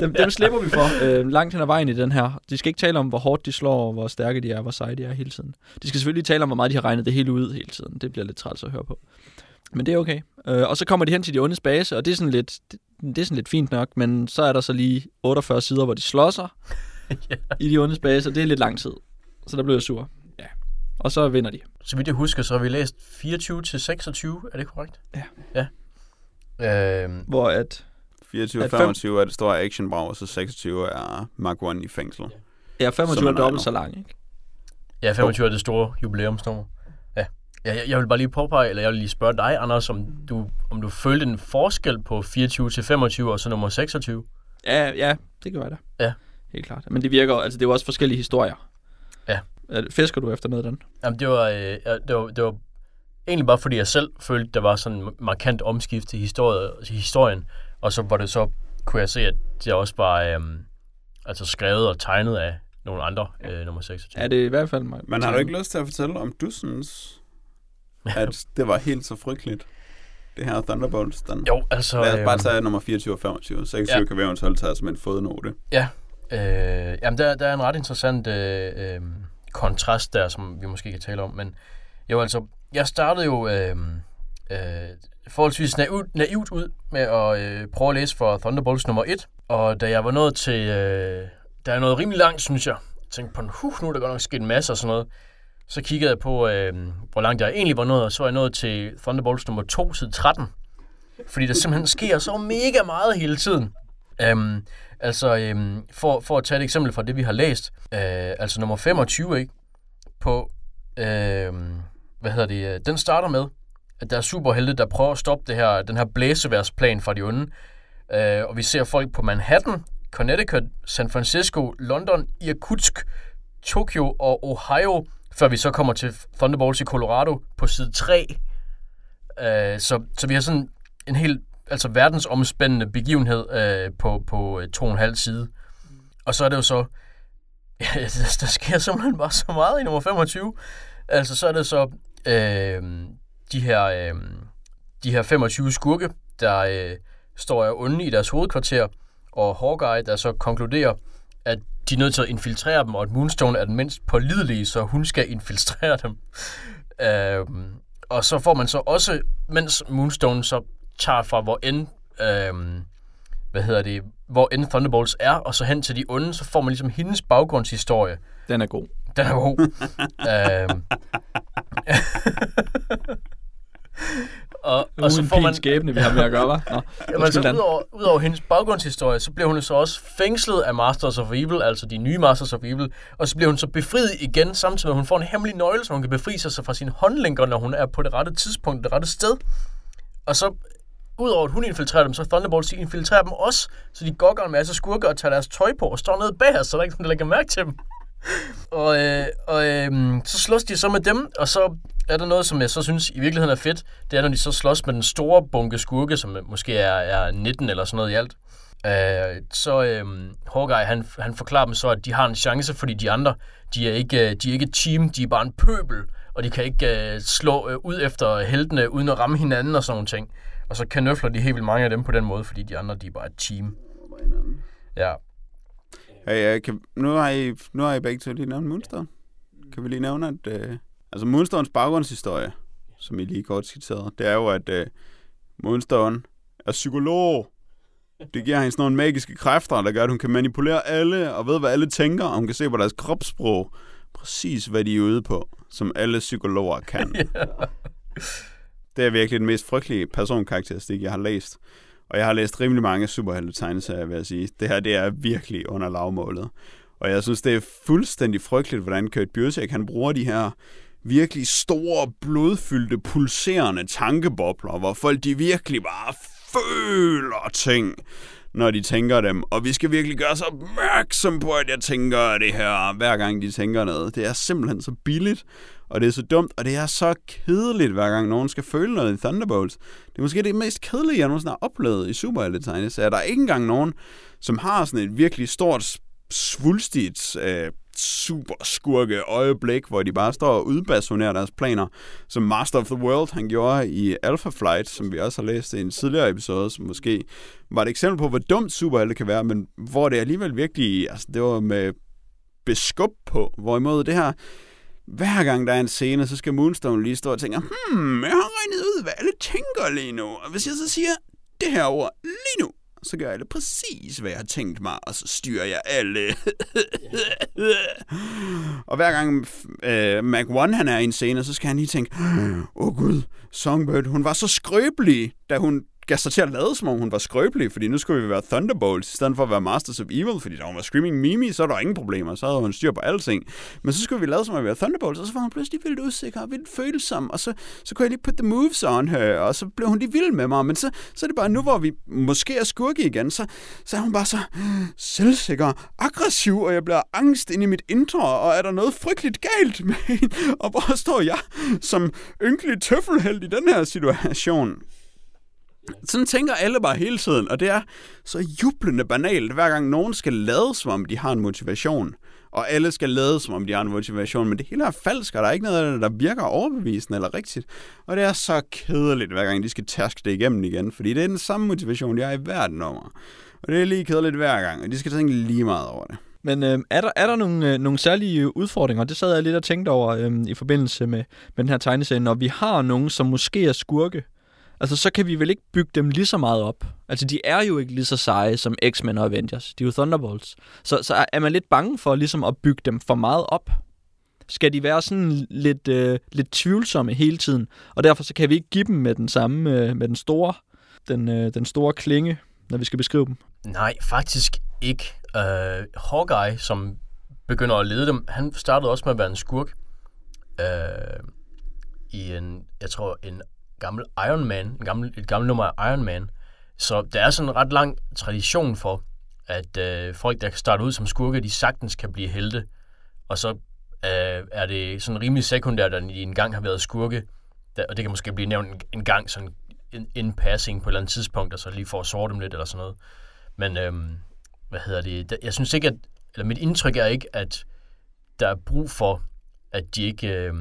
Dem, dem slipper vi for øh, langt hen ad vejen i den her. De skal ikke tale om, hvor hårdt de slår, hvor stærke de er, hvor seje de er hele tiden. De skal selvfølgelig tale om, hvor meget de har regnet det hele ud hele tiden. Det bliver lidt træls at høre på. Men det er okay. Øh, og så kommer de hen til de ondes base, og det er sådan lidt, det, det er sådan lidt fint nok, men så er der så lige 48 sider, hvor de slår sig Ja. i de ondes base, og det er lidt lang tid. Så der blev jeg sur. Ja. Og så vinder de. Så vidt jeg husker, så har vi læst 24 til 26, er det korrekt? Ja. Ja. Øhm, Hvor at 24 og At fem- 25 er det store actionbrag, og så 26 er Mark 1 i fængsel. ja, 25 Som er dobbelt så lang, ikke? ja, 25 er det store jubilæumsnummer. Ja. jeg, jeg vil bare lige påpege, eller jeg vil lige spørge dig, Anders, om du, om du følte en forskel på 24 til 25 og så nummer 26? Ja, ja, det gør jeg da. Ja. Helt klart. Men det virker, altså det er jo også forskellige historier. Ja. Er- Fisker du efter noget af den? Jamen, det var, øh, det var, det var egentlig bare, fordi jeg selv følte, der var sådan en markant omskift til historie, til historien. Og så var det så, kunne jeg se, at det også var øh, altså skrevet og tegnet af nogle andre, øh, nummer 26. Ja, det er i hvert fald mig. Men har du ikke lyst til at fortælle, om du synes, at det var helt så frygteligt? Det her Thunderbolts, den... Jo, altså... Lad os bare øhm, tage nummer 24 og 25. 26 Ja. kan vi eventuelt tage som en fodnote. Ja, øh, jamen der, der er en ret interessant øh, øh, kontrast der, som vi måske kan tale om. Men jo, altså, jeg startede jo øh, øh, forholdsvis naivt, naivt ud med at øh, prøve at læse for Thunderbolts nummer 1. Og da jeg var nået til... Øh, der er noget rimelig langt, synes jeg. Jeg tænkte på, huh, nu er der godt nok sket en masse og sådan noget. Så kiggede jeg på, øh, hvor langt jeg egentlig var nået, og så er jeg nået til Thunderbolts nummer 2, side 13. Fordi der simpelthen sker så mega meget hele tiden. Øhm, altså, øhm, for, for at tage et eksempel fra det, vi har læst. Øh, altså nummer 25, ikke? På, øh, hvad hedder det? øh, Den starter med, at der er superhelte, der prøver at stoppe det her, den her blæseværsplan fra de onde. Øh, og vi ser folk på Manhattan, Connecticut, San Francisco, London, Irkutsk, Tokyo og Ohio, før vi så kommer til Thunderbolts i Colorado på side 3. Øh, så, så vi har sådan en helt altså verdensomspændende begivenhed øh, på, på øh, to og en halv side. Og så er det jo så, ja, der, der sker simpelthen bare så meget i nummer 25. Altså så er det så øh, de her øh, de her 25 skurke, der øh, står af onde i deres hovedkvarter, og Hawkeye, der så konkluderer, at de er nødt til at infiltrere dem, og at Moonstone er den mindst pålidelige, så hun skal infiltrere dem. Øh, og så får man så også, mens Moonstone så tager fra hvor end, øh, hvad hedder det, hvor end Thunderbolts er, og så hen til de onde, så får man ligesom hendes baggrundshistorie. Den er god. Den er god. øhm. og, og så får man, skæbne, vi har med at gøre, hva'? Nå, Jamen, undskyld, altså, udover, udover hendes baggrundshistorie, så bliver hun så også fængslet af Masters of Evil, altså de nye Masters of Evil, og så bliver hun så befriet igen, samtidig med, at hun får en hemmelig nøgle, så hun kan befri sig fra sine håndlænker, når hun er på det rette tidspunkt, det rette sted. Og så, udover at hun infiltrerer dem, så Thunderbolts de infiltrerer dem også, så de gokker en masse skurke og tager deres tøj på og står nede bag os, så der er ikke lægger mærke til dem. Og, øh, og øh, så slås de så med dem, og så er der noget, som jeg så synes i virkeligheden er fedt. Det er, når de så slås med den store bunke skurke, som måske er, er 19 eller sådan noget i alt. Øh, så øh, Hawkeye, han, han forklarer dem så, at de har en chance, fordi de andre, de er ikke, de er ikke et team, de er bare en pøbel, og de kan ikke øh, slå øh, ud efter heltene, uden at ramme hinanden og sådan nogle ting. Og så kanøfler de helt vildt mange af dem på den måde, fordi de andre, de er bare et team. Ja, Hey, uh, kan, nu, har I, nu har I begge to lige nævnt Moonstone. Kan vi lige nævne, at... Uh, altså Moonstones baggrundshistorie, som I lige kort skitserede, det er jo, at uh, Moonstone er psykolog. Det giver hende sådan nogle magiske kræfter, der gør, at hun kan manipulere alle, og ved, hvad alle tænker, og hun kan se på deres kropssprog, præcis hvad de er ude på, som alle psykologer kan. Det er virkelig den mest frygtelige personkarakteristik, jeg har læst. Og jeg har læst rimelig mange superhelte tegneserier, vil jeg sige. Det her, det er virkelig under lavmålet. Og jeg synes, det er fuldstændig frygteligt, hvordan Kurt Busiek, han bruger de her virkelig store, blodfyldte, pulserende tankebobler, hvor folk de virkelig bare føler ting, når de tænker dem. Og vi skal virkelig gøre os opmærksom på, at jeg tænker det her, hver gang de tænker noget. Det er simpelthen så billigt, og det er så dumt, og det er så kedeligt, hver gang nogen skal føle noget i Thunderbolts. Det er måske det mest kedelige, jeg nogensinde har oplevet i superhelte-tegneserier. Der er ikke engang nogen, som har sådan et virkelig stort, svulstigt, øh, super skurke øjeblik, hvor de bare står og udbasonerer deres planer, som Master of the World han gjorde i Alpha Flight, som vi også har læst i en tidligere episode, som måske var et eksempel på, hvor dumt superhelte kan være, men hvor det alligevel virkelig, altså det var med beskub på, hvorimod det her, hver gang der er en scene, så skal Moonstone lige stå og tænke, hmm, jeg har regnet ud, hvad alle tænker lige nu. Og hvis jeg så siger det her ord lige nu, så gør jeg det præcis, hvad jeg har tænkt mig, og så styrer jeg alle. og hver gang øh, Mac One han er i en scene, så skal han lige tænke, åh oh, gud, Songbird, hun var så skrøbelig, da hun gav sig til at lade, som om hun var skrøbelig, fordi nu skulle vi være Thunderbolts, i stedet for at være Masters of Evil, fordi da hun var Screaming Mimi, så er der ingen problemer, så havde hun styr på alting. Men så skulle vi lade som om vi var Thunderbolts, og så var hun pludselig vildt usikker og vildt følsom, og så, så kunne jeg lige put the moves on her, og så blev hun lige vild med mig, men så, så er det bare nu, hvor vi måske er skurke igen, så, så er hun bare så selvsikker, aggressiv, og jeg bliver angst ind i mit indre, og er der noget frygteligt galt med hende, og hvor står jeg som ynkelig tøffelhelt i den her situation? Sådan tænker alle bare hele tiden, og det er så jublende banalt, hver gang nogen skal lade, som om de har en motivation. Og alle skal lade, som om de har en motivation, men det hele er falsk, og der er ikke noget af det, der virker overbevisende eller rigtigt. Og det er så kedeligt, hver gang de skal tærske det igennem igen, fordi det er den samme motivation, de har i hvert nummer. Og det er lige kedeligt hver gang, og de skal tænke lige meget over det. Men øh, er, der, er der nogle, øh, nogle særlige øh, udfordringer? Det sad jeg lidt og tænkte over øh, i forbindelse med, med den her tegneserie. Når vi har nogen, som måske er skurke, altså så kan vi vel ikke bygge dem lige så meget op. Altså de er jo ikke lige så seje som X-Men og Avengers. De er jo Thunderbolts. Så, så er man lidt bange for ligesom at bygge dem for meget op. Skal de være sådan lidt, øh, lidt tvivlsomme hele tiden, og derfor så kan vi ikke give dem med den samme, øh, med den store, den, øh, den store klinge, når vi skal beskrive dem. Nej, faktisk ikke. Øh, Hawkeye, som begynder at lede dem, han startede også med at være en skurk. Øh, I en, jeg tror, en gammel Iron Man, en gammel, et gammelt nummer af Iron Man. Så der er sådan en ret lang tradition for, at øh, folk, der kan starte ud som skurke, de sagtens kan blive helte. Og så øh, er det sådan rimelig sekundært, at de engang har været skurke. Der, og det kan måske blive nævnt en, en gang sådan en, en passing på et eller andet tidspunkt, og så lige for at sorte dem lidt eller sådan noget. Men øh, hvad hedder det? Jeg synes ikke, at, eller mit indtryk er ikke, at der er brug for, at de ikke... Øh,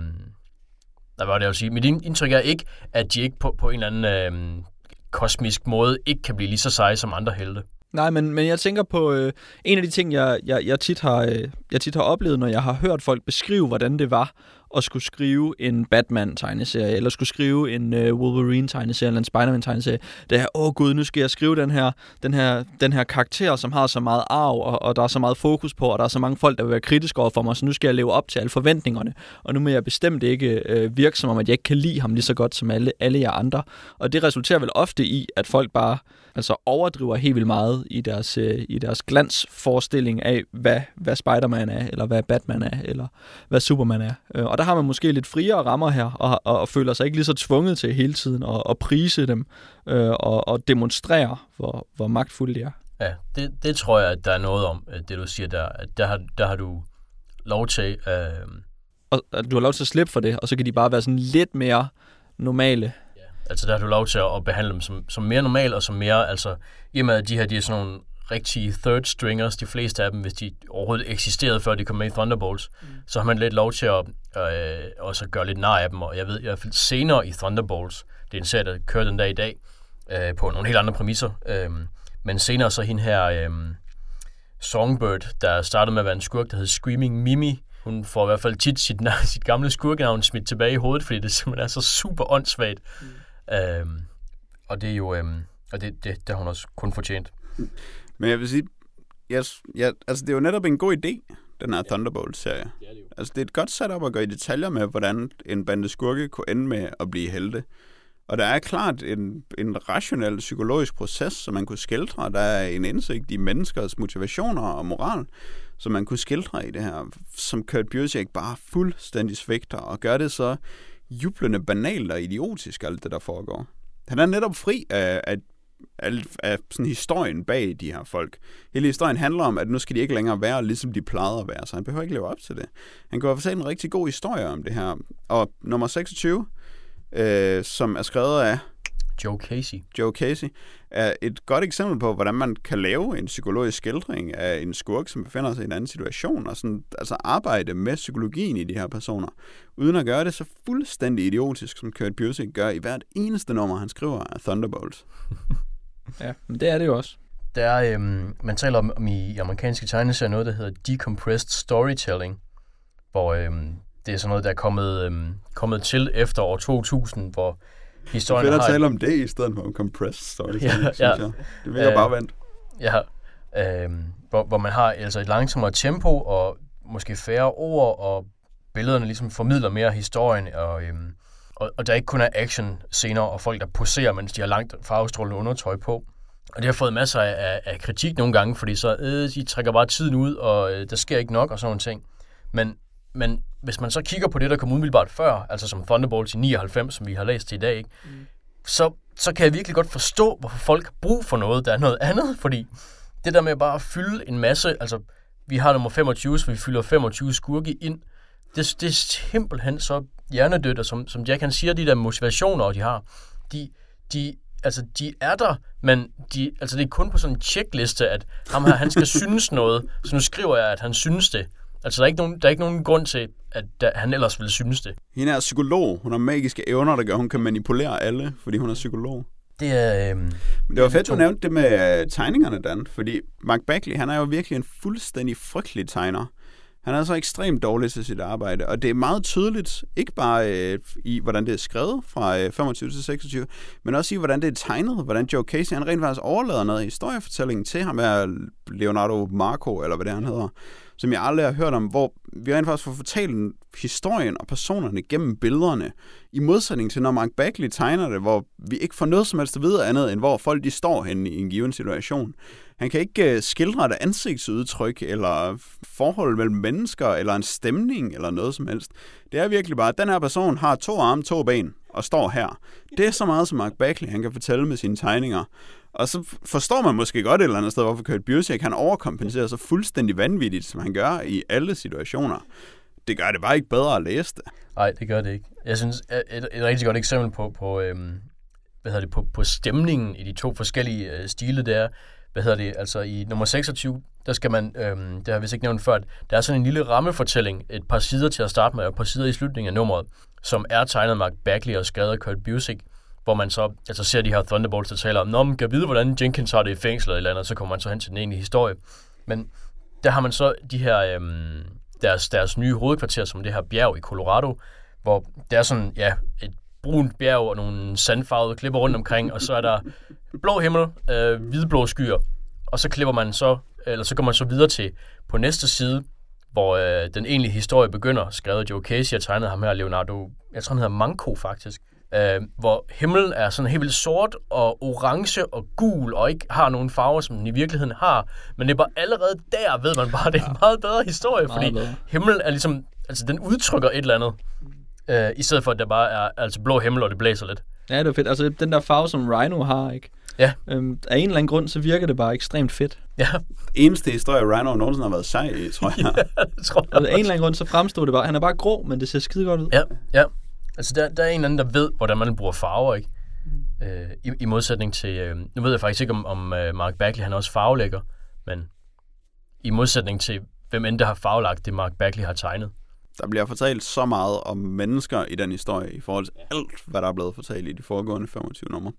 der var det, jeg vil sige. Mit indtryk er ikke, at de ikke på, på en eller anden øh, kosmisk måde ikke kan blive lige så seje som andre helte. Nej, men, men jeg tænker på øh, en af de ting, jeg, jeg, jeg, tit har, øh, jeg tit har oplevet, når jeg har hørt folk beskrive, hvordan det var at skulle skrive en Batman-tegneserie, eller skulle skrive en øh, Wolverine-tegneserie, eller en Spider-Man-tegneserie. Det er, åh oh, gud, nu skal jeg skrive den her, den her, den her karakter, som har så meget arv, og, og der er så meget fokus på, og der er så mange folk, der vil være kritiske over for mig, så nu skal jeg leve op til alle forventningerne. Og nu må jeg bestemt ikke øh, virke som om, at jeg ikke kan lide ham lige så godt som alle, alle jer andre. Og det resulterer vel ofte i, at folk bare altså overdriver helt vildt meget i deres, øh, i deres glansforestilling af, hvad, hvad Spider-Man er, eller hvad Batman er, eller hvad Superman er. Øh, og der har man måske lidt friere rammer her, og, og, og føler sig ikke lige så tvunget til hele tiden at, at prise dem, øh, og, og demonstrere, hvor, hvor magtfulde de er. Ja, det, det tror jeg, at der er noget om, øh, det du siger der. At der, har, der har du lov til... Øh... Og, du har lov til at slippe for det, og så kan de bare være sådan lidt mere normale. Altså der har du lov til at behandle dem som, som mere normal og som mere, altså i og med at de her, de er sådan nogle rigtige third stringers, de fleste af dem, hvis de overhovedet eksisterede, før de kom med i Thunderbolts, mm. så har man lidt lov til at øh, også gøre lidt nar af dem, og jeg ved i hvert fald senere i Thunderbolts, det er en serie, der kører den dag i dag, øh, på nogle helt andre præmisser, øh, men senere så hende her øh, Songbird, der startede med at være en skurk, der hed Screaming Mimi, hun får i hvert fald tit sit, sit gamle skurkenavn smidt tilbage i hovedet, fordi det simpelthen er så super åndssvagt. Mm. Øhm, og det er jo, øhm, og det, det, det har hun også kun fortjent. Men jeg vil sige, yes, ja, altså det er jo netop en god idé, den her Thunderbolt-serie. Er det jo. Altså det er et godt setup at gå i detaljer med, hvordan en bande skurke kunne ende med at blive helte. Og der er klart en, en rationel psykologisk proces, som man kunne skildre. Der er en indsigt i menneskers motivationer og moral, som man kunne skildre i det her, som Kurt Busiek bare fuldstændig svigter, og gør det så jublende banalt og idiotisk, alt det der foregår. Han er netop fri af, af af, af sådan historien bag de her folk. Hele historien handler om, at nu skal de ikke længere være, ligesom de plejede at være, så han behøver ikke leve op til det. Han går fortælle en rigtig god historie om det her. Og nummer 26, øh, som er skrevet af Joe Casey. Joe Casey, er et godt eksempel på, hvordan man kan lave en psykologisk skildring af en skurk, som befinder sig i en anden situation, og sådan, altså arbejde med psykologien i de her personer, uden at gøre det så fuldstændig idiotisk, som Kurt Busiek gør i hvert eneste nummer, han skriver af Thunderbolts. ja, men det er det jo også. Der er, øhm, man taler om, om i amerikanske tegneserier noget, der hedder decompressed storytelling, hvor øhm, det er sådan noget, der er kommet, øhm, kommet til efter år 2000, hvor historien det er har... at tale om det, i stedet for om compressed storytelling, Ja, synes ja. jeg. Det virker Øh, bare vandt. Ja, øhm, hvor, hvor man har altså et langsommere tempo og måske færre ord, og billederne ligesom formidler mere historien, og, øhm, og, og der ikke kun er action scener og folk, der poserer, mens de har langt farvestrålende undertøj på. Og det har fået masser af, af, af kritik nogle gange, fordi så øh, de trækker bare tiden ud, og øh, der sker ikke nok og sådan nogle ting. Men, men hvis man så kigger på det, der kom umiddelbart før, altså som Thunderbolts i 99, som vi har læst til i dag, ikke? Mm. Så, så kan jeg virkelig godt forstå, hvorfor folk har brug for noget, der er noget andet, fordi det der med bare at fylde en masse, altså vi har nummer 25, så vi fylder 25 skurke ind, det, det er simpelthen så hjernedødt, og som, som Jack han siger, de der motivationer, de har, de, de, altså, de er der, men de, altså, det er kun på sådan en checkliste, at ham her, han skal synes noget, så nu skriver jeg, at han synes det. Altså, der er ikke nogen, der er ikke nogen grund til, at der, han ellers ville synes det. Hende er psykolog. Hun har magiske evner, der gør, at hun kan manipulere alle, fordi hun er psykolog. Det er... Øhm, Men det var fedt, du nævnte det med øh, tegningerne, Dan, fordi Mark Bagley, han er jo virkelig en fuldstændig frygtelig tegner. Han er så ekstremt dårlig til sit arbejde, og det er meget tydeligt, ikke bare øh, i, hvordan det er skrevet fra øh, 25 til 26, men også i, hvordan det er tegnet, hvordan Joe Casey, han rent faktisk overlader noget af historiefortællingen til ham af Leonardo Marco, eller hvad det er, han hedder, som jeg aldrig har hørt om, hvor vi rent faktisk får fortalt historien og personerne gennem billederne, i modsætning til, når Mark Bagley tegner det, hvor vi ikke får noget som helst at vide andet, end hvor folk de står henne i en given situation. Han kan ikke øh, skildre et ansigtsudtryk, eller forhold mellem mennesker, eller en stemning, eller noget som helst. Det er virkelig bare, at den her person har to arme, to ben, og står her. Det er så meget, som Mark Bagley han kan fortælle med sine tegninger. Og så forstår man måske godt et eller andet sted, hvorfor Kurt Busiek han overkompenserer så fuldstændig vanvittigt, som han gør i alle situationer. Det gør det bare ikke bedre at læse det. Nej, det gør det ikke. Jeg synes, et, et, rigtig godt eksempel på, på, øhm, hvad hedder det, på, på stemningen i de to forskellige øh, stile, der hvad hedder det, altså i nummer 26, der skal man, øhm, det har jeg vist ikke nævnt før, at der er sådan en lille rammefortælling, et par sider til at starte med, og et par sider i slutningen af nummeret, som er tegnet af Mark Bagley og skrevet af Kurt Busiek, hvor man så altså ser de her Thunderbolts, der taler om, Nå, man kan vide, hvordan Jenkins har det i fængslet eller andet, så kommer man så hen til den egentlige historie. Men der har man så de her, øhm, deres, deres nye hovedkvarter, som det her bjerg i Colorado, hvor der er sådan, ja, et brunt bjerg og nogle sandfarvede klipper rundt omkring, og så er der blå himmel, øh, hvidblå skyer, og så klipper man så, eller så går man så videre til på næste side, hvor øh, den egentlige historie begynder, skrevet Joe Casey og tegnet ham her, Leonardo, jeg tror han hedder Manco faktisk, øh, hvor himlen er sådan helt vildt sort og orange og gul, og ikke har nogen farver, som den i virkeligheden har, men det er bare allerede der, ved man bare, at det er en meget bedre historie, Meget fordi bedre. himlen er ligesom, altså den udtrykker et eller andet, øh, i stedet for at der bare er altså blå himmel, og det blæser lidt. Ja, det er fedt. Altså, den der farve, som Rhino har, ikke? Ja. Øhm, af en eller anden grund, så virker det bare ekstremt fedt. Ja, Eneste historie, Rhino nogensinde har været sej i, tror jeg. det tror jeg. Altså, af en eller anden grund, så fremstod det bare. Han er bare grå, men det ser skide godt ud. Ja, ja. Altså, der, der er en eller anden, der ved, hvordan man bruger farver, ikke? Øh, i, I modsætning til... Øh, nu ved jeg faktisk ikke, om, om øh, Mark Bagley han er også farvelægger, men i modsætning til, hvem end der har farvelagt det, Mark Bagley har tegnet. Der bliver fortalt så meget om mennesker i den historie, i forhold til alt, hvad der er blevet fortalt i de foregående 25 numre.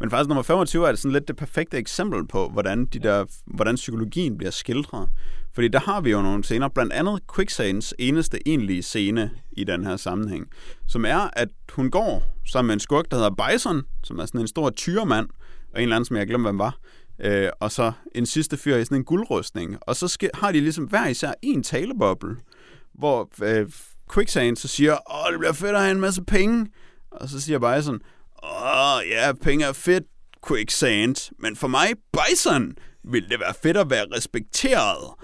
Men faktisk nummer 25 er det sådan lidt det perfekte eksempel på, hvordan, de der, hvordan psykologien bliver skildret. Fordi der har vi jo nogle scener, blandt andet Quicksands eneste egentlige scene i den her sammenhæng, som er, at hun går sammen med en skurk, der hedder Bison, som er sådan en stor tyremand, og en eller anden, som jeg glemmer, hvem var. Øh, og så en sidste fyr i sådan en guldrustning. Og så skal, har de ligesom hver især en taleboble, hvor øh, Quicksand så siger, åh, det bliver fedt at have en masse penge. Og så siger Bison, åh, ja, penge er fedt, Quicksand. Men for mig, Bison, vil det være fedt at være respekteret.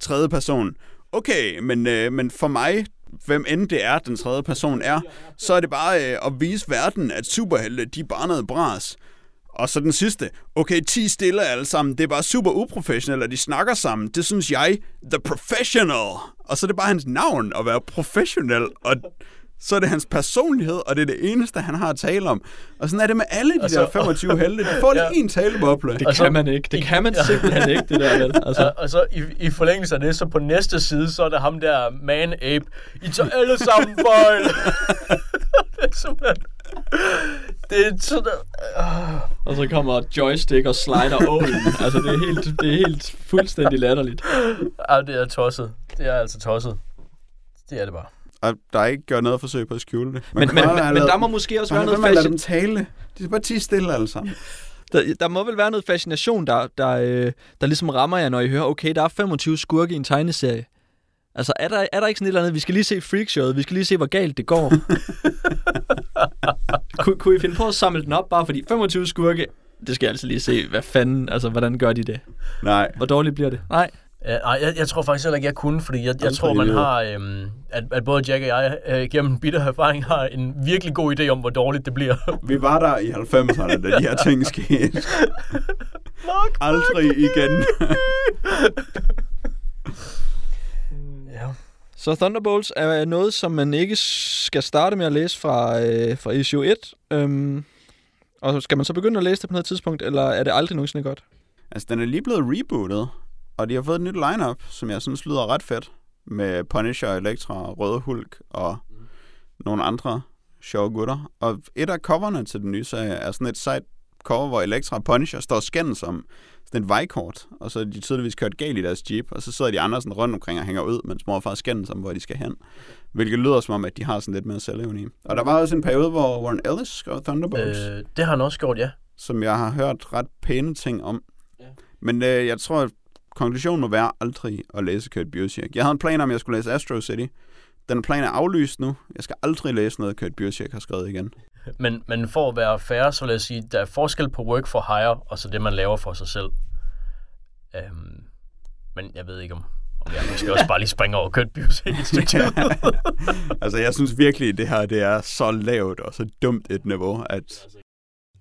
Tredje person, okay, men, øh, men for mig, hvem end det er, den tredje person er, så er det bare øh, at vise verden, at superhelte, de er bare noget bras. Og så den sidste. Okay, 10 stille alle sammen. Det er bare super uprofessionelt, at de snakker sammen. Det synes jeg, The Professional. Og så er det bare hans navn at være professionel. Og så er det hans personlighed, og det er det eneste, han har at tale om. Og sådan er det med alle de Altså- der 25 helte. De får lige Ja. en taleboble. Det kan man ikke. Det kan man simpelthen ikke, det der. Vel? Altså, Og, og så i, i forlængelse af det, så på næste side, så er der ham der man ape. I tager alle sammen fejl. det er simpelthen... Det er sådan... Uh, og så kommer joystick og slider ålen. Altså, det er helt, det er helt fuldstændig latterligt. ah, det er tosset. Det er altså tosset. Det er det bare. Og der er ikke gjort noget forsøg på at skjule det. Men, men, men, men der må måske også være noget fascination. fascination. dem tale. De skal bare tige stille alle sammen. Der, der må vel være noget fascination, der, der, øh, der ligesom rammer jer, når I hører, okay, der er 25 skurke i en tegneserie. Altså, er der, er der ikke sådan et eller andet, vi skal lige se freakshowet, vi skal lige se, hvor galt det går. Kun, kunne I finde på at samle den op, bare fordi 25 skurke, det skal jeg altså lige se, hvad fanden, altså, hvordan gør de det? Nej. Hvor dårligt bliver det? Nej. Ja, nej, jeg, jeg tror faktisk heller ikke, jeg kunne, fordi jeg, jeg tror, man har, øhm, at, at både Jack og jeg øh, gennem bitter erfaring har en virkelig god idé om, hvor dårligt det bliver. Vi var der i 90'erne, da de her ting skete. Aldrig igen. ja. Så Thunderbolts er noget, som man ikke skal starte med at læse fra, øh, fra issue 1. Øhm, og skal man så begynde at læse det på noget tidspunkt, eller er det aldrig nogensinde godt? Altså, den er lige blevet rebootet, og de har fået et nyt lineup, som jeg synes lyder ret fedt. Med Punisher, Elektra, Røde Hulk og nogle andre sjove gutter. Og et af coverne til den nye serie er sådan et sejt cover, hvor Elektra og Punisher står skændes om sådan et vejkort, og så er de tydeligvis kørt galt i deres jeep, og så sidder de andre sådan rundt omkring og hænger ud, mens mor og far skændes om, hvor de skal hen. Hvilket lyder som om, at de har sådan lidt mere selvevne i. Og der var også en periode, hvor Warren Ellis skrev Thunderbolts Øh, det har han også gjort, ja. som jeg har hørt ret pæne ting om. Ja. Men øh, jeg tror, konklusionen må være aldrig at læse Kurt Busiek. Jeg havde en plan om, at jeg skulle læse Astro City. Den plan er aflyst nu. Jeg skal aldrig læse noget, Kurt Busiek har skrevet igen. Men, men for at være fair, så vil jeg sige, der er forskel på work for hire, og så det, man laver for sig selv. Øhm, men jeg ved ikke, om, om jeg måske også bare lige springer over Kurt Busiek et stykke tid. altså, jeg synes virkelig, det her det er så lavt og så dumt et niveau, at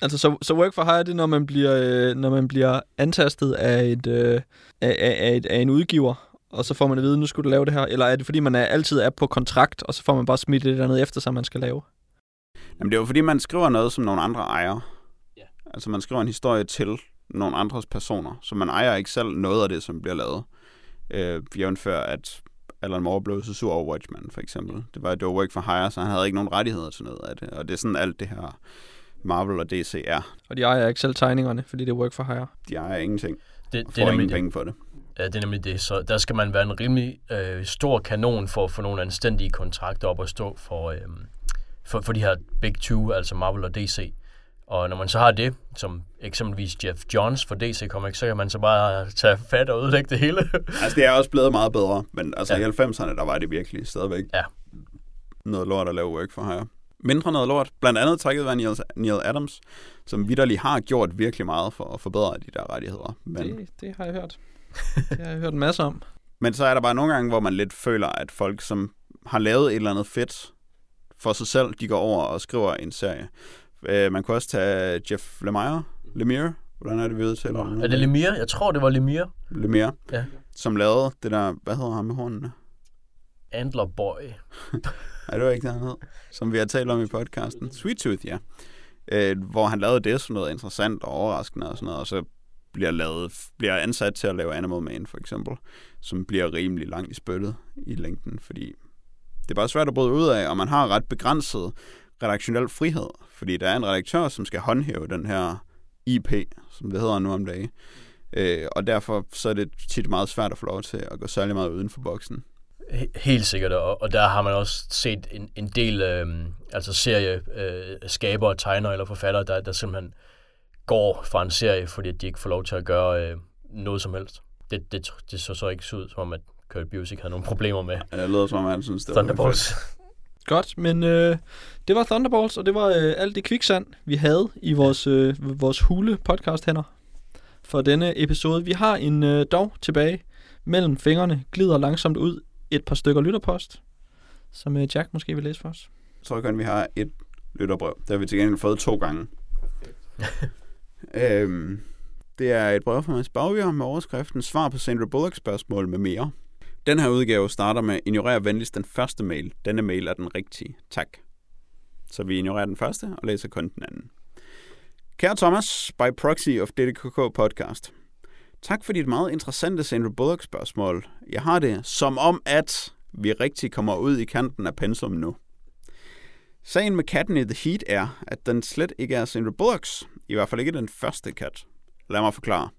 Altså, så, så work for hire, det er, når man bliver, øh, når man bliver antastet af, et, øh, af, af, et, af en udgiver, og så får man at vide, nu skulle du lave det her, eller er det, fordi man er, altid er på kontrakt, og så får man bare smidt et eller andet efter sig, man skal lave? Jamen, det er jo fordi, man skriver noget, som nogle andre ejer. Ja. Altså, man skriver en historie til nogle andres personer, så man ejer ikke selv noget af det, som bliver lavet. Øh, jævnfør, at Alan Moore blev så sur over Watchmen, for eksempel. Det var, det var work for hire, så han havde ikke nogen rettigheder til noget af det. Og det er sådan alt det her Marvel og DC er. Og de ejer ikke selv tegningerne, fordi det er work for hire. De ejer ingenting. Det, Får det, er nemlig ingen det. penge for det. Ja, det er nemlig det. Så der skal man være en rimelig øh, stor kanon for at få nogle anstændige kontrakter op at stå for, øh, for, for de her big two, altså Marvel og DC. Og når man så har det, som eksempelvis Jeff Johns for DC Comics, så kan man så bare tage fat og ødelægge det hele. Altså, det er også blevet meget bedre, men altså Ja. i 90'erne, der var det virkelig stadigvæk Ja. noget lort at lave work for hire. Mindre noget lort, blandt andet takket være Neil, Neil Adams, som vidderlig har gjort virkelig meget for at forbedre de der rettigheder. Men, Det, det har jeg hørt. Det har jeg hørt en masse om. men så er der bare nogle gange, hvor man lidt føler, at folk, som har lavet et eller andet fedt for sig selv, de går over og skriver en serie. Øh, man kunne også tage Jeff Lemire, Lemire, hvordan er det, vi udtaler Er det Lemire? Jeg tror, det var Lemire. Lemire, Ja. som lavede det der, hvad hedder han med hornene? Antler Boy. Nej, det var ikke det, han hed. Som vi har talt om i podcasten. Sweet Tooth, ja. Øh, hvor han lavede det som noget interessant og overraskende og sådan noget, og så bliver, lavet, bliver ansat til at lave Animal Man, for eksempel, som bliver rimelig langt i spyttet i længden, fordi det er bare svært at bryde ud af, og man har ret begrænset redaktionel frihed, fordi der er en redaktør, som skal håndhæve den her IP, som det hedder nu om dagen. Øh, og derfor så er det tit meget svært at få lov til at gå særlig meget uden for boksen. He- Helt sikkert, og, og der har man også set en, en del øh, altså serie øh, skabere, tegnere eller forfattere, der, der simpelthen går fra en serie, fordi de ikke får lov til at gøre øh, noget som helst. Det, det, det så så ikke ud, som om at Kurt Busiek havde nogle problemer med Det lyder som om, han synes, det var. Thunderbolts. Godt, men øh, det var Thunderbolts, og det var øh, alt det kviksand, vi havde i vores, øh, vores hule podcast hænder for denne episode. Vi har en øh, dog tilbage mellem fingrene, glider langsomt ud et par stykker lytterpost, som øh, Jack måske vil læse for os. Jeg tror kun, vi har et lytterbrev. Det har vi til gengæld fået to gange. Øhm, det er et brev fra Mads Bagvier med overskriften Svar på Sandra Bullock spørgsmål med mere. Den her udgave starter med Ignorer venligst den første mail. Denne mail er den rigtige. Tak. Så vi ignorerer den første og læser kun den anden. Kære Thomas, by proxy of DDKK podcast. Tak for dit meget interessante Sandra Bullock spørgsmål. Jeg har det som om, at vi rigtig kommer ud i kanten af pensum nu. Sagen med katten i The Heat er, at den slet ikke er Sandra Bullocks. I hvert fald ikke den første kat. Lad mig forklare.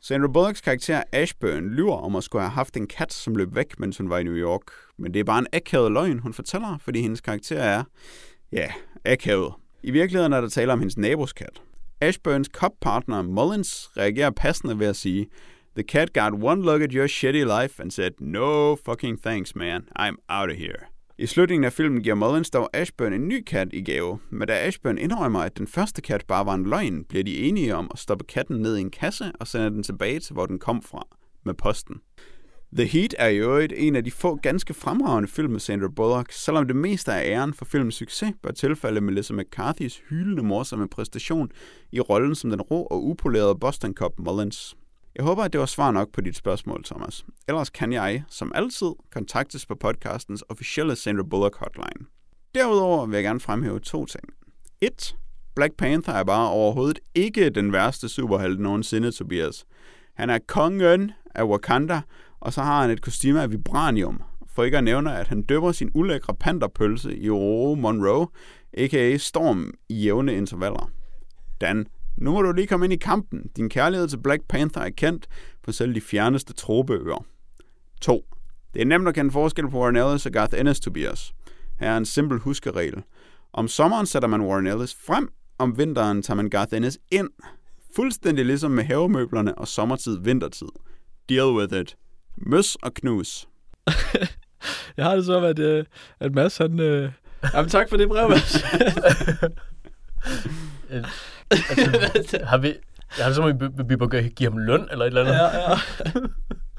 Sandra Bullocks karakter Ashburn lyver om at skulle have haft en kat, som løb væk, mens hun var i New York. Men det er bare en akavet løgn, hun fortæller, fordi hendes karakter er, ja, akavet. I virkeligheden er der tale om hendes nabos kat. Ashburns cop-partner Mullins reagerer passende ved at sige, The cat got one look at your shitty life and said, No fucking thanks, man. I'm out of here. I slutningen af filmen giver Mullins dog Ashburn en ny kat i gave, men da Ashburn indrømmer, at den første kat bare var en løgn, bliver de enige om at stoppe katten ned i en kasse og sende den tilbage til, hvor den kom fra, med posten. The Heat er i øvrigt en af de få ganske fremragende film med Sandra Bullock, selvom det meste af æren for filmens succes bør tilfælde Melissa McCarthy's hyldende morsomme præstation i rollen som den rå og upolerede Boston Cop Mullins. Jeg håber, at det var svar nok på dit spørgsmål, Thomas. Ellers kan jeg, som altid, kontaktes på podcastens officielle Sandra Bullock hotline. Derudover vil jeg gerne fremhæve to ting. 1. Black Panther er bare overhovedet ikke den værste superhelt nogensinde, Tobias. Han er kongen af Wakanda, og så har han et kostume af vibranium. For ikke at nævne, at han døber sin ulækre panderpølse i Oro Monroe, a.k.a. Storm, i jævne intervaller. Dan, nu må du lige komme ind i kampen. Din kærlighed til Black Panther er kendt på selv de fjerneste trobeøer. 2. Det er nemt at kende forskel på Warren Ellis og Garth Ennis, Tobias. Her er en simpel huskeregel. Om sommeren sætter man Warren Ellis frem, om vinteren tager man Garth Ennis ind. Fuldstændig ligesom med havemøblerne og sommertid vintertid. Deal with it. Møs og knus. Jeg har det som, at, øh, at Mads, han... Øh... Jamen, tak for det brev, Mads. altså, har vi... Jeg har det som, at vi, vi bør give ham løn eller et eller andet. ja, ja.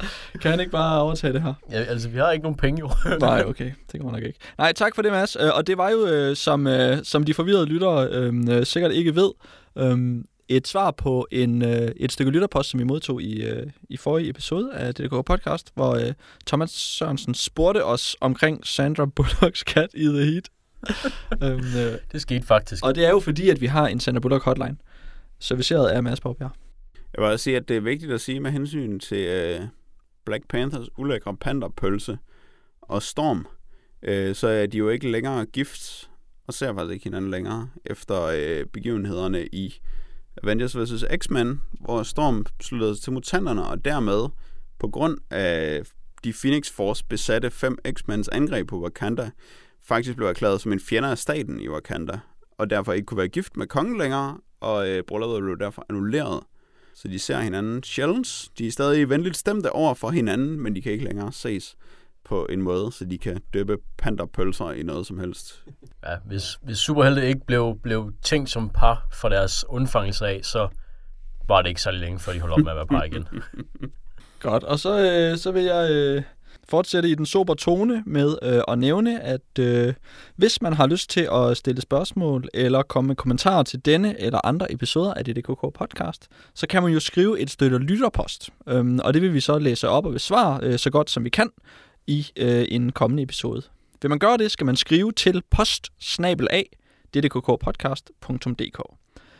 Kan han ikke bare overtage det her? Ja, altså, vi har ikke nogen penge, jo. Nej, okay. Det kan man nok ikke. Nej, tak for det, Mads. Øh, Og det var jo, øh, som, øh, som de forvirrede lyttere øh, øh, sikkert ikke ved, øh, et svar på en, øh, et stykke lytterpost, som vi modtog i, øh, i forrige episode af DDK Podcast, hvor øh, Thomas Sørensen spurgte os omkring Sandra Bullocks kat i The Heat. øhm, øh, Det skete faktisk. og det er jo fordi, at vi har en Sandra Bullock hotline, serviceret af Mads Baubjerg. Jeg vil også sige, at det er vigtigt at sige med hensyn til øh, Black Panthers ulækre panderpølse og Storm, øh, så er de jo ikke længere gift og ser faktisk ikke hinanden længere efter øh, begivenhederne i Avengers vs. X-Men, hvor Storm sluttede sig til mutanterne, og dermed på grund af de Phoenix Force besatte fem X-Mens angreb på Wakanda, faktisk blev erklæret som en fjender af staten i Wakanda, og derfor ikke kunne være gift med kongen længere, og øh, brylluppet blev derfor annulleret. Så de ser hinanden sjældent. De er stadig venligt stemte over for hinanden, men de kan ikke længere ses på en måde, så de kan døbe panderpølser i noget som helst. Ja, hvis, hvis superhelte ikke blev, blev tænkt som par for deres undfangelse af, så var det ikke så længe, før de holdt op med at være par igen. Godt, og så, øh, så vil jeg øh, fortsætte i den sober tone med øh, at nævne, at øh, hvis man har lyst til at stille spørgsmål eller komme med kommentarer til denne eller andre episoder af DDKK podcast, så kan man jo skrive et stykke lytterpost. Øhm, og det vil vi så læse op og besvare øh, så godt som vi kan i øh, en kommende episode. Vil man gøre det, skal man skrive til post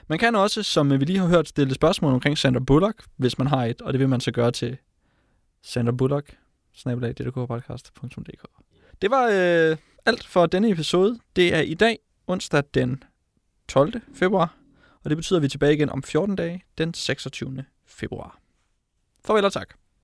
Man kan også, som vi lige har hørt, stille spørgsmål omkring Sandra Bullock, hvis man har et, og det vil man så gøre til Sandra Bullock, snabelagdkkpodcast.dk. Det var øh, alt for denne episode. Det er i dag, onsdag den 12. februar, og det betyder, at vi er tilbage igen om 14 dage, den 26. februar. Farvel og tak.